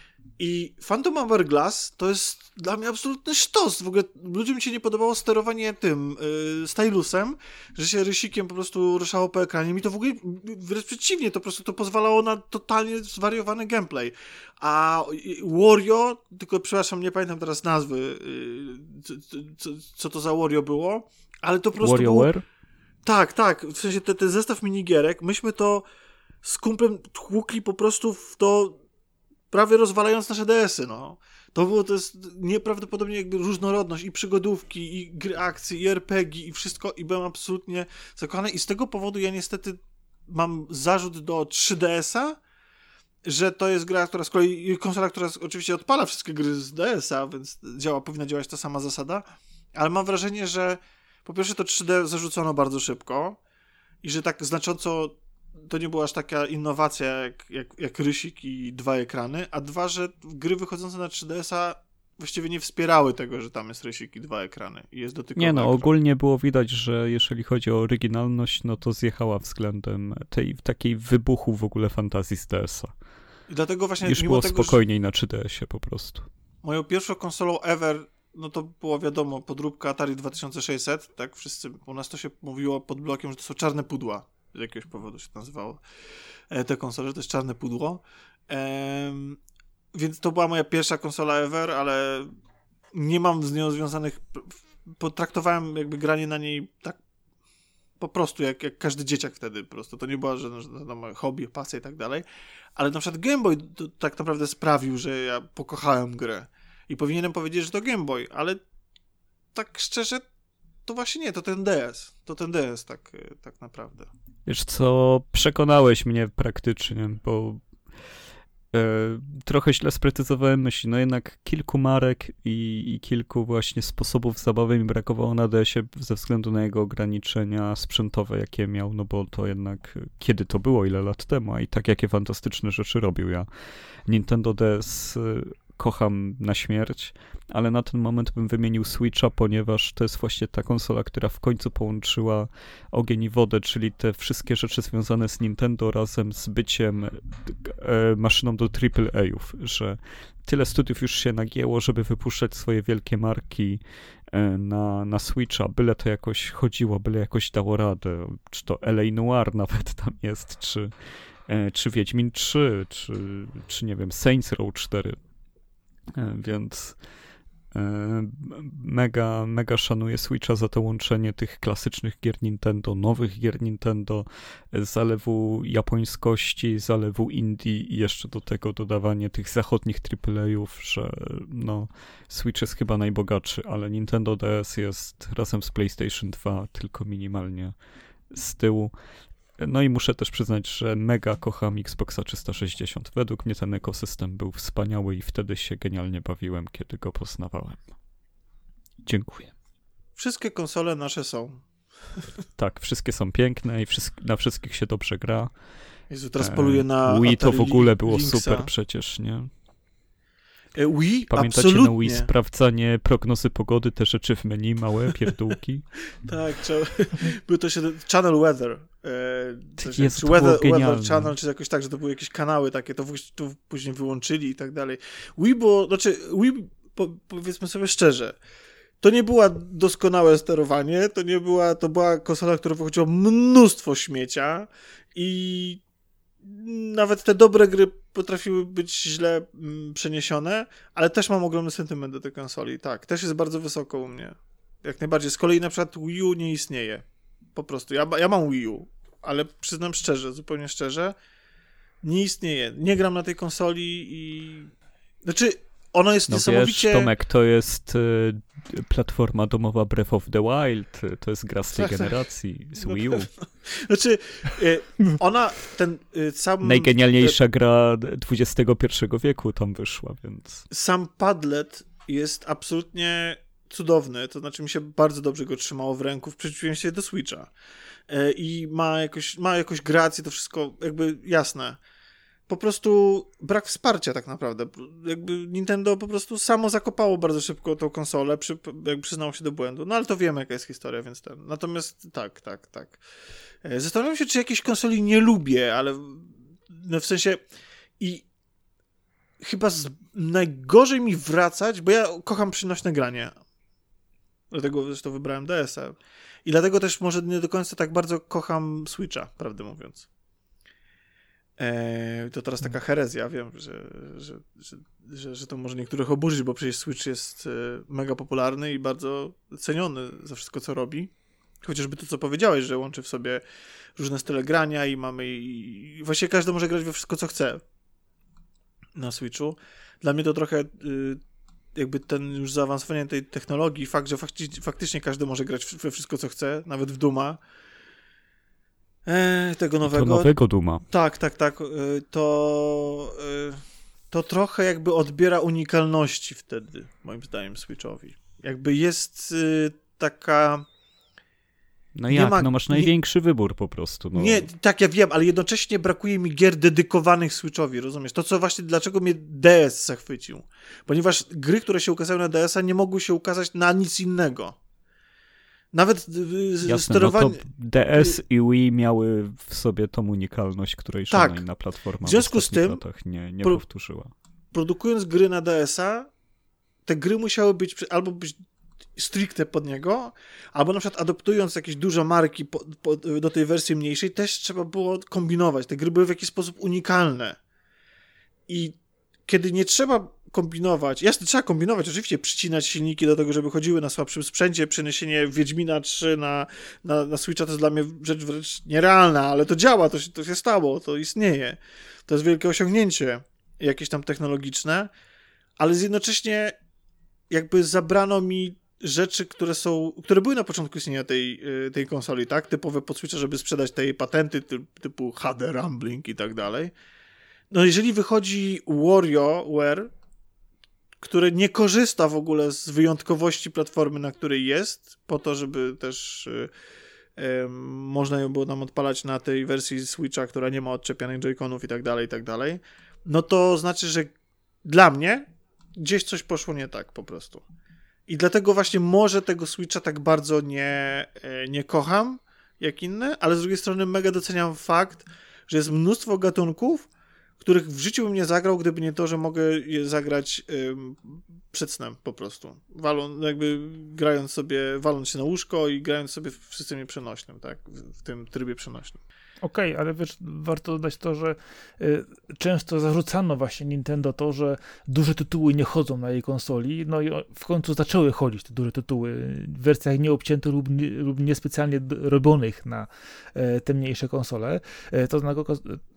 I Phantom Hourglass to jest dla mnie absolutny sztos. W ogóle ludziom się nie podobało sterowanie tym yy, stylusem, że się rysikiem po prostu ruszało po ekranie. Mi to w ogóle wręcz przeciwnie, to po prostu to pozwalało na totalnie zwariowany gameplay. A Wario, tylko przepraszam, nie pamiętam teraz nazwy, yy, co, co, to za Wario było, ale to po prostu. WarioWare? Było... Tak, tak. W sensie ten, ten zestaw minigierek, myśmy to z kumplem tłukli po prostu w to prawie rozwalając nasze DS-y, no. To było, to jest nieprawdopodobnie jakby różnorodność i przygodówki, i gry akcji, i RPG, i wszystko, i byłem absolutnie zakochany i z tego powodu ja niestety mam zarzut do 3DS-a, że to jest gra, która z kolei, konsola, która oczywiście odpala wszystkie gry z DS-a, więc działa, powinna działać ta sama zasada, ale mam wrażenie, że po pierwsze to 3D zarzucono bardzo szybko i że tak znacząco to nie była aż taka innowacja jak, jak, jak Rysik i dwa ekrany, a dwa, że gry wychodzące na 3DS-a właściwie nie wspierały tego, że tam jest rysik i dwa ekrany i jest dotykowy Nie no, ekran. ogólnie było widać, że jeżeli chodzi o oryginalność, no to zjechała względem tej takiej wybuchu w ogóle fantazji z DS-a. I dlatego właśnie Już było tego, spokojniej na 3DS-ie po prostu. Moją pierwszą konsolą ever, no to było wiadomo, podróbka Atari 2600, tak? Wszyscy, u nas to się mówiło pod blokiem, że to są czarne pudła z jakiegoś powodu się to nazywało, e, te konsole, że to jest czarne pudło. Więc to była moja pierwsza konsola ever, ale nie mam z nią związanych. Potraktowałem jakby granie na niej tak po prostu jak, jak każdy dzieciak wtedy. Po prostu to nie była żadne moje hobby, pasja i tak dalej. Ale na przykład Game Boy tak naprawdę sprawił, że ja pokochałem grę. I powinienem powiedzieć, że to Game Boy, ale tak szczerze, to właśnie nie, to ten DS. To ten DS tak, tak naprawdę. Wiesz co, przekonałeś mnie praktycznie, bo e, trochę źle sprecyzowałem myśli. No jednak kilku marek i, i, kilku właśnie sposobów zabawy mi brakowało na DS-ie ze względu na jego ograniczenia sprzętowe, jakie miał, no bo to jednak kiedy to było, ile lat temu, a i tak jakie fantastyczne rzeczy robił ja. Nintendo DS kocham na śmierć, ale na ten moment bym wymienił Switcha, ponieważ to jest właśnie ta konsola, która w końcu połączyła ogień i wodę, czyli te wszystkie rzeczy związane z Nintendo razem z byciem e, maszyną do AAA-ów, że tyle studiów już się nagięło, żeby wypuszczać swoje wielkie marki e, na, na Switcha, byle to jakoś chodziło, byle jakoś dało radę, czy to LA Noir nawet tam jest, czy, e, czy Wiedźmin 3, czy, czy nie wiem, Saints Row 4 E, więc e, mega, mega szanuję Switcha za to łączenie tych klasycznych gier Nintendo, nowych gier Nintendo, zalewu japońskości, zalewu indie i jeszcze do tego dodawanie tych zachodnich AAA-ów, że no Switch jest chyba najbogatszy, ale Nintendo DS jest razem z PlayStation 2 tylko minimalnie z tyłu. No i muszę też przyznać, że mega kocham Xboxa 360. Według mnie ten ekosystem był wspaniały i wtedy się genialnie bawiłem, kiedy go poznawałem. Dziękuję. Wszystkie konsole nasze są. Tak, wszystkie są piękne i na wszystkich się dobrze gra. Jezu, teraz poluję na Wii to w ogóle było Linksa. super przecież, nie? E, Wii? Pamiętacie Absolutnie. na Wii sprawdzanie prognozy pogody, te rzeczy w menu, małe *laughs* pierdółki? tak, *laughs* był to się Channel Weather. E, Jest, czy weather, weather Channel, czy jakoś tak, że to były jakieś kanały takie, to, to później wyłączyli i tak dalej. Wii było, znaczy Wii, po, powiedzmy sobie szczerze, to nie była doskonałe sterowanie, to nie była, to była konsola, która wychodziła mnóstwo śmiecia i nawet te dobre gry potrafiły być źle mm, przeniesione, ale też mam ogromny sentyment do tej konsoli. Tak, też jest bardzo wysoko u mnie. Jak najbardziej. Z kolei na przykład Wii U nie istnieje. Po prostu. Ja, ja mam Wii U, ale przyznam szczerze, zupełnie szczerze, nie istnieje. Nie gram na tej konsoli i... Znaczy, ona jest no niesamowicie... Wiesz, Tomek, to jest y, platforma domowa Breath of the Wild, to jest gra z tej tak, tak. generacji, z no Wii U. Znaczy, y, ona, ten y, sam... Najgenialniejsza gra XXI wieku tam wyszła, więc... Sam Padlet jest absolutnie cudowny, to znaczy mi się bardzo dobrze go trzymało w ręku w przeciwieństwie do Switcha. Y, I ma jakoś, ma jakoś grację, to wszystko jakby jasne po prostu brak wsparcia tak naprawdę. Jakby Nintendo po prostu samo zakopało bardzo szybko tą konsolę, przy, jakby przyznało się do błędu. No ale to wiemy, jaka jest historia, więc ten. Natomiast tak, tak, tak. E, zastanawiam się, czy jakiejś konsoli nie lubię, ale no w sensie i chyba z, najgorzej mi wracać, bo ja kocham przynośne granie. Dlatego zresztą wybrałem DS-a. I dlatego też może nie do końca tak bardzo kocham Switcha, prawdę mówiąc. E, to teraz taka herezja, wiem, że, że, że, że, to może niektórych oburzyć, bo przecież Switch jest e, mega popularny i bardzo ceniony za wszystko, co robi. Chociażby to, co powiedziałeś, że łączy w sobie różne style grania i mamy i, właściwie każdy może grać we wszystko, co chce na Switchu. Dla mnie to trochę y, jakby ten już zaawansowanie tej technologii, fakt, że faktycznie każdy może grać we wszystko, co chce, nawet w Duma, E, tego nowego. To nowego Duma. Tak, tak, tak. E, to, e, to trochę jakby odbiera unikalności wtedy, moim zdaniem, Switchowi. Jakby jest taka. No jak? Ma, no masz największy nie, wybór po prostu. No. Nie, tak ja wiem, ale jednocześnie brakuje mi gier dedykowanych Switchowi, rozumiesz? To co właśnie, dlaczego mnie DS zachwycił. Ponieważ gry, które się ukazały na DS-a nie mogły się ukazać na nic innego. Nawet Jasne, sterowanie... No DS i Wii miały w sobie tą unikalność, której tak. żadna inna platforma w związku w z tym nie, nie pro... powtórzyła. Produkując gry na DS-a, te gry musiały być albo być stricte pod niego, albo na przykład adoptując jakieś duże marki po, po, do tej wersji mniejszej, też trzeba było kombinować. Te gry były w jakiś sposób unikalne. I kiedy nie trzeba kombinować. Jasne, trzeba kombinować, oczywiście przycinać silniki do tego, żeby chodziły na słabszym sprzęcie. Przeniesienie Wiedźmina 3 na, na, na Switcha to jest dla mnie rzecz wręcz nierealna, ale to działa, to się, to się stało, to istnieje. To jest wielkie osiągnięcie jakieś tam technologiczne, ale jednocześnie jakby zabrano mi rzeczy, które są, które były na początku istnienia tej, y, tej konsoli, tak? Typowe pod Switcha, żeby sprzedać te patenty typu HD Rumbling i tak dalej. No jeżeli wychodzi WarioWare, które nie korzysta w ogóle z wyjątkowości platformy, na której jest, po to, żeby też y, y, można ją było nam odpalać na tej wersji Switcha, która nie ma odczepianych joyconów i tak dalej, i tak dalej, no to znaczy, że dla mnie gdzieś coś poszło nie tak po prostu. I dlatego właśnie może tego Switcha tak bardzo nie, e, nie kocham jak inne, ale z drugiej strony mega doceniam fakt, że jest mnóstwo gatunków, których w życiu bym nie zagrał, gdyby nie to, że mogę je zagrać przed snem po prostu. Walą, jakby grając sobie, waląc się na łóżko i grając sobie w systemie przenośnym, tak, w, w tym trybie przenośnym. Okej, okay, ale wiesz, warto dodać to, że y, często zarzucano właśnie Nintendo to, że duże tytuły nie chodzą na jej konsoli, no i w końcu zaczęły chodzić te duże tytuły w wersjach nieobciętych lub, nie, lub niespecjalnie robionych na y, te mniejsze konsole. Y, to,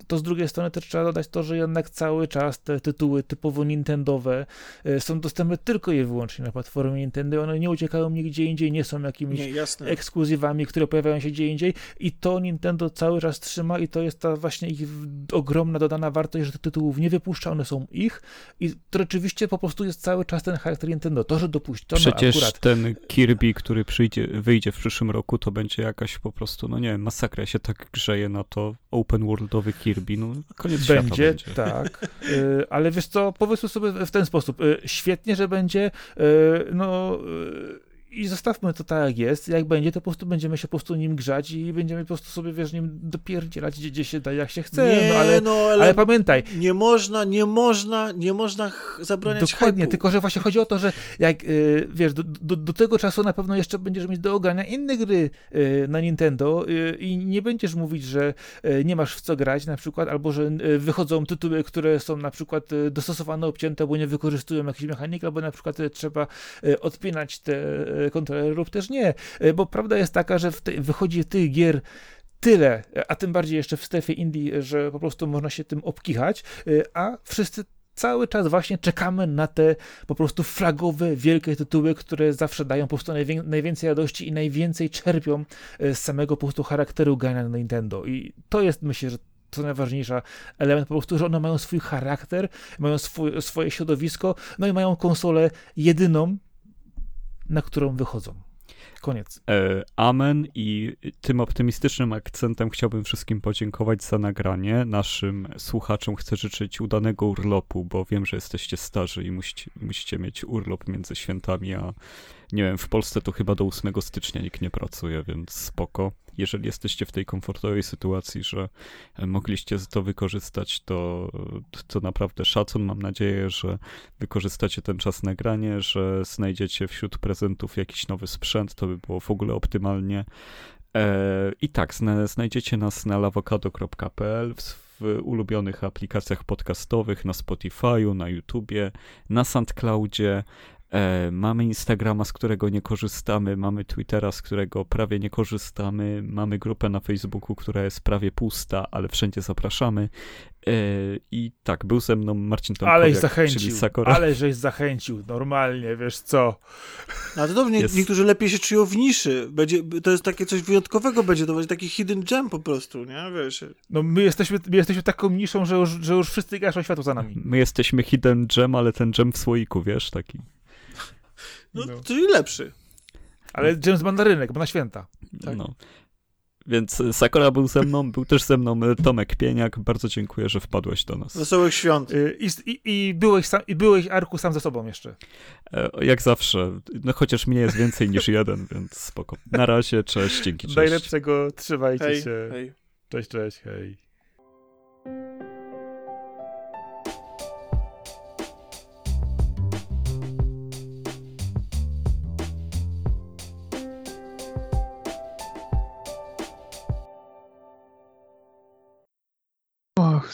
to z drugiej strony też trzeba dodać to, że jednak cały czas te tytuły typowo Nintendowe y, są dostępne tylko i wyłącznie na platformie Nintendo, one nie uciekają nigdzie indziej, nie są jakimiś nie, ekskluzywami, które pojawiają się gdzie indziej i to Nintendo cały czas trzyma i to jest ta właśnie ich ogromna dodana wartość, że tych tytułów nie wypuszcza, one są ich i to rzeczywiście po prostu jest cały czas ten charakter Nintendo. To, że dopuściono Przecież akurat... ten Kirby, który przyjdzie, wyjdzie w przyszłym roku, to będzie jakaś po prostu, no nie wiem, masakra się tak grzeje na to open worldowy Kirby, no koniec będzie, będzie. tak, y, ale wiesz co, powiedzmy sobie w ten sposób, y, świetnie, że będzie, y, no i zostawmy to tak jak jest. Jak będzie, to po prostu będziemy się po prostu nim grzać i będziemy po prostu sobie, wiesz, nim dopierdzielać gdzie, gdzie się da, jak się chce. Nie, no, ale, no, ale, ale pamiętaj, nie można, nie można, nie można zabraniać Dokładnie, tylko że właśnie chodzi o to, że jak y, wiesz, do, do, do tego czasu na pewno jeszcze będziesz mieć do ogrania inne gry y, na Nintendo y, i nie będziesz mówić, że y, nie masz w co grać na przykład, albo że y, wychodzą tytuły, które są na przykład y, dostosowane, obcięte, bo nie wykorzystują jakiejś mechaniki, albo na przykład trzeba odpinać te kontrolery lub też nie, y, bo prawda jest taka, że te, wychodzi tych gier tyle, a tym bardziej jeszcze w strefie indie, że po prostu można się tym obkichać, a wszyscy cały czas właśnie czekamy na te po prostu flagowe, wielkie tytuły, które zawsze dają po prostu najwię- najwięcej radości i najwięcej czerpią e, z samego po prostu charakteru grania na Nintendo. I to jest, myślę, że to najważniejszy element, po prostu, że one mają swój charakter, mają swój, swoje środowisko, no i mają konsolę jedyną, na którą wychodzą. Koniec. E, amen i tym optymistycznym akcentem chciałbym wszystkim podziękować za nagranie. Naszym słuchaczom chcę życzyć udanego urlopu, bo wiem, że jesteście starzy i musicie, musicie mieć urlop między świętami, a nie wiem, w Polsce to chyba do 8 stycznia nikt nie pracuje, więc spoko. Jeżeli jesteście w tej komfortowej sytuacji, że e, mogliście to wykorzystać, to, to naprawdę szacun. Mam nadzieję, że wykorzystacie ten czas nagranie, że znajdziecie wśród prezentów jakiś nowy sprzęt, to by było w ogóle optymalnie. E, I tak, zna, znajdziecie nas na lawokado.pl, w, w ulubionych aplikacjach podcastowych, na Spotify'u, na YouTubie, na SoundCloudzie. E, mamy Instagrama, z którego nie korzystamy, mamy Twittera, z którego prawie nie korzystamy, mamy grupę na Facebooku, która jest prawie pusta, ale wszędzie zapraszamy. E, I tak, był ze mną Marcin Aleś Tomkowiak, czyli zachęcił, Sakura. ale żeś zachęcił, normalnie, wiesz co. No, to dobrze, nie, Jest- niektórzy lepiej się czują w niszy. Będzie, to jest takie coś wyjątkowego, będzie to będzie taki hidden gem po prostu, nie? Wiesz. No my jesteśmy, my jesteśmy taką niszą, że już, że już wszyscy gaszą światło za nami. My jesteśmy hidden gem, ale ten gem w słoiku, wiesz, taki. No, No. czyli lepszy. Ale James Mandarynek, bo na święta. Tak. No. Więc Sakura był ze mną, był też ze mną e, Tomek Pieniak. Bardzo dziękuję, że wpadłeś do nas. Wesołych świąt. Y, I, i, i, byłeś sam, I byłeś, Arku, sam ze sobą jeszcze. E, Jak zawsze, no chociaż mnie jest więcej niż jeden, więc spoko. Na razie, cześć, dzięki, cześć. Najlepszego, trzymajcie Hej, się. hej. Cześć, cześć, hej.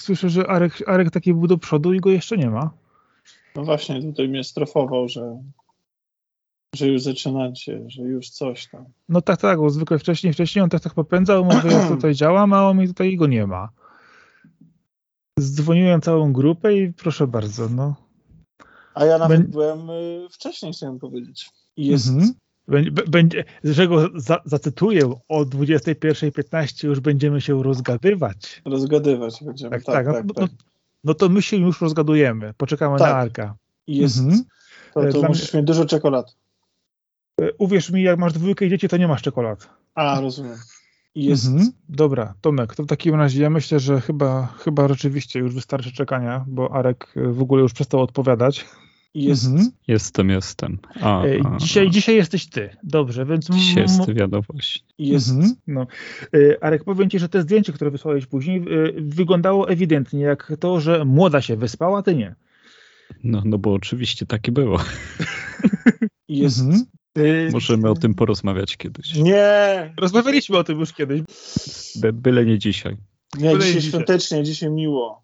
Słyszę, że Arek, Arek taki był do przodu i go jeszcze nie ma. No właśnie, tutaj mnie strofował, że, że już zaczynacie, że już coś tam. No tak, tak, bo zwykle wcześniej, wcześniej on tak tak popędzał, mówię, ja tutaj działam, a on mi tutaj go nie ma. Zdzwoniłem całą grupę i proszę bardzo, no. A ja nawet Bę- byłem y, wcześniej, chciałem powiedzieć. I jest, Mhm. Będzie, że go za, zacytuję, o 21.15 już będziemy się rozgadywać. rozgadywać będziemy. Tak, Tak, tak. tak, no, tak. no, no to my się już rozgadujemy. Poczekamy Tak. na Arka. I jest, Mhm. to, E, to dla musisz mieć dużo czekolad. E, Uwierz mi, jak masz dwójkę dzieci, to nie masz czekolad. A, rozumiem. I jest, Mhm. Dobra, Tomek, to w takim razie ja myślę, że chyba, chyba rzeczywiście już wystarczy czekania, bo Arek e, w ogóle już przestał odpowiadać. Jest Mhm. Jestem, jestem. A, E, a, Dzisiaj, dzisiaj jesteś ty. Dobrze, więc... Dzisiaj jest wiadomość. jest Mhm, no. E, Arek, powiem ci, że te zdjęcie, które wysłałeś później, e, wyglądało ewidentnie jak to, że młoda się wyspała, a ty nie. No, no bo oczywiście takie było. i *laughs* jest Mhm. Możemy o tym porozmawiać kiedyś. Nie! Rozmawialiśmy o tym już kiedyś. By, byle nie dzisiaj. Nie, Byle dzisiaj dzisiaj. świątecznie, dzisiaj miło.